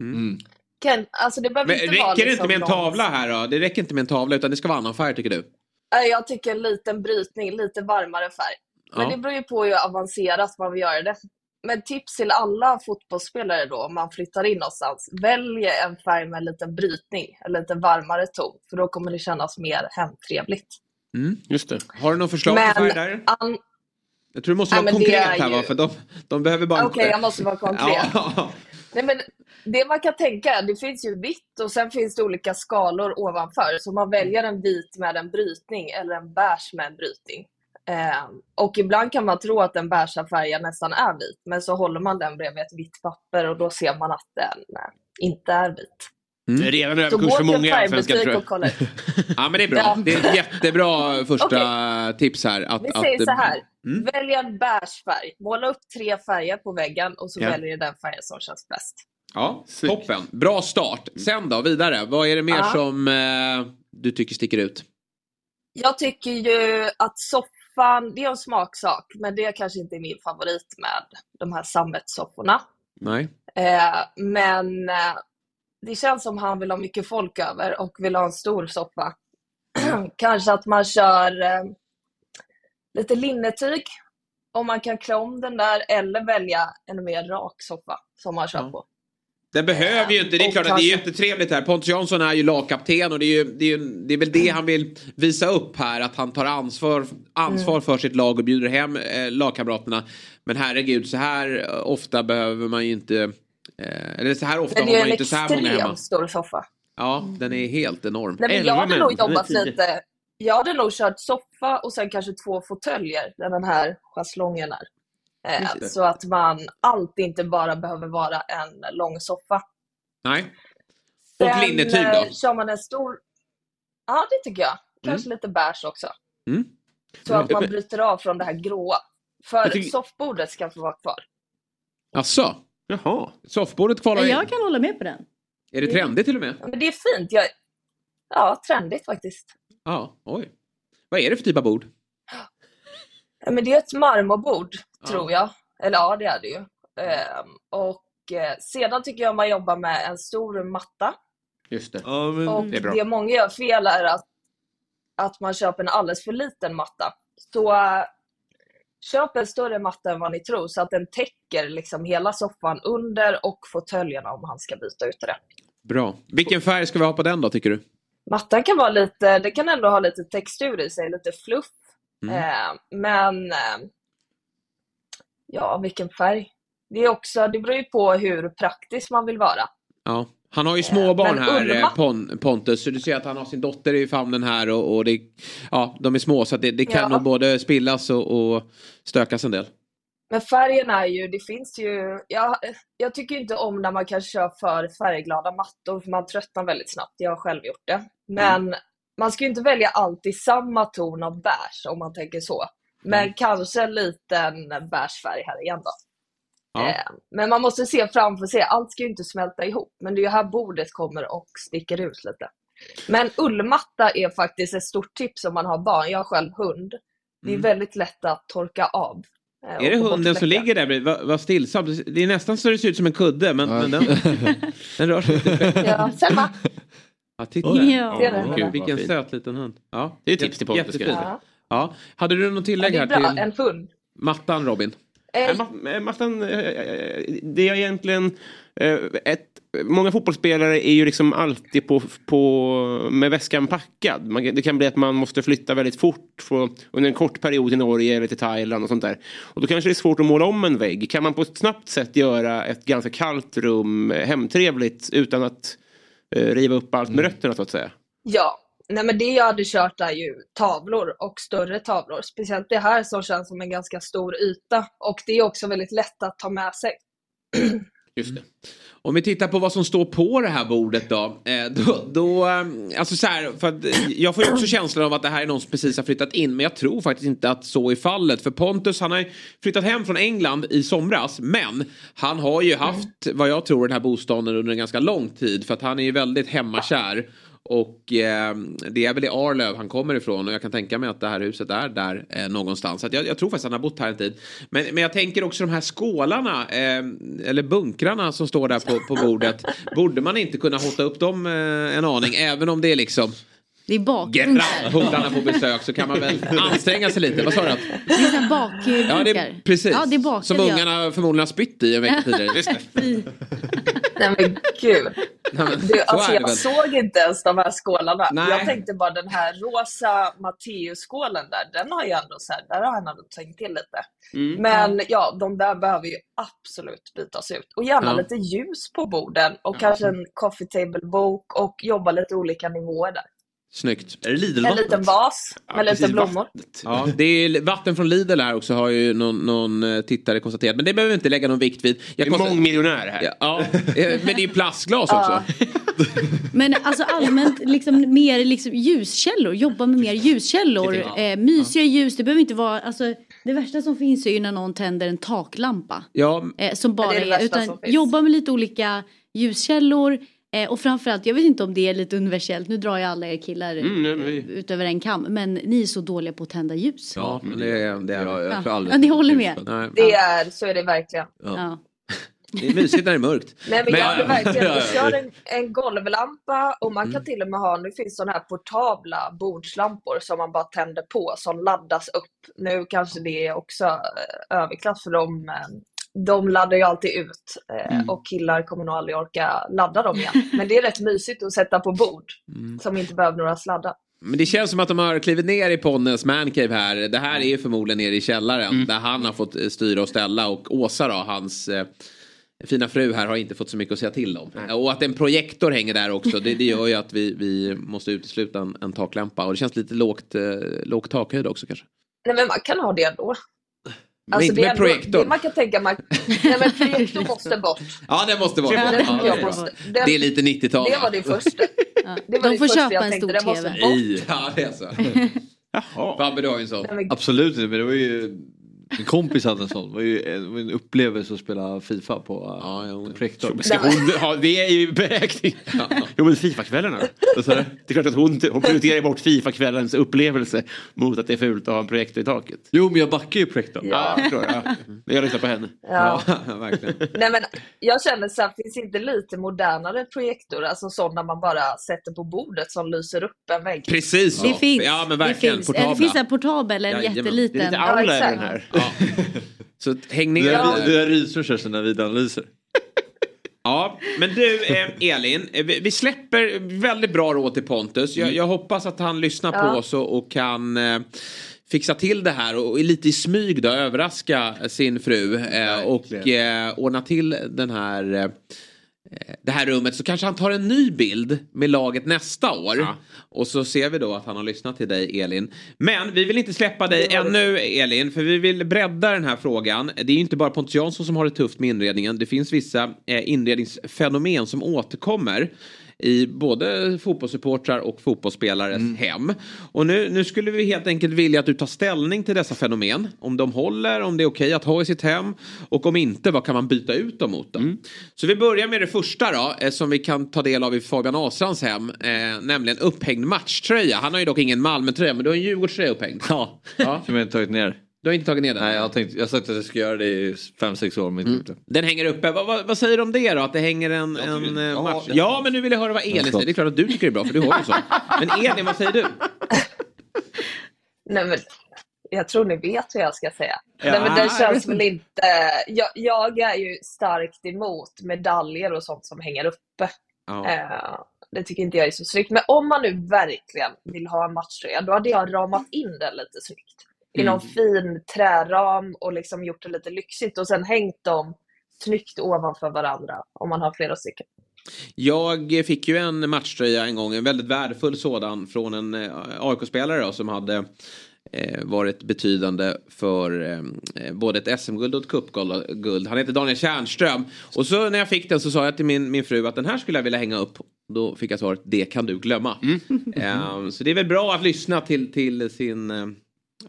Mm. Ken, alltså det behöver Men inte vara räcker det liksom inte med en tavla här då? Det räcker inte med en tavla utan det ska vara annan färg tycker du? Nej, Jag tycker en liten brytning, lite varmare färg. Men Ja. det beror ju på hur avancerat man vill göra det. Men tips till alla fotbollsspelare då, om man flyttar in någonstans. Välj en färg med en liten brytning, en lite varmare ton. För då kommer det kännas mer hemtrevligt. Mm. Just det. Har du någon förslag Men på färg där? an- Jag tror du måste Nej, vara det konkret är här va? ju- För de, de behöver bara... Okej, jag måste vara konkret. Ja. Nej, men det man kan tänka är, det finns ju vitt och sen finns det olika skalor ovanför. Så man väljer en vit med en brytning eller en beige med en brytning. Eh, och ibland kan man tro att den beigea färgen nästan är vit, men så håller man den bredvid ett vitt papper och då ser man att den eh, inte är vit. Mm. Det är redan överkurs för många i Allsvenskan tror jag. ja men det är bra. Ja. Det är ett jättebra första tips här. Att, Vi att, säger så här, Mm. välj en beige färg. Måla upp tre färger på väggen och så Ja. väljer du den färgen som känns bäst. Ja, toppen. Bra start. Sen då, vidare. Vad är det mer Ja. som eh, du tycker sticker ut? Jag tycker ju att soffan, det är en smaksak, men det kanske inte är min favorit med de här sammetssofforna. Nej. Eh, men eh, det känns som han vill ha mycket folk över och vill ha en stor soffa. kanske att man kör eh, lite linnetyg om man kan klä om den där eller välja en mer rak soffa som man kör på. Det behöver ju inte, det är klart att det är jättetrevligt här. Pontus Jansson är ju lagkapten och det är, ju, det, är ju, det är väl det han vill visa upp här. Att han tar ansvar, ansvar Mm. för sitt lag och bjuder hem eh, lagkamraterna. Men herregud, så här eh, ofta behöver man ju inte... Eh, eller så här ofta har det är man en ju inte så här många hemma. extremt stor soffa. Ja, den är helt enorm. Nej, men jag hade nog jobbat lite. Jag hade nog kört soffa och sen kanske två fåtöljer där den här schäslongen är. Eh, så att man alltid inte bara behöver vara en lång soffa. Nej. Och Sen, linnetyg eh, då? kör man en stor... Ja, det tycker jag. Kanske lite beige också. Mm. Så att man bryter av från det här gråa. För tycker- soffbordet ska få vara kvar. Asså? Jaha. Soffbordet kvalar in. Jag kan hålla med på den. Är det trendigt till och med? Men det är fint. Jag... Ja, trendigt faktiskt. Ja, oj. Vad är det för typ av bord? Ja, Men det är ett marmorbord, Ja. tror jag. Eller ja, det är det ju. Ehm, och eh, sedan tycker jag man jobbar med en stor matta. Just det. och det är bra. det många gör fel är att, att man köper en alldeles för liten matta. Så eh, köp en större matta än vad ni tror så att den täcker liksom hela soffan under och fåtöljerna om han ska byta ut det. Bra. Vilken färg ska vi ha på den då tycker du? Mattan kan vara lite, det kan ändå ha lite textur i sig, lite fluff. Mm. Eh, men eh, ja, vilken färg? Det, är också, det beror ju på hur praktisk man vill vara. Ja. Han har ju små barn men här, eh, Pon, Pontus. Så du ser att han har sin dotter i famnen här och, och det, ja, de är små så det, det kan Ja. nog både spillas och, och stökas en del. Men färgen är ju, det finns ju, jag, jag tycker inte om när man kanske kör för färgglada mattor för man tröttnar väldigt snabbt. Jag har själv gjort det. Men man ska ju inte välja alltid samma ton av beige om man tänker så. Men kanske en liten beige färg här igen då. Ja. Eh, Men man måste se framför sig, allt ska ju inte smälta ihop. Men det är ju här bordet kommer och sticker ut lite. Men ullmatta är faktiskt ett stort tips om man har barn. Jag har själv hund. Det är Mm. väldigt lätt att torka av. eh, Är det hunden som ligger där bredvid? Vad stillsamt. Det är nästan så det ser ut som en kudde. Men, men den, den rör sig inte. Ja, Selma. Ja, titta. Ja. Du? Gud, vilken söt liten hund. Ja, Det är tips till Pontus, Ja. Hade du något Ja, tillägg är här till en hund. mattan Robin? Eh, Mattan, eh, eh, det är egentligen ett, många fotbollsspelare är ju liksom alltid på, på, med väskan packad. Man, det kan bli att man måste flytta väldigt fort för, under en kort period till Norge eller till Thailand och sånt där. Och då kanske det är svårt att måla om en vägg. Kan man på ett snabbt sätt göra ett ganska kallt rum hemtrevligt utan att eh, riva upp allt med rötterna så att säga? Ja, nej men det jag hade kört är ju tavlor och större tavlor. Speciellt det här som känns som en ganska stor yta. Och det är också väldigt lätt att ta med sig. Just det. Om vi tittar på vad som står på det här bordet då. Eh, då, då eh, alltså så här, för att, eh, jag får ju också känslan av att det här är någon som precis har flyttat in. Men jag tror faktiskt inte att så är fallet. För Pontus han har ju flyttat hem från England i somras. Men han har ju haft vad jag tror den här bostaden under en ganska lång tid. För att han är ju väldigt hemmakär. Och eh, det är väl i Arlöv han kommer ifrån och jag kan tänka mig att det här huset är där eh, någonstans. Så att jag, jag tror faktiskt att han har bott här en tid. Men, men jag tänker också de här skålarna, eh, eller bunkrarna som står där på, på bordet. Borde man inte kunna hotta upp dem eh, en aning, även om det är liksom det är bakbunkar. grannhundarna på besök så kan man väl anstränga sig lite. Vad sa du? att- Det är såna bakbunkar. Ja, det är, precis. Ja, det är som ja. ungarna förmodligen har spytt i en vecka tidigare. Just det. Nej men gud. Nej, men, Du, så alltså, jag väl. såg inte ens de här skålarna. Nej. Jag tänkte bara den här rosa Matteusskålen där, den har ju ändå så här, där har han ändå tänkt till lite. Mm. Men ja, de där behöver ju absolut bytas ut. Och gärna Ja. lite ljus på borden och kanske en coffee table-bok och jobba lite olika nivåer där. Snyggt. Är det En liten vas med lite blommor. Ja, det är vatten från Lidl här också har ju någon, någon eh, tittare konstaterat. Men det behöver vi inte lägga någon vikt vid. Jag Det är mångmiljonär här. Ja, ja, eh, men det är ju plastglas också. Men alltså allmänt liksom mer liksom ljuskällor, jobba med mer ljuskällor. Det Eh, mysiga ljus, det behöver inte vara, alltså det värsta som finns är ju när någon tänder en taklampa. Ja, Eh, som bara det är det är, värsta utan jobba med lite olika ljuskällor. Eh, och framförallt, jag vet inte om det är lite universellt, nu drar jag alla er killar Mm, nej, vi- utöver en kam. Men ni är så dåliga på att tända ljus. ja men det är det. Är, Ja, jag tror Ja. aldrig Ja, ni håller med. Nej, Det är, så är det verkligen. Ja. det är mysigt när det är mörkt. Nej men, Men- jag hade verkligen, Ja, ja, kör ja. en, en golvlampa och man kan Mm. till och med ha, nu finns sådana här portabla bordslampor som man bara tänder på som laddas upp. Nu kanske det är också eh, överklass för dem. De laddar ju alltid ut eh, Mm. och killar kommer nog aldrig orka ladda dem igen. Men det är rätt mysigt att sätta på bord Mm. som inte behöver några sladdar. Men det känns som att de har klivit ner i Ponnes mancave här. Det här är ju förmodligen nere i källaren. Där han har fått eh, styra och ställa. Och Åsa då, hans eh, fina fru här, har inte fått så mycket att säga till om. Och att en projektor hänger där också. Det, det gör ju att vi, vi måste utesluta en, en taklampa. Och det känns lite lågt, eh, låg takhöjd också kanske. Nej men man kan ha det ändå. Men inte det är med ändå- projektorn. Det man kan tänka, man, nej men projektorn måste bort. Ja, det måste vara. Ja, det jag Ja, måste. det Den- är lite 90-tal. Det var det första. Det var De det får första köpa jag en tänkte, stor den måste TV. bort. Ja, det är så. Jaha. Fabbe, du har ju en sån. Absolut inte, men det var ju en kompis hade en sån. Det var ju en, det en upplevelse att spela Fifa på Ja, jo. uh, projektor. Ska hon ha, det är ju beräkning. Jo men Fifa-kvällarna? Det är klart att hon, hon prioriterar bort Fifa-kvällens upplevelse mot att det är fult att ha en projektor i taket. Jo men jag backar ju projektorn. Ja, jag förstår. Ja. Jag lyssnar på henne. Ja. Ja, verkligen. Nej, men jag känner så här, finns inte lite modernare projektorer, alltså sådana man bara sätter på bordet som lyser upp en vägg? Precis. Det finns. Ja, men det verkligen. finns. Portabla. Det finns en portabel, en Jajamän. Det är jätteliten. lite aula i exakt. den här. Ja. Så häng ner. är, där. det är rysor Kerstin när vi analyser. Ja, men du eh, Elin, eh, vi vi släpper väldigt bra råd till Pontus. Jag, jag hoppas att han lyssnar på Ja. oss och, och kan eh, fixa till det här och, och lite i smyg då överraska sin fru eh, och eh, ordna till den här eh, det här rummet så kanske han tar en ny bild med laget nästa år. Och så ser vi då att han har lyssnat till dig Elin. Men vi vill inte släppa dig ännu Elin för vi vill bredda den här frågan. Det är ju inte bara Pontus Jansson som har det tufft med inredningen. Det finns vissa eh, inredningsfenomen som återkommer. I både fotbollssupportrar och fotbollsspelares Mm. hem. Och nu, nu skulle vi helt enkelt vilja att du tar ställning till dessa fenomen. Om de håller, om det är okej att ha i sitt hem och om inte, vad kan man byta ut dem mot? Då? Mm. Så vi börjar med det första då, eh, som vi kan ta del av i Fabian Ahlstrands hem, eh, nämligen upphängd matchtröja. Han har ju dock ingen Malmötröja, men du har en Djurgårdströja upphängd. Ja, Ja. som jag inte tagit ner. Du har inte tagit ner den? Nej, jag har, tänkt, jag har sagt att jag ska göra det i fem sex år men inte det. Den hänger uppe. Vad, vad, vad säger du om det då? Att det hänger en, en eh, match? det- Ja, men nu vill jag höra vad Elin säger. Det är klart att du tycker det är bra, för du har ju så. Men Elin, vad säger du? Nej, men jag tror ni vet vad jag ska säga. Ja. Nej, men det känns väl inte... Jag, jag är ju starkt emot medaljer och sånt som hänger uppe. Ja. Eh, det tycker inte jag är så snyggt. Men om man nu verkligen vill ha en matchtröja, då hade jag ramat in den lite snyggt. I Mm. någon fin träram och liksom gjort det lite lyxigt och sen hängt dem snyggt ovanför varandra om man har flera stycken. Jag fick ju en matchtröja en gång, en väldigt värdefull sådan från en eh, AIK-spelare som hade eh, varit betydande för eh, både ett SM-guld och ett cupguld. Han heter Daniel Tjärnström. Och så när jag fick den så sa jag till min, min fru att den här skulle jag vilja hänga upp. Då fick jag svaret, det kan du glömma. Eh, så det är väl bra att lyssna till, till sin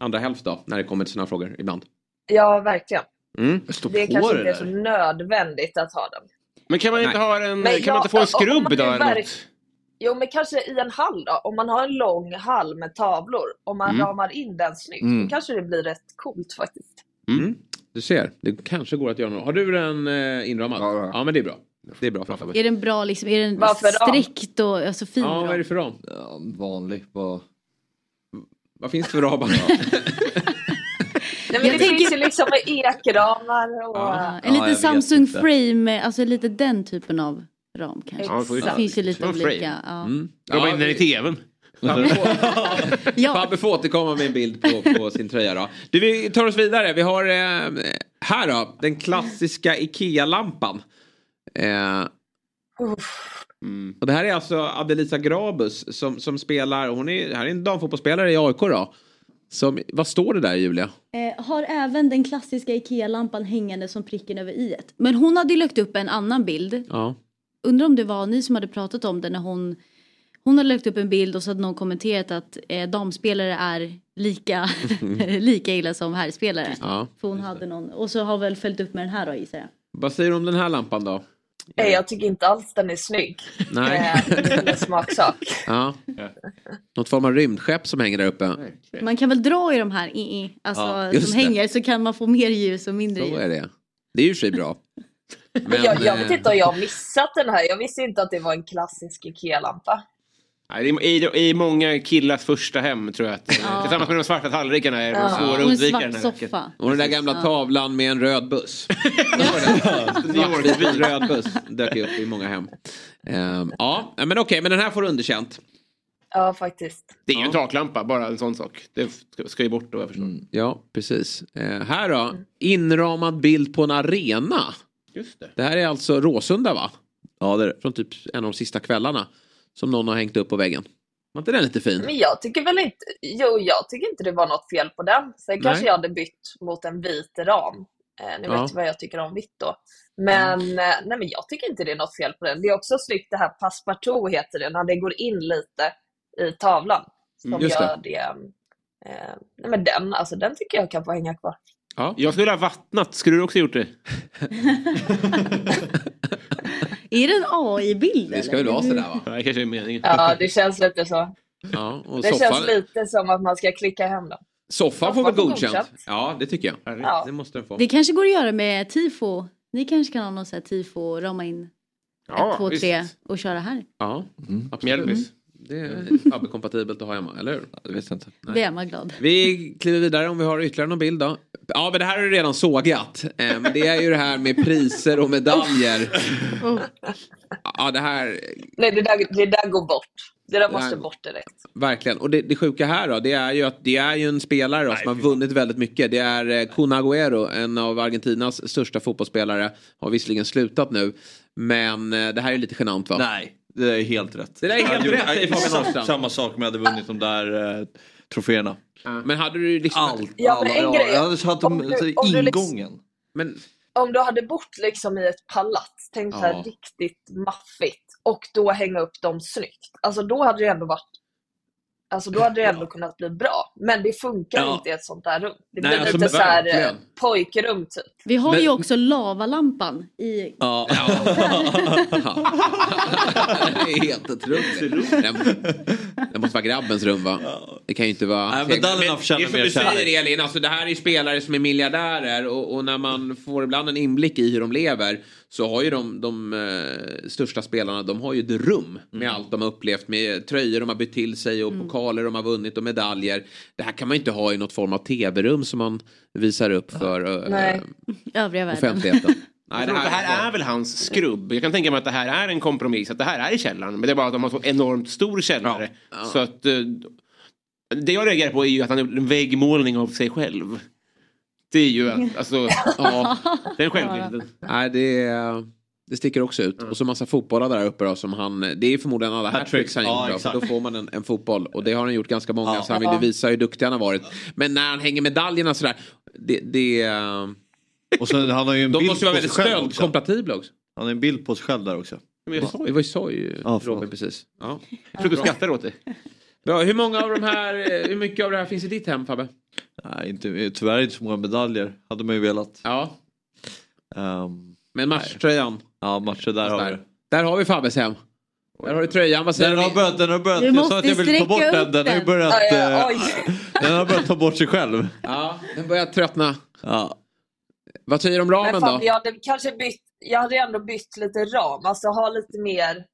andra hälft då, när det kommer till sådana frågor ibland. Ja, verkligen. Mm. Det kanske inte är så nödvändigt att ha den. Men kan man inte Nej. ha en, Men kan man ja, inte få en skrubb man eller verk-? Jo, men kanske i en hall då. Om man har en lång hall med tavlor, om man Mm. ramar in den snyggt, Mm. då kanske det blir rätt coolt faktiskt. Mm. Du ser, det kanske går att göra något. Har du den eh, inramad? Ja, men det är bra. Det är bra för Fabbe. Är den bra liksom? Är den då? sträckt och alltså fin? Ja, vad är det för ram? Ja, vanlig. Vad... Vad finns det för ramar? Nej, men Jag det tänker- finns ju liksom med ekramar och... Ja, en liten vet Samsung. Frame, alltså lite den typen av ram kanske. Ja, det finns ju lite olika. Ja. Mm. Jobba Ja, in den i tvn. Ja. Fabbe får återkomma med en bild på, på sin tröja då. Du, vi tar oss vidare. Vi har eh, här då, den klassiska IKEA-lampan. Eh, och det här är alltså Adelisa Grabus som, som spelar, hon är, här är en damfotbollsspelare i AIK då. Som, vad står det där Julia? Eh, har även den klassiska IKEA-lampan hängande som pricken över i. Men hon hade ju lagt upp en annan bild. Ja. Undrar om det var ni som hade pratat om det när hon hon hade lagt upp en bild och så hade någon kommenterat att eh, damspelare är lika, lika illa som herrspelare. ja. För hon hade någon, och så har väl följt upp med den här då gissar jag. Vad säger du om den här lampan då? Nej, jag tycker inte alls den är snygg. Nej. Eh, det är smaksak. Ja. Något form av rymdskepp som hänger där uppe. Man kan väl dra i de här i, i, alltså, Ja, som det. hänger så kan man få mer ljus och mindre Så ljus. är det. Det är ju sig bra. Men jag, jag vet eh, inte om jag har missat den här. Jag visste inte att det var en klassisk IKEA-lampa. Nej, det är I, I många killars första hem tror jag att Ja. tillsammans med de svarta tallrikarna är det Ja. svåra att undvika den här soffa. Och den där gamla Ja. tavlan med en röd buss. Svartvit röd buss dök upp i många hem. Ehm, ja, men okej, men den här får underkänt. Ja, faktiskt. Det är ju en taklampa, bara en sån sak. Det ska, ju bort då jag förstår. Ja, precis. Eh, här då, inramad bild på en arena. Just det. Det här är alltså Råsunda va? Ja, det är det. Från typ en av de sista kvällarna. Som någon har hängt upp på väggen. Var inte den lite fin? Men jag tycker väl inte... Jo, jag tycker inte det var något fel på den. Sen kanske Nej. jag hade bytt mot en vit ram. Eh, ni Ja. vet vad jag tycker om vitt då. Men, eh, nej, men jag tycker inte det är något fel på den. Det är också snyggt det här passepartout heter det, när det går in lite i tavlan. Som Mm, just gör det. Eh, nej, men den, alltså, den tycker jag kan få hänga kvar. Ja. Jag skulle ha vattnat, skulle du också gjort det? Är det en AI-bild Det ska väl vara sådär va? Ja, det kanske är meningen. Ja, det känns lite så. Ja, och Det soffan, känns lite som att man ska klicka hem den. soffan får väl godkänt? godkänt. Ja, det tycker jag. Ja. Det måste den få. Det kanske går att göra med tifo. Ni kanske kan ha någon sån här tifo, rama in Ja, ett, två, visst. tre och köra här. Ja, Mm. absolut. Mjällbys. Det är Fabbe-kompatibelt att ha hemma, eller hur? Det vet jag inte. Det är man glad. Vi kliver vidare om vi har ytterligare någon bild då. Ja, men det här har du redan sågat. Eh, Men det är ju det här med priser och medaljer. Oh. Ja, det här, Nej, det där, det där går bort. Det där Det måste här- bort direkt. verkligen. Och det, det sjuka här då, det är ju att det är ju en spelare då, som har vunnit väldigt mycket. Det är eh, Kun Agüero, en av Argentinas största fotbollsspelare. Har visserligen slutat nu. Men eh, det här är lite genant va? Nej, det är helt rätt. Det där är helt Jag rätt, säger Fabian. Samma sak om jag hade vunnit de där eh, troféerna. Men hade du liksom... Allt. Ja, men alla, en ja, grej- jag hade satt om du- så, om du liksom- ingången. Men om du hade bott liksom i ett palats, tänk så här Ja. riktigt maffigt och då hänga upp dem snyggt. Alltså då hade det ändå varit Alltså då hade det ändå kunnat bli bra. Men det funkar Ja. inte i ett sånt där rum. Det Nej, blir alltså, lite så här eh, pojkrum typ. Vi har Men- ju också lavalampan i... Ja. det är helt otroligt. Det måste vara grabbens rum va? Det kan ju inte vara... Nej, men Dalenhoff känner det är som mer du kärlek. säger Elin, alltså, det här är ju spelare som är miljardärer och, och när man får ibland en inblick i hur de lever så har ju de, de eh, största spelarna, de har ju ett rum med Mm. allt de har upplevt med tröjor de har bytt till sig och pokaler de har vunnit och medaljer. Det här kan man ju inte ha i något form av tv-rum som man visar upp för eh. Övriga offentligheten. Nej, det, här, det här är väl hans skrubb. Jag kan tänka mig att det här är en kompromiss. Att det här är i källaren. Men det är bara att de har så enormt stor källare. Så att... eh, Det jag reagerar på är ju att han har gjort en väggmålning av sig själv. Det är ju alltså, ja, den självbilden. Nej, det, det sticker också ut. Och så massa fotbollar där uppe då som han, det är förmodligen alla hattricks han Ja, gjort. då, då får man en, en fotboll. Och det har han gjort ganska många. Ja. Så han vill ju visa hur duktig han har varit. Men när han hänger medaljerna sådär. Det, det, eh, Och så, han har ju en de bild måste ju vara på väldigt sig själv också. stöldkompatibla också. Han har en bild på sig själv där också. Det var ju soj, Ja. Robin, precis. Ja. Jag tror du skrattar åt det. Bra, hur många av de här, eh, hur mycket av det här finns i ditt hem Fabbe? Nej, inte, tyvärr inte så många medaljer. Hade man ju velat. Ja. Um, Men matchtröjan? Ja, matcher där har vi Där. har vi Fabbes hem. Där har du tröjan. Vad säger Den har börjat, den har börjat, Du jag sa måste att jag ville ta bort den. upp Den har den. börjat, Ja, ja, eh, oj. den har börjat ta bort sig själv. Ja, den börjar tröttna. Ja. Vad säger du om ramen Men då? fan, jag hade kanske bytt, jag hade ändå bytt lite ram. Alltså ha lite mer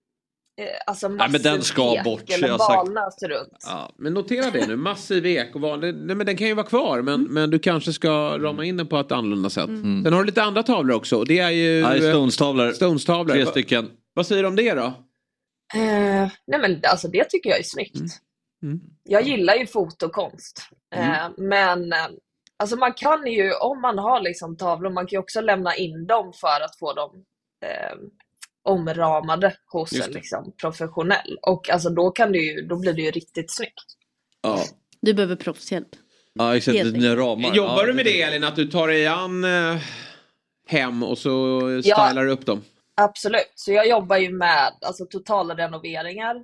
eh, alltså Nej, men den ska massiv ek bort, Eller jag sagt. runt. Ja, men notera det nu, massiv ek och vanlig, nej, men den kan ju vara kvar men, men du kanske ska rama in den på ett annorlunda sätt. Mm. Sen har du lite andra tavlor också och det är ju Stones-tavlor. Stones-tavlor. Tre stycken. Vad säger du om det då? Eh, nej men alltså det tycker jag är snyggt. Mm. Jag gillar ju fotokonst. Eh, men alltså man kan ju, om man har liksom tavlor, man kan ju också lämna in dem för att få dem eh, omramade hos en liksom, professionell. Och alltså då, kan det ju, då blir det ju riktigt snyggt. Ja, Du behöver proffshjälp. ja exakt. Helt Nya ramar. Jobbar ja, du med det Elin, att du tar dig an eh, hem och så Ja. stylar du upp dem? Absolut. Så jag jobbar ju med alltså, totala renoveringar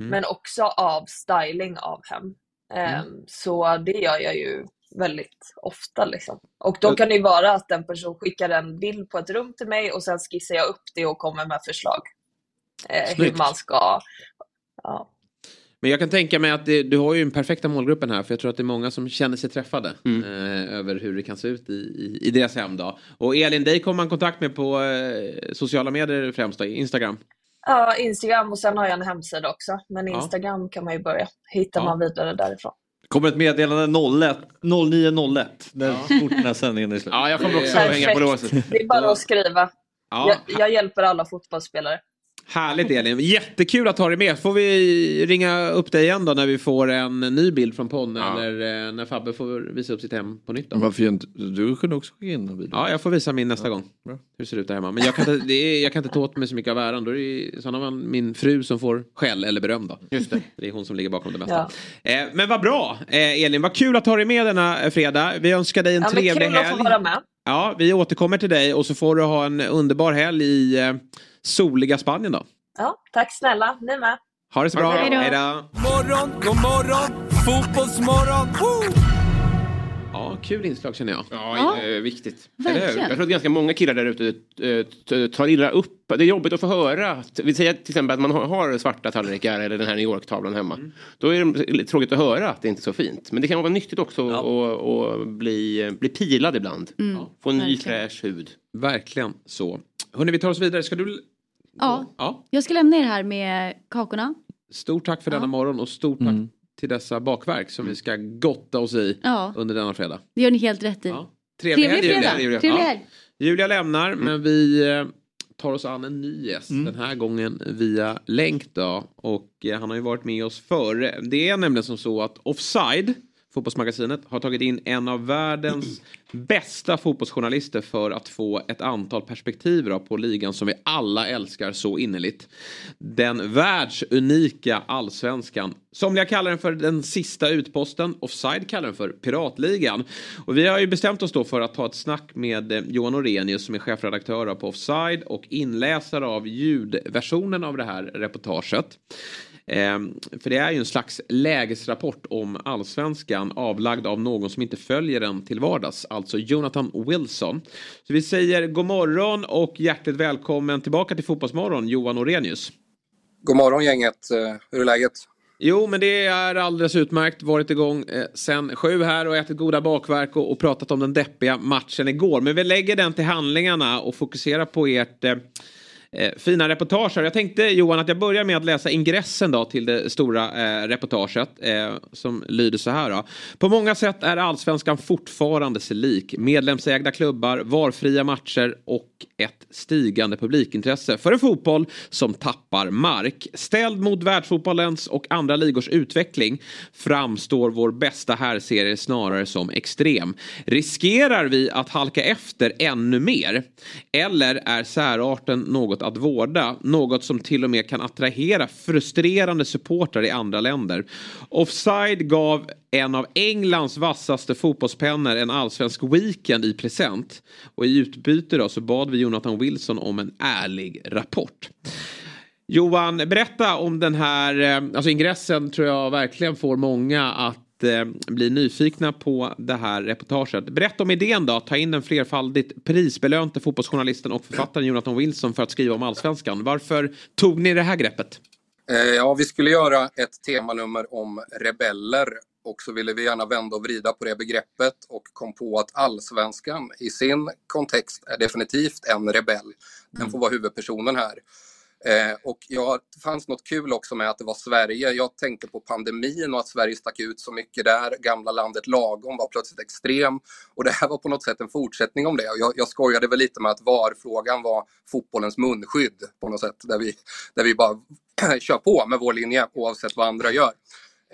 Mm. men också av styling av hem. Ehm, Så det gör jag ju väldigt ofta. Liksom. Och då kan det ju vara att en person skickar en bild på ett rum till mig och sen skissar jag upp det och kommer med förslag. Eh, hur man ska... Ja. Men jag kan tänka mig att det, du har ju den perfekta målgruppen här för jag tror att det är många som känner sig träffade Mm. eh, över hur det kan se ut i, i, i deras hem då. Och Elin, dig kommer man kontakt med på eh, sociala medier främst då, Instagram. ja, Instagram och sen har jag en hemsida också. Men Ja. Instagram kan man ju börja. Hittar Ja. man vidare därifrån. Kommer ett meddelande 01, 0901. När fort den här sändningen är slut. Ja, jag kommer också Perfekt. hänga på låset. Det är bara att skriva. Ja, Jag, jag hjälper alla fotbollsspelare. Härligt Elin, jättekul att ha dig med. Får vi ringa upp dig igen då när vi får en ny bild från Ponne Ja. eller eh, när Fabbe får visa upp sitt hem på nytt då. Varför inte du kunde också skicka in en video. Ja, jag får visa min nästa gång. bra. Hur det ser ut där hemma. Men jag kan inte, det är, jag kan inte ta åt mig så mycket av äran. Då är det i sådana fall min fru som får skäll eller beröm då. Just det. Det är hon som ligger bakom det mesta. Eh, men vad bra eh, Elin, vad kul att ha dig med denna fredag. Vi önskar dig en Ja, trevlig kul att helg. få vara med. Ja, vi återkommer till dig och så får du ha en underbar helg i eh, soliga Spanien då. Ja, tack snälla, ni med. Ha det så bra. Hej då. Hej då. Morgon, god morgon, fotbollsmorgon. Woo! Ja, kul inslag känner jag. Ja, eh, viktigt. Verkligen. Jag tror att ganska många killar där ute eh, tar illa upp. Det är jobbigt att få höra. Vi säger till exempel att man har- svarta tallrikar eller den här New York-tavlan hemma. Mm. Då är det tråkigt att höra att det inte är så fint. Men det kan vara nyttigt också att att bli, bli pilad ibland. Få en ny verkligen. fräsch hud. Verkligen så. Hörni, vi tar oss vidare. Ska du... Ja, Ja. jag ska lämna er här med kakorna. Stort tack för denna morgon och stort tack till dessa bakverk som vi ska gotta oss i Ja, under denna fredag. det gör ni helt rätt i. Ja. Trevlig, Trevlig helg, fredag. Julia. Trevlig Ja. helg. Julia lämnar men vi eh, tar oss an en ny gäst. Den här gången via länk då. Och eh, han har ju varit med oss före. Det är nämligen som så att Offside Fotbollsmagasinet har tagit in en av världens bästa fotbollsjournalister för att få ett antal perspektiv då på ligan som vi alla älskar så innerligt. Den världsunika allsvenskan. Somliga kallar den för den sista utposten. Offside kallar den för Piratligan. Och vi har ju bestämt oss då för att ta ett snack med eh, Johan Orenius som är chefredaktör på Offside och inläsare av ljudversionen av det här reportaget. Ehm, för det är ju en slags lägesrapport om allsvenskan avlagd av någon som inte följer den till vardags. Alltså Jonathan Wilson. Så vi säger god morgon och hjärtligt välkommen tillbaka till Fotbollsmorgon Johan Orenius. God morgon gänget, eh, hur är läget? Jo, men det är alldeles utmärkt. Varit igång eh, sen sju här och ätit goda bakverk och, och, pratat om den deppiga matchen igår. Men vi lägger den till handlingarna och fokuserar på ert eh, eh, fina reportage. Jag tänkte Johan att jag börjar med att läsa ingressen då till det stora eh, reportaget eh, som lyder så här. Då. På många sätt är allsvenskan fortfarande sig lik. Medlemsägda klubbar, varfria matcher och ett stigande publikintresse för en fotboll som tappar mark. Ställd mot världsfotbollens och andra ligors utveckling framstår vår bästa herrserie snarare som extrem. Riskerar vi att halka efter ännu mer? Eller är särarten något att vårda? Något som till och med kan attrahera frustrerande supportrar i andra länder. Offside gav en av Englands vassaste fotbollspennor en allsvensk weekend i present. Och i utbyte då så bad vi Jonathan Wilson om en ärlig rapport. Johan, berätta om den här, eh, alltså ingressen tror jag verkligen får många att bli nyfikna på det här reportaget. Berätta om idén då, att ta in den flerfaldigt prisbelönte fotbollsjournalisten och författaren Jonathan Wilson för att skriva om allsvenskan. Varför tog ni det här greppet? Eh, ja, vi skulle göra ett temanummer om rebeller och så ville vi gärna vända och vrida på det begreppet och kom på att allsvenskan i sin kontext är definitivt en rebell. Den får vara huvudpersonen här. Eh, och ja, det fanns något kul också med att det var Sverige. Jag tänkte på pandemin och att Sverige stack ut så mycket där. Gamla landet lagom var plötsligt extrem. Och det här var på något sätt en fortsättning om det. Jag, jag skojade väl lite med att VAR-frågan var fotbollens munskydd på något sätt. Där vi, där vi bara kör på med vår linje oavsett vad andra gör.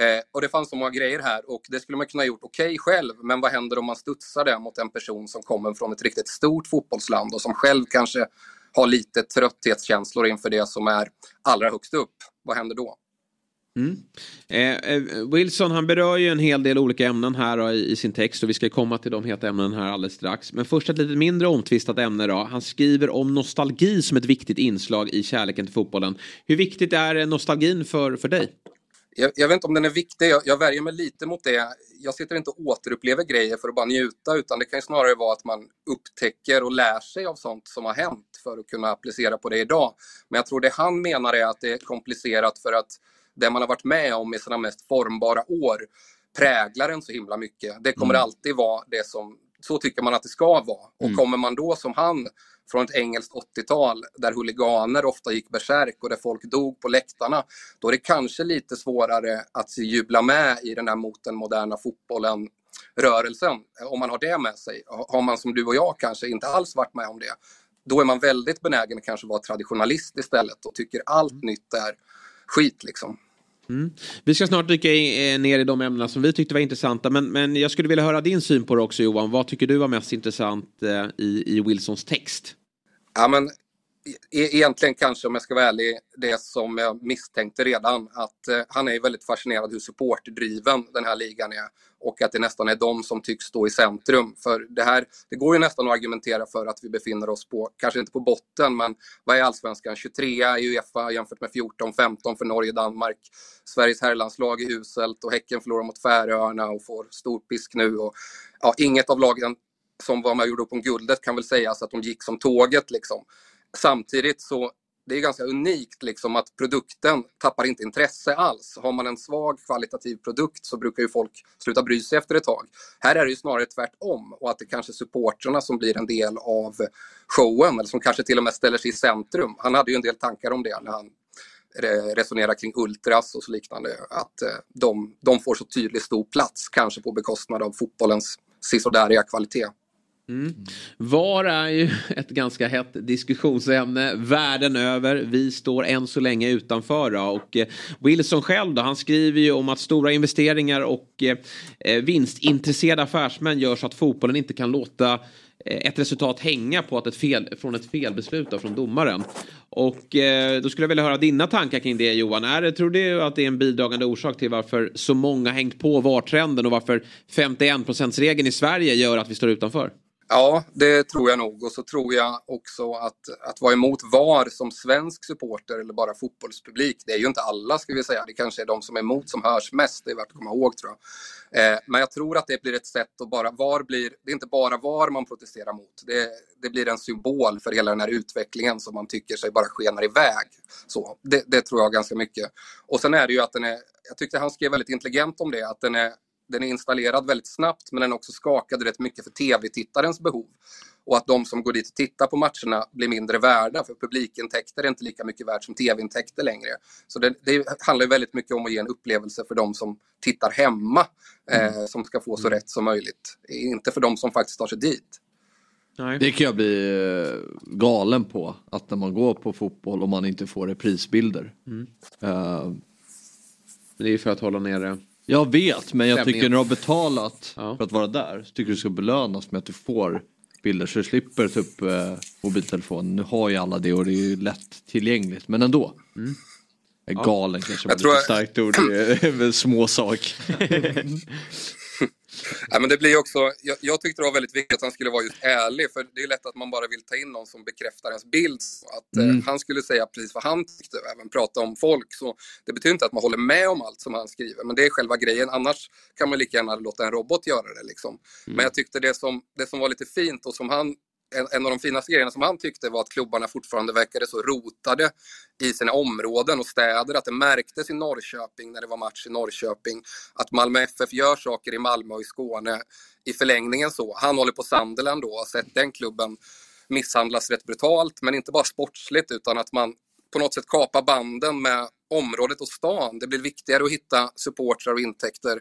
Eh, och det fanns så många grejer här och det skulle man kunna gjort okej okay själv, men vad händer om man studsar det mot en person som kommer från ett riktigt stort fotbollsland och som själv kanske har lite trötthetskänslor inför det som är allra högst upp? Vad händer då? Mm. Eh, eh, Wilson han berör ju en hel del olika ämnen här då, i, i, sin text och vi ska komma till de heta ämnen här alldeles strax. Men först ett lite mindre omtvistat ämne då. Han skriver om nostalgi som ett viktigt inslag i kärleken till fotbollen. Hur viktigt är nostalgin för, för dig? Jag, jag, vet inte om den är viktig, jag, jag värjer mig lite mot det. Jag sitter inte och återupplever grejer för att bara njuta, utan det kan snarare vara att man upptäcker och lär sig av sånt som har hänt för att kunna applicera på det idag. Men jag tror det han menar är att det är komplicerat för att det man har varit med om i sina mest formbara år präglar en så himla mycket. Det kommer mm. alltid vara det som, så tycker man att det ska vara. Och mm. kommer man då som han från ett engelskt 80-tal där huliganer ofta gick bärsärk och där folk dog på läktarna, då är det kanske lite svårare att jubla med i den här mot den moderna fotbollen rörelsen, om man har det med sig. Har man som du och jag kanske inte alls varit med om det, då är man väldigt benägen att kanske vara traditionalist istället och tycker allt nytt är skit liksom. Mm. Vi ska snart dyka eh, ner i de ämnena som vi tyckte var intressanta. Men, men jag skulle vilja höra din syn på det också Johan. Vad tycker du var mest intressant eh, i, i Wilsons text? Ja, men e-, e-, egentligen kanske om jag ska vara ärlig, det som jag misstänkte redan, att eh, han är väldigt fascinerad hur supportdriven den här ligan är och att det nästan är de som tycks stå i centrum. För det här, det går ju nästan att argumentera för att vi befinner oss på, kanske inte på botten, men vad är allsvenskan? 23 i Uefa jämfört med 14-15 för Norge och Danmark. Sveriges herrlandslag är uselt och Häcken förlorar mot Färöarna och får stor pisk nu. Och, ja, inget av lagen som var med och gjorde upp om guldet kan väl sägas att de gick som tåget. Liksom. Samtidigt så det är ganska unikt liksom att produkten tappar inte intresse alls. Har man en svag kvalitativ produkt så brukar ju folk sluta bry sig efter ett tag. Här är det ju snarare tvärtom och att det kanske är supportrarna som blir en del av showen eller som kanske till och med ställer sig i centrum. Han hade ju en del tankar om det när han resonerar kring ultras och så liknande. Att eh, de, de får så tydligt stor plats, kanske på bekostnad av fotbollens sisådäriga kvalitet. Mm. VAR är ju ett ganska hett diskussionsämne världen över. Vi står än så länge utanför. Då. Och eh, Wilson själv då, han skriver ju om att stora investeringar och eh, eh vinstintresserade affärsmän gör så att fotbollen inte kan låta eh, ett resultat hänga på att ett fel, från ett felbeslut då, från domaren. Och eh, då skulle jag vilja höra dina tankar kring det Johan. Är det, tror du att det är en bidragande orsak till varför så många hängt på VAR-trenden och varför 51%-regeln i Sverige gör att vi står utanför? Ja, det tror jag nog. Och så tror jag också att, att vara emot VAR som svensk supporter eller bara fotbollspublik, det är ju inte alla ska vi säga. Det kanske är de som är emot som hörs mest, det är värt att komma ihåg tror jag. Eh, men jag tror att det blir ett sätt att bara, VAR blir, det är inte bara VAR man protesterar mot. Det, det blir en symbol för hela den här utvecklingen som man tycker sig bara skenar iväg. Så, det, det tror jag ganska mycket. Och sen är det ju att den är, jag tyckte han skrev väldigt intelligent om det, att den är den är installerad väldigt snabbt men den är också skakad rätt mycket för tv-tittarens behov. Och att de som går dit och tittar på matcherna blir mindre värda för publikintäkter är inte lika mycket värt som tv-intäkter längre. Så det, det handlar väldigt mycket om att ge en upplevelse för de som tittar hemma eh, Mm. som ska få så rätt som möjligt. Inte för de som faktiskt tar sig dit. Det kan jag bli eh, galen på. Att när man går på fotboll och man inte får reprisbilder. Mm. Eh, det är ju för att hålla nere Jag vet men jag stämningen. tycker när du har betalat för att vara där. Så tycker du ska belönas med att du får bilder så du slipper upp eh, mobiltelefonen. Nu har ju alla det och det är ju lätt tillgängligt men ändå. Mm. Är Ja. galen kanske var Jag lite jag- starkt ord. Det är en små sak. Ja, men det blir också, jag, jag tyckte det var väldigt viktigt att han skulle vara just ärlig, för det är lätt att man bara vill ta in någon som bekräftar ens bild. Att Mm. eh, han skulle säga precis vad han tyckte och även prata om folk. Så det betyder inte att man håller med om allt som han skriver, men det är själva grejen. Annars kan man lika gärna låta en robot göra det. Liksom. Men jag tyckte det som, det som var lite fint och som han en, en av de finaste grejerna som han tyckte var att klubbarna fortfarande verkade så rotade i sina områden och städer. Att det märktes i Norrköping när det var match i Norrköping. Att Malmö FF gör saker i Malmö och i Skåne i förlängningen så. Han håller på Sunderland då och har sett den klubben misshandlas rätt brutalt. Men inte bara sportsligt utan att man på något sätt kapar banden med området och stan. Det blir viktigare att hitta supportrar och intäkter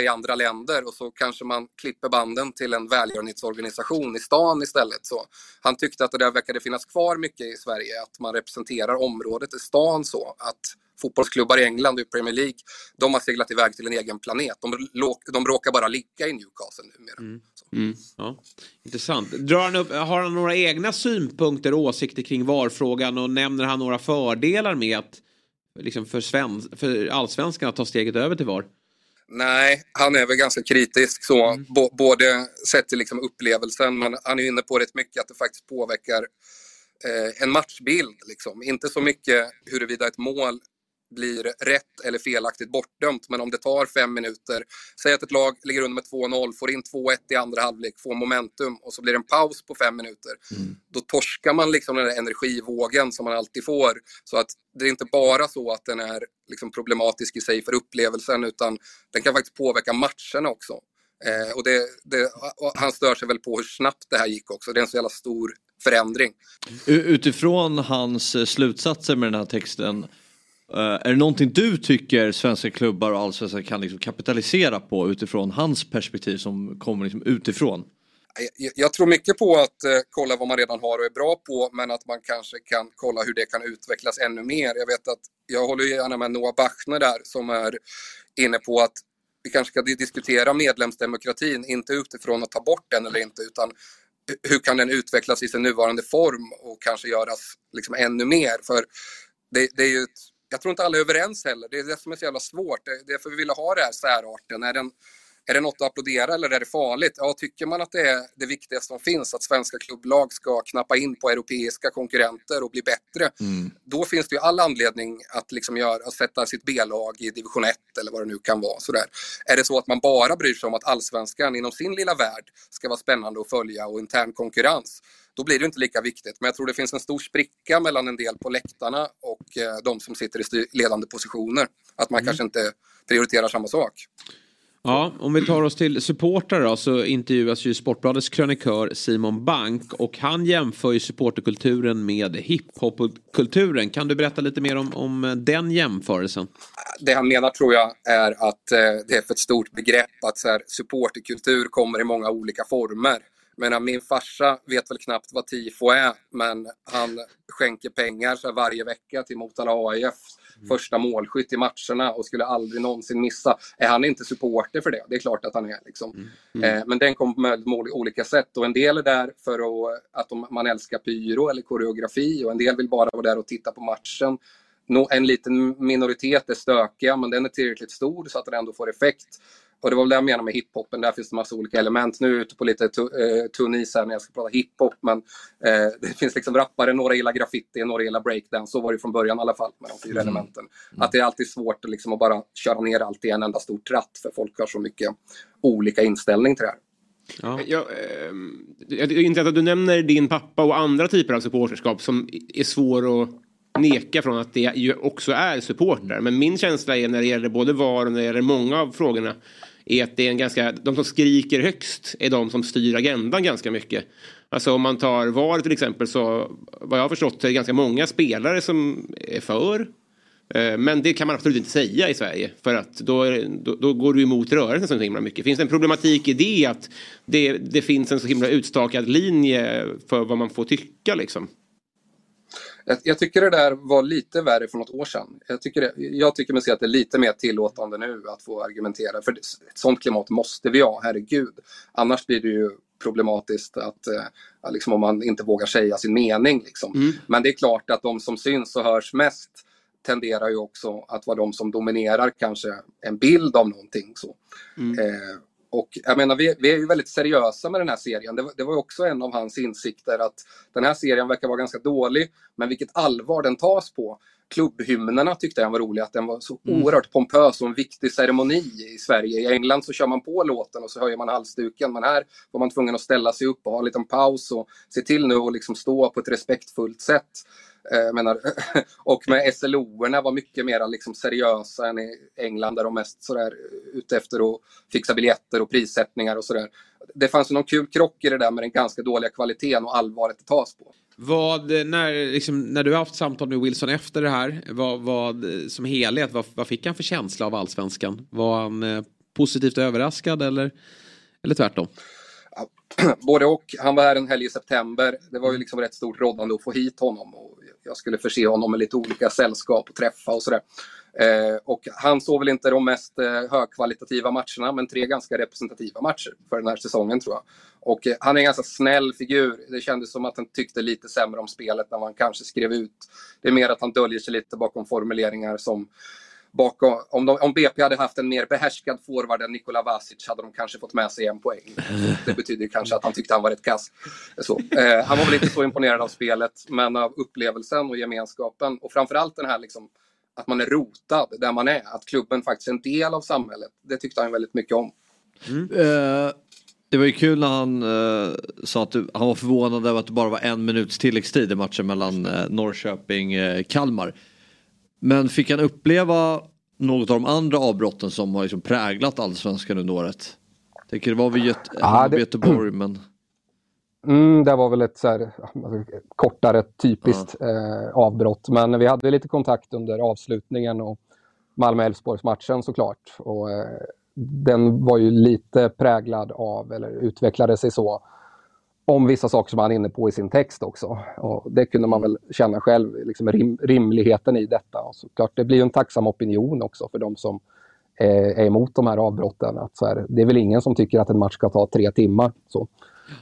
i andra länder och så kanske man klipper banden till en välgörenhetsorganisation i stan istället. Så han tyckte att det där verkade finnas kvar mycket i Sverige, att man representerar området i stan så. Att fotbollsklubbar i England och i Premier League, de har seglat iväg till en egen planet. De, de råkar bara ligga i Newcastle numera. Mm. Ja, intressant. Drar han upp, har han några egna synpunkter och åsikter kring VAR-frågan och nämner han några fördelar med att liksom för, sven, för allsvenskan att ta steget över till VAR? Nej, han är väl ganska kritisk så, Bo- både sett till liksom upplevelsen, men han är inne på rätt mycket att det faktiskt påverkar eh, en matchbild. Liksom. Inte så mycket huruvida ett mål blir rätt eller felaktigt bortdömt, men om det tar fem minuter, säg att ett lag ligger under med 2-0, får in 2-1 i andra halvlek, får momentum och så blir det en paus på fem minuter. Då torskar man liksom den där energivågen som man alltid får. Så att det är inte bara så att den är liksom problematisk i sig för upplevelsen, utan den kan faktiskt påverka matcherna också. Eh, och det, det, och han stör sig väl på hur snabbt det här gick också. Det är en så jävla stor förändring. Utifrån hans eh, slutsatser med den här texten. Uh, är det någonting du tycker svenska klubbar och allsvenskan kan liksom kapitalisera på utifrån hans perspektiv som kommer liksom utifrån? Jag, jag tror mycket på att uh, kolla vad man redan har och är bra på, men att man kanske kan kolla hur det kan utvecklas ännu mer. Jag vet att jag håller gärna med Noah Bachner där som är inne på att vi kanske ska diskutera medlemsdemokratin, inte utifrån att ta bort den eller inte, utan hur kan den utvecklas i sin nuvarande form och kanske göras liksom ännu mer? För det, det är ju ett, jag tror inte alla är överens heller. Det är det som är så jävla svårt. Det är därför vi ville ha det här särarten. Är den, är det något att applådera eller är det farligt? Ja, tycker man att det är det viktigaste som finns, att svenska klubblag ska knappa in på europeiska konkurrenter och bli bättre, då finns det ju all anledning att, liksom göra, att sätta sitt B-lag i division 1 eller vad det nu kan vara. Sådär. Är det så att man bara bryr sig om att allsvenskan inom sin lilla värld ska vara spännande att följa och intern konkurrens, då blir det inte lika viktigt. Men jag tror det finns en stor spricka mellan en del på läktarna och eh, de som sitter i ledande positioner. Att man kanske inte prioriterar samma sak. Ja, om vi tar oss till supportrar då så intervjuas ju Sportbladets krönikör Simon Bank och han jämför ju supporterkulturen med hiphopkulturen. Kan du berätta lite mer om, om den jämförelsen? det han menar tror jag är att eh, det är för ett stort begrepp att så här, supporterkultur kommer i många olika former menar, min farsa vet väl knappt vad tifo är, men han skänker pengar så här varje vecka till Motala AIF. Första målskytt i matcherna och skulle aldrig någonsin missa. Är han inte supporter för det? Det är klart att han är. Liksom. Eh, men den kommer på olika sätt och en del är där för att, att de, man älskar pyro eller koreografi och en del vill bara vara där och titta på matchen. Nå- En liten minoritet är stökiga men den är tillräckligt stor så att den ändå får effekt. Och det var väl det jag menade med hiphopen, där finns det massa olika element. Nu är jag ute på lite tu- eh, tunn is här när jag ska prata hiphop, men eh, det finns liksom rappare, några gillar graffiti, några gillar breakdance. Så var det från början i alla fall med de fyra Mm. elementen. Att det är alltid svårt att, liksom, att bara köra ner allt i en enda stor tratt, för folk har så mycket olika inställning till det här. Jag, ehm, jag är intresserad att du nämner din pappa och andra typer av supporterskap som är svår att neka från att det ju också är supportrar. Men min känsla är när det gäller både VAR och när det gäller många av frågorna är att det är en ganska, de som skriker högst är de som styr agendan ganska mycket. Alltså om man tar VAR till exempel så vad jag har förstått är det ganska många spelare som är för. Eh, men det kan man absolut inte säga i Sverige för att då, är, då, då går du emot rörelsen så himla mycket. Finns det en problematik i det att det, det finns en så himla utstakad linje för vad man får tycka liksom? Jag, jag tycker det där var lite värre för något år sedan. Jag tycker, det, jag tycker mig se att det är lite mer tillåtande nu att få argumentera. För ett sånt klimat måste vi ha, herregud. Annars blir det ju problematiskt att, eh, liksom om man inte vågar säga sin mening. Liksom. Men det är klart att de som syns och hörs mest tenderar ju också att vara de som dominerar kanske en bild av någonting. Så. Eh, och jag menar, vi, vi är ju väldigt seriösa med den här serien. Det, var- det var också en av hans insikter att den här serien verkar vara ganska dålig, men vilket allvar den tas på. Klubbhymnerna tyckte jag var rolig, att den var så Mm. oerhört pompös och en viktig ceremoni i Sverige. I England så kör man på låten och så höjer man halsduken, men här var man tvungen att ställa sig upp och ha en liten paus och se till nu och liksom stå på ett respektfullt sätt. Eh, menar, och med SLO-erna var mycket mer liksom seriösa än i England där de mest sådär eh, ute efter att fixa biljetter och prissättningar och sådär. Det fanns någon kul krock i det där med den ganska dåliga kvaliteten och allvaret det tas på. Vad, eh, när, liksom, när du har haft samtal med Wilson efter det här, vad, vad, eh, som helhet, vad, vad fick han för känsla av allsvenskan? Var han eh, positivt överraskad eller, eller tvärtom? Både och. Han var här en helg i september. Det var ju liksom rätt stort råddande att få hit honom. Och jag skulle förse honom med lite olika sällskap och träffa och sådär. Eh, och han såg väl inte de mest eh, högkvalitativa matcherna, men tre ganska representativa matcher för den här säsongen tror jag. Och eh, han är en ganska snäll figur. Det kändes som att han tyckte lite sämre om spelet än vad han kanske skrev ut. Det är mer att han döljer sig lite bakom formuleringar som Bakom, om, de, om BP hade haft en mer behärskad forward än Nikola Vasic hade de kanske fått med sig en poäng. Det betyder kanske att han tyckte han var rätt kass. Så. Eh, han var väl inte så imponerad av spelet, men av upplevelsen och gemenskapen. Och framförallt den här liksom, att man är rotad där man är. Att klubben faktiskt är en del av samhället. Det tyckte han väldigt mycket om. Mm. Eh, det var ju kul när han eh, sa att du, han var förvånad över att det bara var en minuts tilläggstid i matchen mellan eh, Norrköping-Kalmar. Eh, men fick han uppleva något av de andra avbrotten som har liksom präglat allsvenskan under året? Jag tänker det var väl Göte- Ja, var det- Göteborg men... Mm, det var väl ett så här, alltså, kortare typiskt eh, avbrott. Men vi hade lite kontakt under avslutningen och Malmö-Elfsborgs-matchen såklart. Och, eh, den var ju lite präglad av, eller utvecklade sig så, om vissa saker som han är inne på i sin text också. Och det kunde man väl känna själv, liksom rim, rimligheten i detta. Och såklart, det blir ju en tacksam opinion också för de som eh, är emot de här avbrotten. Att så här, det är väl ingen som tycker att en match ska ta tre timmar. Så.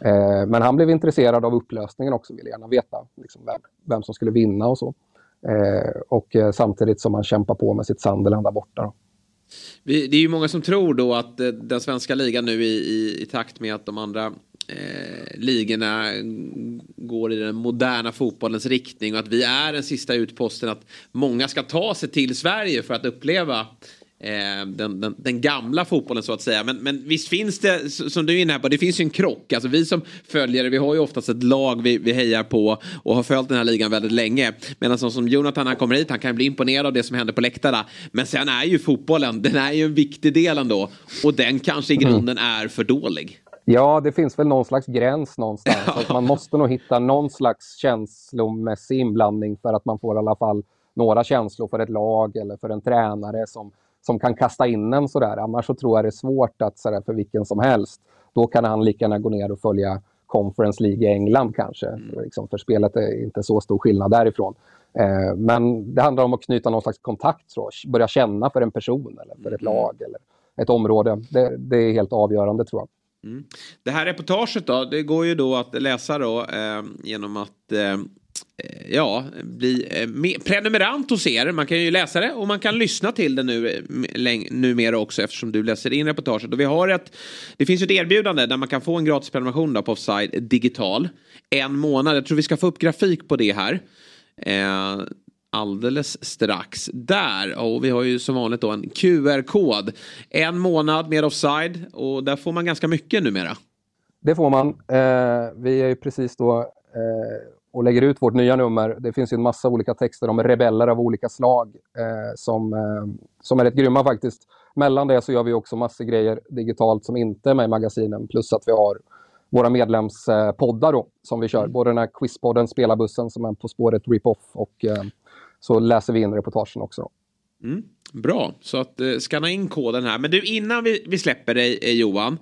Eh, men han blev intresserad av upplösningen också, ville gärna veta liksom, vem, vem som skulle vinna och så. Eh, och eh, samtidigt som han kämpar på med sitt Sunderland där borta. Då. Det är ju många som tror då att eh, den svenska ligan nu i, i, i takt med att de andra eh, ligorna mm, går i den moderna fotbollens riktning och att vi är den sista utposten att många ska ta sig till Sverige för att uppleva eh, den, den, den gamla fotbollen så att säga. Men, men visst finns det, som du är inne här på, det finns ju en krock. Alltså vi som följare, vi har ju oftast ett lag vi, vi hejar på och har följt den här ligan väldigt länge. Medan som, som Jonathan, han kommer hit, han kan bli imponerad av det som händer på läktarna. Men sen är ju fotbollen, den är ju en viktig del ändå. Och den kanske i grunden är för dålig. Ja, det finns väl någon slags gräns någonstans. Att man måste nog hitta någon slags känslomässig inblandning för att man får i alla fall några känslor för ett lag eller för en tränare som, som kan kasta in en sådär. Annars så tror jag det är svårt att sådär, för vilken som helst. Då kan han lika gärna gå ner och följa Conference League i England kanske. Liksom, för spelet är inte så stor skillnad därifrån. Eh, men det handlar om att knyta någon slags kontakt, jag. börja känna för en person eller för ett lag eller ett område. Det, det är helt avgörande tror jag. Mm. Det här reportaget då, det går ju då att läsa då eh, genom att ehm, eh, ja, bli eh, prenumerant hos er. Man kan ju läsa det och man kan lyssna till det nu eh, numera också eftersom du läser in reportaget. Och vi har ett, det finns ju ett erbjudande där man kan få en gratis prenumeration då på Offside digital. En månad, jag tror vi ska få upp grafik på det här. Eh, Alldeles strax. Där, och vi har ju som vanligt då en QR-kod. En månad med offside och där får man ganska mycket numera. Det får man. Eh, vi är ju precis då eh, och lägger ut vårt nya nummer. Det finns ju en massa olika texter om rebeller av olika slag eh, som, eh, som är rätt grymma faktiskt. Mellan det så gör vi också massor grejer digitalt som inte är med i magasinen plus att vi har våra medlemspoddar då som vi kör. Mm. Både den här quizpodden Spelarbussen som är På spåret rip-off och eh, så läser vi in reportagen också. Mm. Bra, så att eh, skanna in koden här. Men du, innan vi, vi släpper dig eh, Johan,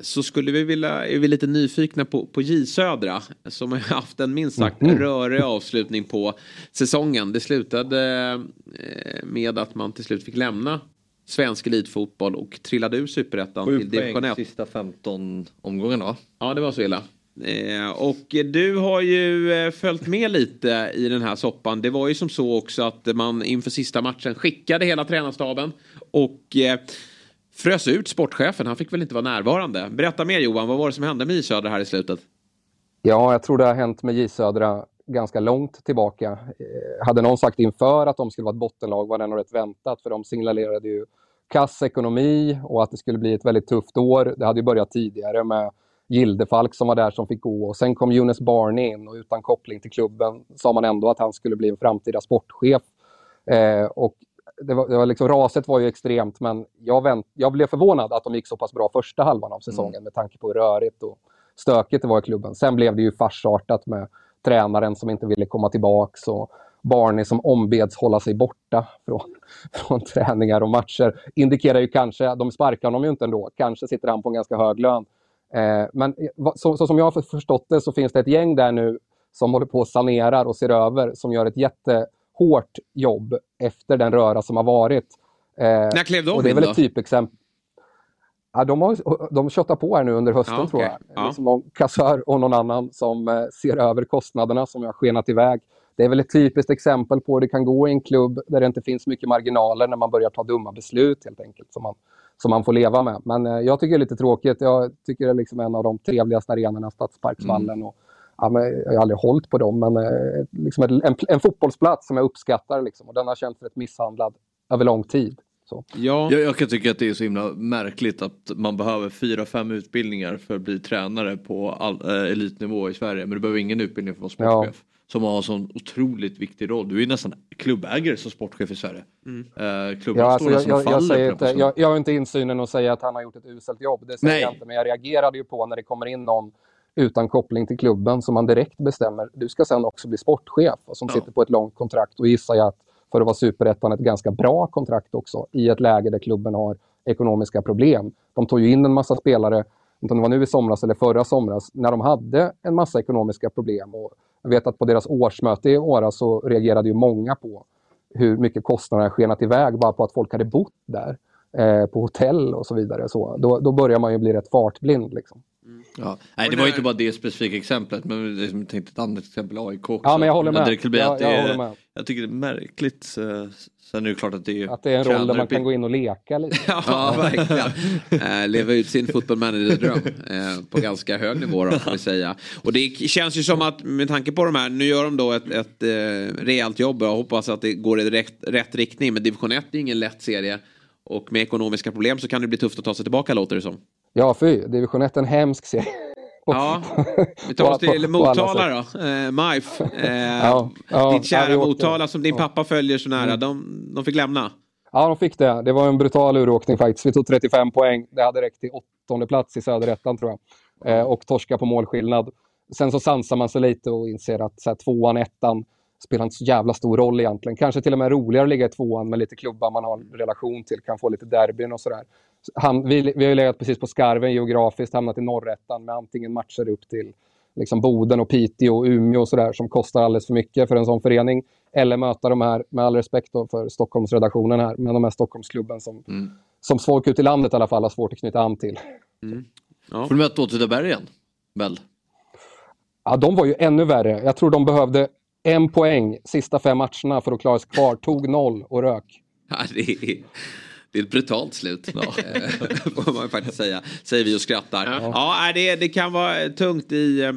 så skulle vi vilja, är vi lite nyfikna på, på J Södra som har haft en minst sagt mm. rörig avslutning på säsongen. Det slutade eh, med att man till slut fick lämna svensk elitfotboll och trillade ur superettan till division 1. sista 15 omgångarna Ja, det var så illa. Eh, och du har ju eh, följt med lite i den här soppan. Det var ju som så också att man inför sista matchen skickade hela tränarstaben och eh, frös ut sportchefen. Han fick väl inte vara närvarande. Berätta mer Johan, vad var det som hände med J Södra här i slutet? Ja, jag tror det har hänt med J Södra ganska långt tillbaka. Eh, hade någon sagt inför att de skulle vara ett bottenlag var det nog rätt väntat för de signalerade ju kass ekonomi och att det skulle bli ett väldigt tufft år. Det hade ju börjat tidigare med Gildefalk som var där som fick gå. Och sen kom Jonas Barney in och utan koppling till klubben sa man ändå att han skulle bli en framtida sportchef. Eh, och det var, det var liksom, raset var ju extremt men jag, vänt, jag blev förvånad att de gick så pass bra första halvan av säsongen mm. med tanke på hur rörigt och stökigt det var i klubben. Sen blev det ju farsartat med tränaren som inte ville komma tillbaks och Barney som ombeds hålla sig borta från, från träningar och matcher. Indikerar ju kanske, de sparkar honom ju inte ändå, kanske sitter han på en ganska hög lön. Eh, men så, så, som jag har förstått det så finns det ett gäng där nu som håller på och sanerar och ser över, som gör ett jättehårt jobb efter den röra som har varit. Eh, När klev de och det är väl ett typexempel. Ja, de, har, de köttar på här nu under hösten Ja, okej. tror jag. Ja. Liksom någon kassör och någon annan som eh, ser över kostnaderna som har skenat iväg. Det är väl ett typiskt exempel på hur det kan gå i en klubb där det inte finns mycket marginaler när man börjar ta dumma beslut helt enkelt som man, som man får leva med. Men eh, jag tycker det är lite tråkigt. Jag tycker det är liksom en av de trevligaste arenorna, Stadsparksvallen. Mm. Och, ja, men jag har aldrig hållit på dem, men eh, liksom ett, en, en fotbollsplats som jag uppskattar. Liksom, och den har känts rätt misshandlad över lång tid. Så. Ja. Jag, jag kan tycka att det är så himla märkligt att man behöver fyra, fem utbildningar för att bli tränare på all, eh, elitnivå i Sverige. Men du behöver ingen utbildning för att vara sportchef. Som har en sån otroligt viktig roll. Du är ju nästan klubbägare som sportchef i Sverige. Mm. Eh, klubben Ja, står alltså, jag, nästan jag, jag, faller säger inte, jag, jag har inte insynen att säga att han har gjort ett uselt jobb. Det säger Nej. jag inte. Men jag reagerade ju på när det kommer in någon utan koppling till klubben som man direkt bestämmer. Du ska sen också bli sportchef och som sitter på ett långt kontrakt. Och gissar jag att för att vara superettan ett ganska bra kontrakt också i ett läge där klubben har ekonomiska problem. De tog ju in en massa spelare, inte om det var nu i somras eller förra somras, när de hade en massa ekonomiska problem. Och jag vet att på deras årsmöte i Åra så reagerade ju många på hur mycket kostnaderna skenat iväg bara på att folk hade bott där. Eh, på hotell och så vidare. Så, då, då börjar man ju bli rätt fartblind. Liksom. Ja. Nej, det var ju inte bara det specifika exemplet, men jag tänkte ett annat exempel, AIK också. Ja, men jag håller med. Det jag är- håller med. Jag tycker det är märkligt. Sen är det klart att det är Att det är en roll där man kan gå in och leka lite. Ja, verkligen. Eh, leva ut sin football manager-dröm eh, på ganska hög nivå då, får vi säga. Och det känns ju som att med tanke på de här, nu gör de då ett, ett eh, rejält jobb och jag hoppas att det går i rätt, rätt riktning. Men division 1 är ingen lätt serie. Och med ekonomiska problem så kan det bli tufft att ta sig tillbaka låter det som. Ja, fy. Division 1 är en hemsk serie. Ja, vi tar oss till Motala då. Eh, MIF. Eh, Ja, ja, ditt kära ja. Motala som din pappa följer så nära. Mm. De, de fick lämna. Ja, de fick det. Det var en brutal uråkning faktiskt. Vi tog 35 poäng. Det hade räckt till åttonde plats i söderettan tror jag. Eh, och torska på målskillnad. Sen så sansar man sig lite och inser att så här, tvåan, ettan spelar inte så jävla stor roll egentligen. Kanske till och med roligare att ligga i tvåan med lite klubbar man har en relation till, kan få lite derbyn och sådär. Han, vi, vi har ju legat precis på skarven geografiskt, hamnat i norrettan med antingen matcher upp till liksom Boden och Piteå och Umeå och sådär som kostar alldeles för mycket för en sån förening. Eller möta de här, med all respekt då för Stockholmsredaktionen här, men de här Stockholmsklubben som, som folk ute i landet i alla fall har svårt att knyta an till. Får du möta Åtvidaberg igen? Väl? Ja, de var ju ännu värre. Jag tror de behövde en poäng sista fem matcherna för att klara sig kvar. Tog noll och rök. Ja, det, är, det är ett brutalt slut. Ja. får man faktiskt säga. Säger vi och skrattar. Ja, ja det, det kan vara tungt i eh,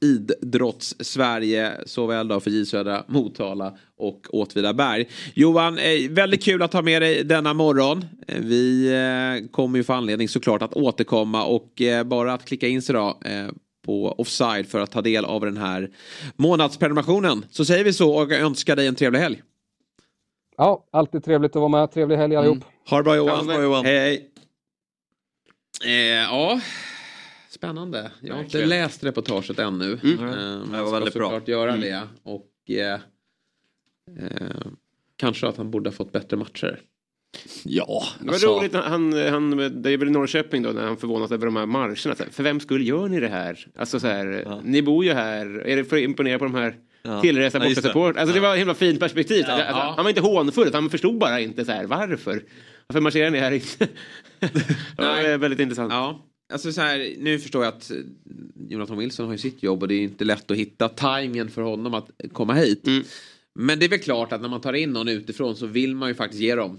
idrotts-Sverige. Såväl då för J Södra, Motala och Åtvidaberg. Johan, eh, väldigt kul att ha med dig denna morgon. Eh, vi eh, kommer ju få anledning såklart att återkomma och eh, bara att klicka in sig då eh, på offside för att ta del av den här månadsprenumerationen. Så säger vi så och önskar dig en trevlig helg. Ja, alltid trevligt att vara med. Trevlig helg allihop. Mm. Ha det bra Johan. Ha det bra, Johan. Hej, hej. Eh, ja, spännande. Jag har inte Verkligen. läst reportaget ännu. Mm. Eh, Det man var ska väldigt bra. såklart göra Mm. det. Och eh, eh, kanske att han borde ha fått bättre matcher. Ja, Det var roligt, när han, han, det är väl i Norrköping då när han förvånas över de här marscherna. För vem skulle gör ni det här? Alltså så här, ni bor ju här. Är det för att imponera på de här Ja. tillresta Ja, bortasupport? Alltså det var ett himla fint perspektiv. Ja. Alltså, Ja. Han var inte hånfull, han förstod bara inte så här, varför? Varför marscherar ni här inte? det var väldigt intressant. Ja. Alltså så här, nu förstår jag att eh, Jonathan Wilson har ju sitt jobb och det är inte lätt att hitta tajmingen för honom att komma hit. Mm. Men det är väl klart att när man tar in någon utifrån så vill man ju faktiskt ge dem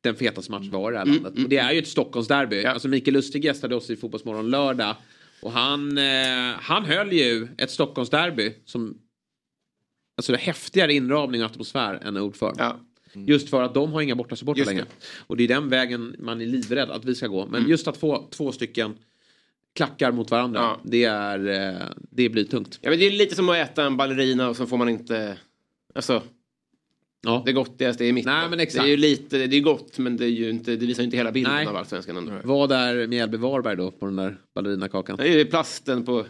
den fetaste match vi har i det här Mm, landet. Och det är ju ett Stockholmsderby. Alltså Mikael Lustig gästade oss i Fotbollsmorgon lördag. Och han, eh, han höll ju ett Stockholmsderby som Alltså det häftigare inramning och atmosfär än Old Firm. Just för att de har inga bortasupportrar längre. Och det är den vägen man är livrädd att vi ska gå. Men Mm. just att få två stycken klackar mot varandra. Det, är, eh, det blir tungt. Ja, men det är lite som att äta en ballerina och så får man inte... Alltså... Det gottigaste är mitt. Nej, men exakt. Det är ju lite, det är gott men det, är ju inte, det visar ju inte hela bilden Nej. av allsvenskan ändå. Vad är Mjällby Varberg då på den där ballerinakakan? Det är ju plasten på...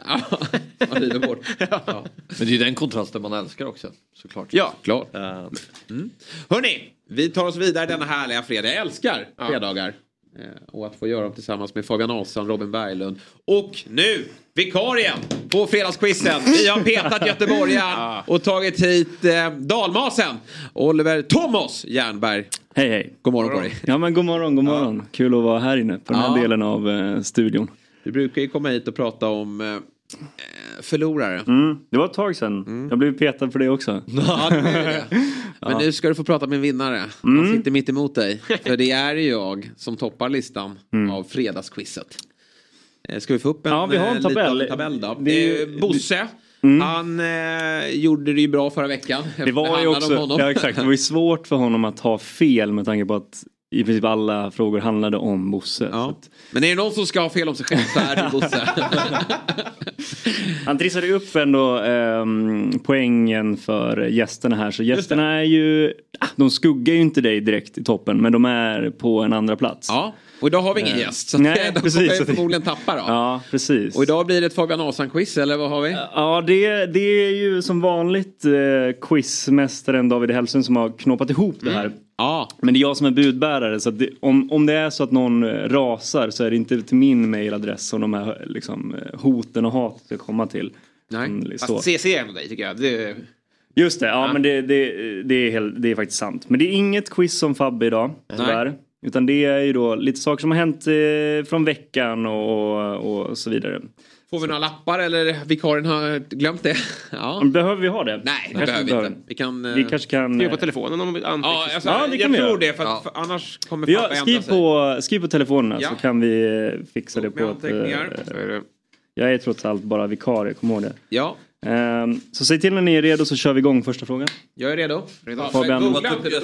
Man river bort. Ja. Men det är ju den kontrasten man älskar också. Såklart. Ja, klart. Mm. Hörni, vi tar oss vidare denna härliga fredag. Jag älskar fredagar. Eh, Och att få göra dem tillsammans med Fabian Ahlstrand, Robin Berglund. Och nu, vikarien på fredagsquizen. Vi har petat göteborgaren och tagit hit eh, dalmasen. Oliver Thomas Jernberg. Hej hej. God morgon på dig. Ja men god morgon, god morgon. Kul att vara här inne på den här Ja. delen av eh, studion. Du brukar ju komma hit och prata om eh, förlorare. Mm, det var ett tag sedan. Jag blev petad för det också. Ja, det. Men nu ska du få prata med en vinnare. Han Mm. sitter mitt emot dig. För det är ju jag som toppar listan av fredagsquizet. Eh, Ska vi få upp en, Ja, vi har en eh, liten tabell. tabell då? Det är ju- Eh, Bosse, Mm. han eh, gjorde det ju bra förra veckan. Det var ju också, ja exakt, det var ju svårt för honom att ha fel med tanke på att i princip alla frågor handlade om Bosse. så att- Men är det någon som ska ha fel om sig själv så är det Bosse. Han trissade upp ändå ehm, poängen för gästerna här. Så gästerna är ju, ah, de skuggar ju inte dig direkt i toppen men de är på en andra plats. Ja, och idag har vi ingen Eh, gäst. Så nej, de precis. kommer förmodligen tappa då. Ja, precis. Och idag blir det ett Fabian Ahlstrand-quiz eller vad har vi? Ja, det, det är ju som vanligt eh, quizmästaren David Hellström som har knåpat ihop det här. Ja. Men det är jag som är budbärare så att det, om, om det är så att någon eh, rasar så är det inte till min mailadress som de här liksom, eh, hoten och hatet ska komma till. Nej. Mm, så. Fast CC är ändå dig tycker jag. Det... Just det, ja, Ja. men det, det, det, är helt, det är faktiskt sant. Men det är inget quiz som Fabbe idag, tyvärr. Utan det är ju då lite saker som har hänt eh, från veckan och, och så vidare. Får vi några lappar eller vikarien har glömt det? Ja. Behöver vi ha det? Nej, det Kanske behöver vi inte. Vi kan... eh, Vi kanske kan... Skriv på telefonen om vi Ja, alltså, Ja, det kan jag vi tror göra. det för, att, Ja. för annars kommer Vi har, ändra skriv, sig. på, skriv på telefonerna Ja. så kan vi eh, fixa det på ett... eh, Jag är trots allt bara vikarie, kom ihåg det. Ja. Ehm, så säg till när ni är redo så kör vi igång första frågan. Jag är redo. Fabian. Googla inte det.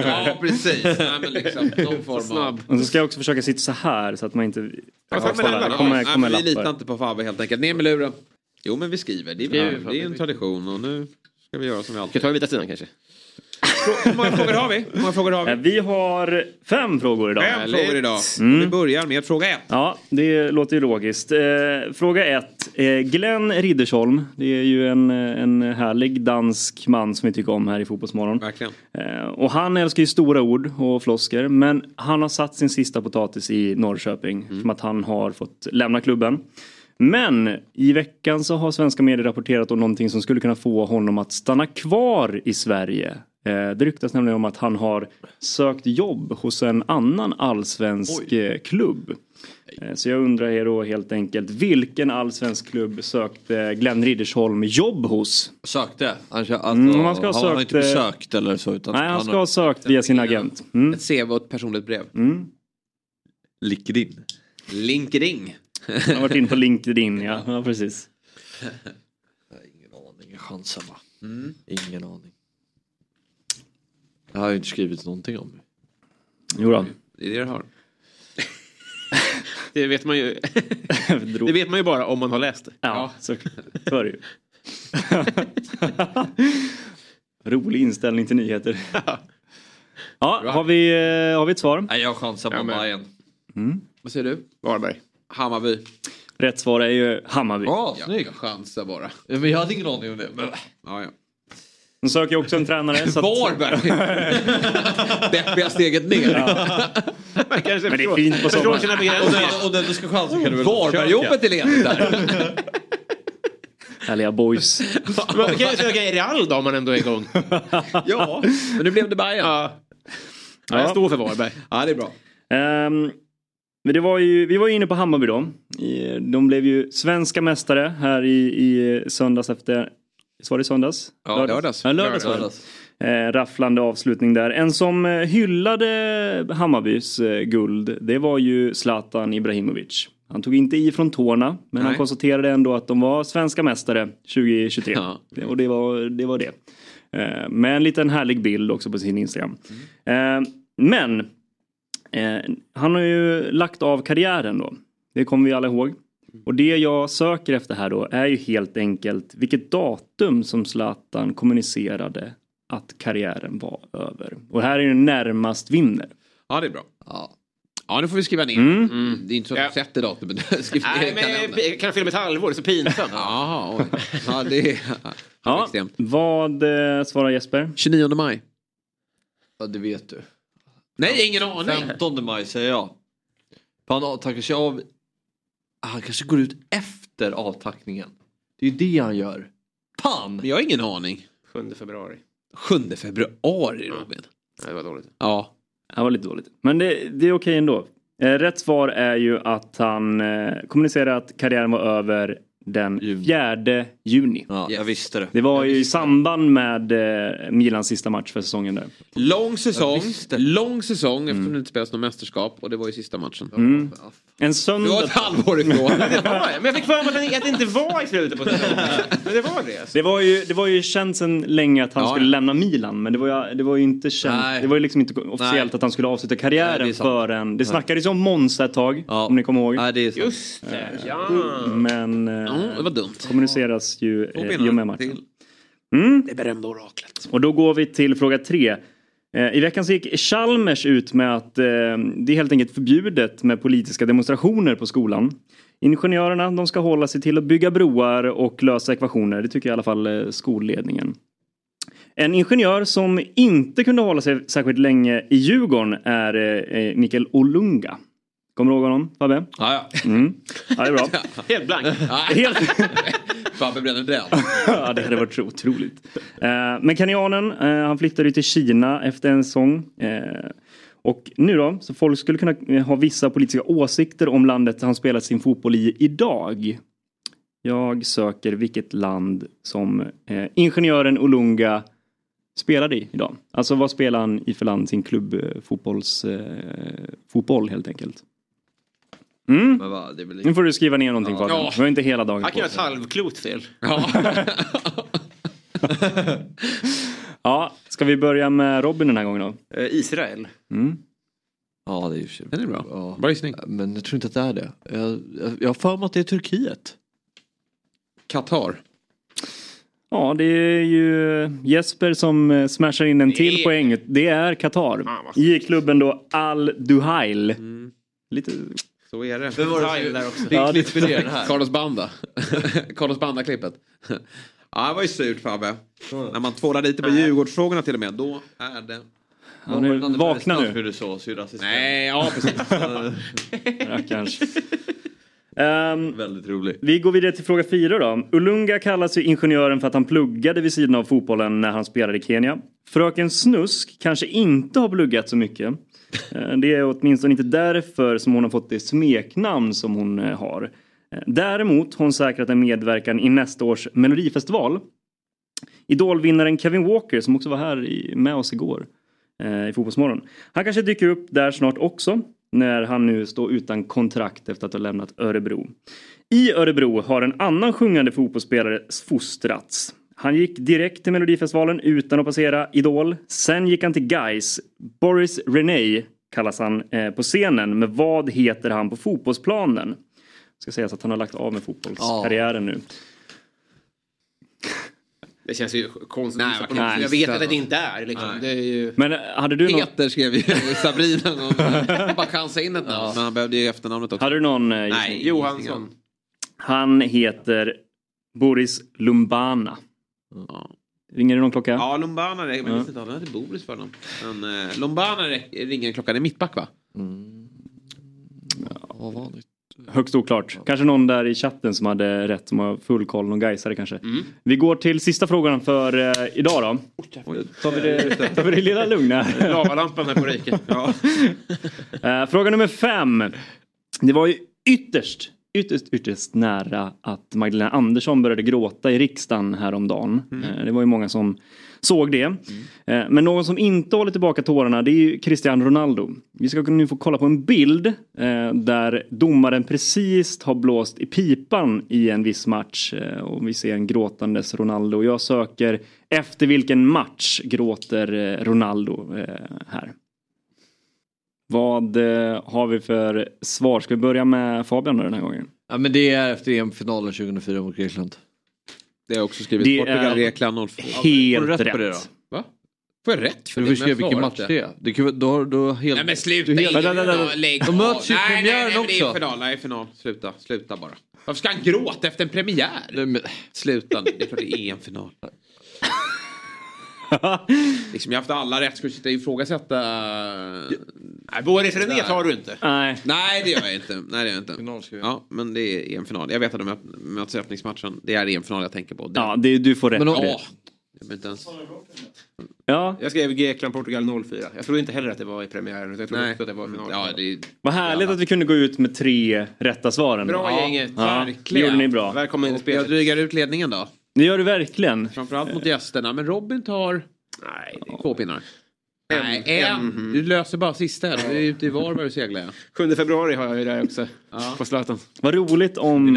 Ja, precis. Nej, men liksom, någon form av... Och så ska jag också försöka sitta så här så att man inte... Ja, Kommer, kommer kommer. Nej, men vi litar inte på Fabbe helt enkelt. Ner med luren. Jo, men vi skriver. Det är, Skriver det är en tradition och nu ska vi göra som vi alltid Ska vi ta vita sidan kanske? Hur många frågor har vi? Hur många frågor har vi? Eh, Vi har fem frågor idag. Fem frågor idag. Mm. Vi börjar med fråga ett. Ja, det låter ju logiskt. Eh, fråga ett. Eh, Glenn Riddersholm. Det är ju en, en härlig dansk man som vi tycker om här i Fotbollsmorgon. Verkligen. Eh, och han älskar ju stora ord och flosker. Men han har satt sin sista potatis i Norrköping. Mm. Som att han har fått lämna klubben. Men i veckan så har svenska medier rapporterat om någonting som skulle kunna få honom att stanna kvar i Sverige. Eh, Det ryktas nämligen om att han har sökt jobb hos en annan allsvensk eh, klubb. Eh, Så jag undrar er då helt enkelt, vilken allsvensk klubb sökte Glenn Riddersholm jobb hos? Sökte? Alltså, Mm, man ska ha han har sökt, inte eh, besökt eller så? Utan Nej, han ska ha sökt via sin agent. Mm. Ett CV och ett personligt brev. Mm. LinkedIn. LinkedIn. Han har varit in på LinkedIn, ja. ja precis. Ingen chans va? Mm. Ingen aning. Jag har ju inte skrivit någonting om det. Jo då. Det är det du har. Det vet man ju. det vet man ju bara om man har läst det. Ja, så, så är det ju. Rolig inställning till nyheter. Ja, har vi, eh, har vi ett svar? Nej, jag chansar på Bayern. Mm. Vad säger du? Varberg. Hammarby. Rätt svar är ju Hammarby. Ja, snyggt. jag chansar bara. Men jag hade ingen aning om det. Men... Ja, ja. De söker ju också en tränare. så att- Varberg! Deppiga steget ner. Man kanske Men det är fint på sommaren. Om du, ska chansa kan du väl Varbergjobbet är ledigt där. Härliga boys. Man kan ju söka i Real då om man ändå är igång. ja, men nu blev det Bayern. Ja. Ja, jag står för Varberg. Ja, det är bra. Ehm, men det var ju, vi var ju inne på Hammarby då. De blev ju svenska mästare här i, i söndags efter... Var det söndags? Ja, lördags. Ja, lördags det. Lördags. Eh, rafflande avslutning där. En som eh, hyllade Hammarbys eh, guld, det var ju Zlatan Ibrahimovic. Han tog inte i från tårna, men han Nej. konstaterade ändå att de var svenska mästare 2023. Ja. Det- Och det var det. Var det. Eh, med en liten härlig bild också på sin Instagram. Mm. Eh, men eh, han har ju lagt av karriären då. Det kommer vi alla ihåg. Och det jag söker efter här då är ju helt enkelt vilket datum som Zlatan kommunicerade att karriären var över. Och här är det närmast vinner. Ja, det är bra. Ja. Ja, nu får vi skriva ner. Mm. Mm. Det är inte så att Ja. du sätter datumet. Nej, men kan filma ett halvår, det är så pinsamt. Jaha, oj. Ja, det är Ja, vad eh, svarar Jesper? 29 maj. Ja, det vet du. Nej, ingen aning. 15 maj säger jag. För han tackar sig av. Han kanske går ut efter avtackningen. Det är ju det han gör. Fan! Men jag har ingen aning. 7 februari. 7 februari, Robin. Nej, det var dåligt. Ja. Det var lite dåligt. Men det, det är okej ändå. Eh, rätt svar är ju att han eh, kommunicerade att karriären var över den 4 juni. Ja, jag visste det. Det var ju i samband med eh, Milans sista match för säsongen där. Lång säsong. Lång säsong eftersom det inte spelas något mästerskap. Och det var ju sista matchen. Mm. En Det söndag... var ett halvår ifrån. Det det. Men jag fick för mig att det- att det inte var i slutet på säsongen. Men det var det. Det var ju, det var ju känt sedan länge att han Ja, skulle ja. lämna Milan. Men det var ju, det var ju inte känt. Nej. Det var ju liksom inte officiellt Nej. att han skulle avsluta Nej, karriären det är sant. förrän... Det snackades ju om Monza ett tag. Ja. Om ni kommer ihåg. Nej, det är sant. Just det, ja. Men eh, Mm, det var dumt. kommuniceras ju Två eh, i och med matchen. till. Mm. Det berömda oraklet. Och då går vi till fråga tre. Eh, I veckan så gick Chalmers ut med att eh, det är helt enkelt förbjudet med politiska demonstrationer på skolan. Ingenjörerna de ska hålla sig till att bygga broar och lösa ekvationer. Det tycker i alla fall eh, skolledningen. En ingenjör som inte kunde hålla sig särskilt länge i Djurgården är eh, Mikael Olunga. Kommer du ihåg honom Fabbe? Ja, ja. Mm. Ja, det är bra. Helt blank. Helt... Fabbe bränner den. ja, det hade varit så otroligt. Eh, men kenyanen, eh, han flyttade ju till Kina efter en sång. Eh, och nu då, så folk skulle kunna eh, ha vissa politiska åsikter om landet han spelar sin fotboll i idag. Jag söker vilket land som eh, ingenjören Olunga spelade i idag. Alltså vad spelar han i för land sin klubbfotbollsfotboll eh, fotboll helt enkelt. Mm. Men va, det väl Nu får du skriva ner någonting Ja. Fabian. Ja. Vi har inte hela dagen Han kan göra ett halvklot fel. Ja, ska vi börja med Robin den här gången då? Eh, Israel. Mm. Ja, det är ju Den är bra. Ja. Bra gissning. Men jag tror inte att det är det. Jag, jag, har för mig att det är Turkiet. Qatar. Ja, det är ju Jesper som eh, smashar in en till Det- poäng. Det är Qatar. I klubben då Al Duhail. Lite... Så är det. Vem var det Time där också. som Ja, det- klippte ner den här? Carlos Banda. Carlos Banda-klippet. Ja, det var ju surt Fabbe. När man tvålar lite på Djurgårdsfrågorna till och med. Då är det... Ja, nu, vakna nu. Hur du så, syrraassistent. Nej, ja precis. Rackarns. Ehm, Väldigt rolig. Vi går vidare till fråga fyra då. Ulunga kallas ju ingenjören för att han pluggade vid sidan av fotbollen när han spelade i Kenya. Fröken Snusk kanske inte har pluggat så mycket. Eh, det är åtminstone inte därför som hon har fått det smeknamn som hon eh, har. Eh, däremot har hon säkrat en medverkan i nästa års Melodifestival. Idolvinnaren Kevin Walker som också var här med oss igår i Fotbollsmorgon. Han kanske dyker upp där snart också när han nu står utan kontrakt efter att ha lämnat Örebro. I Örebro har en annan sjungande fotbollsspelare fostrats. Han gick direkt till Melodifestivalen utan att passera Idol. Sen gick han till Guys. Boris René kallas han eh, på scenen. Men vad heter han på fotbollsplanen? Ska sägas att han har lagt av med fotbollskarriären nu. Det känns ju konstigt. Nej, något konstigt. Jag vet att det inte är. Liksom. Nej. Det är ju... Men eh, hade du någon... Peter skrev ju Sabrina någon, bara chansa in ett namn. Men han behövde ju efternamnet också. Hade du någon eh, Nej? Johansson. Han heter Boris Lumbana. Ringer det någon klocka? Ja, Lombana, men jag Ja. visste inte han hade Boris för honom. Men eh, Lombana ringer en klocka, det är mittback va? Ja, vanligt. Högst oklart. Kanske någon där i chatten som hade rätt, som har full koll, någon gaisare kanske. Vi går till sista frågan för eh, idag då. Tar vi det, tar vi det lilla lugna? Lavalampan här på Riket. Ja. Eh, fråga nummer fem. Det var ju ytterst, ytterst, ytterst nära att Magdalena Andersson började gråta i riksdagen häromdagen. Eh, det var ju många som såg det. Eh, men någon som inte håller tillbaka tårarna det är ju Cristiano Ronaldo. Vi ska nu få kolla på en bild eh, där domaren precis har blåst i pipan i en viss match. Och vi ser en gråtandes Ronaldo. Jag söker efter vilken match gråter Ronaldo här. Vad eh, har vi för svar? Ska vi börja med Fabian då den här gången? Ja men det är efter EM-finalen 2004 mot Grekland. Det har jag också skrivit. Det Portugal, är Grekland 04. helt Får du rätt rätt. på det då? Va? Får jag rätt för Du det? får skriva vilken match det är. Det kan, då, då helt, Nej men sluta du in. helt- vänta, vänta. Lägg De möts ju i Nej, nej, premiären nej, men Det är också. final, nej final. Sluta, sluta bara. Varför ska han gråta efter en premiär? Nej, men, Sluta nu, det är klart det är en final. liksom, jag har haft alla rätt, ska du sitta och ifrågasätta? Nej, Boris René tar du inte. Nej. Nej det gör jag inte. Nej, det gör jag inte. Final ska vi- Ja, men det är en final. Jag vet att de möt- möts i öppningsmatchen. Det är en final jag tänker på. Det, Ja, det, du får rätt. Men. Ja, jag inte ens... Ja, Jag skrev Grekland, Portugal 04. Jag trodde inte heller att det var i premiären. Jag Nej. också att det var final. Ja, det vad härligt att vi kunde gå ut med tre rätta svar ändå. Bra ja. gänget. Ja, det Verkligen. gjorde ni bra. Välkommen in i Jag spelet. drygar ut ledningen då. Det gör du verkligen. Framförallt mot gästerna. Men Robin tar Nej, det är två pinnar. En. Nej, en. En. Du löser bara sista. här. Du är ute i Varberg och seglar. ja. 7 februari har jag ju där också. På Zlatan. Vad roligt om.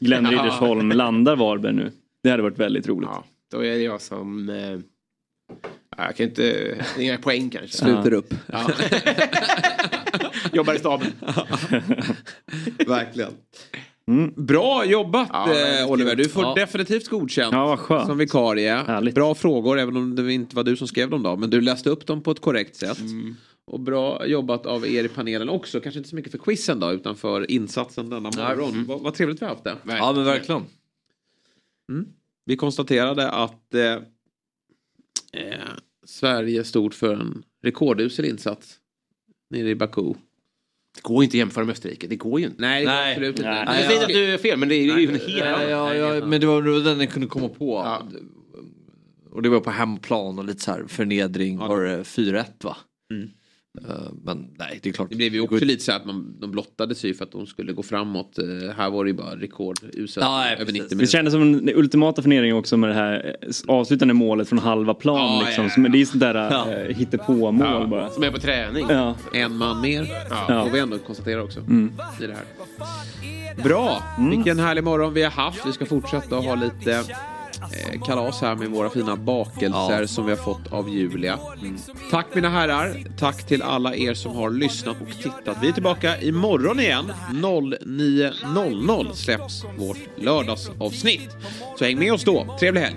Glenn. Riddersholm landar Varberg nu. Det hade varit väldigt roligt. Ja, då är det jag som... Eh, jag kan inte... Inga poäng kanske. Sluter upp. Ja. Jobbar i staben. Verkligen. Bra jobbat Ja, eh, Oliver. Du får Ja. definitivt godkänt. Ja. Som vikarie. Härligt. Bra frågor även om det inte var du som skrev dem då. Men du läste upp dem på ett korrekt sätt. Och bra jobbat av er i panelen också. Kanske inte så mycket för quizen då utan för insatsen denna morgon. Vad, vad trevligt vi har haft det. ja men verkligen. Vi konstaterade att eh, eh, Sverige stod för en rekordusel insats nere i Baku. Det går inte att jämföra med Österrike. Det går ju inte. Nej, det går Nej. absolut inte. Nej. Jag säger inte att du är fel, men det är ju en helt Ja, ja, ja, men det var det var den jag kunde komma på. Ja. Och det var på hemplan och lite så här förnedring. Ja. Var det 4-1 va? Mm. Eh, Men nej, det är klart. Det blev ju också lite så att man, de blottade sig för att de skulle gå framåt. Eh, här var det ju bara rekorduselt Ja, nej, över precis. 90 Det kändes som den ultimata förnedringen också med det här eh, avslutande målet från halva plan. Ja, liksom. ja, Som- ja. Det är sånt där Ja. hittepå-mål bara. Som är på träning. Ja. En man mer. Ja. Får vi ändå konstatera också. Mm. I det här. Bra! Vilken härlig morgon vi har haft. Vi ska fortsätta att ha lite eh, kalas här med våra fina bakelser som vi har fått av Julia. Tack mina herrar. Tack till alla er som har lyssnat och tittat. Vi är tillbaka imorgon igen. 09.00 släpps vårt lördagsavsnitt. Så häng med oss då. Trevlig helg!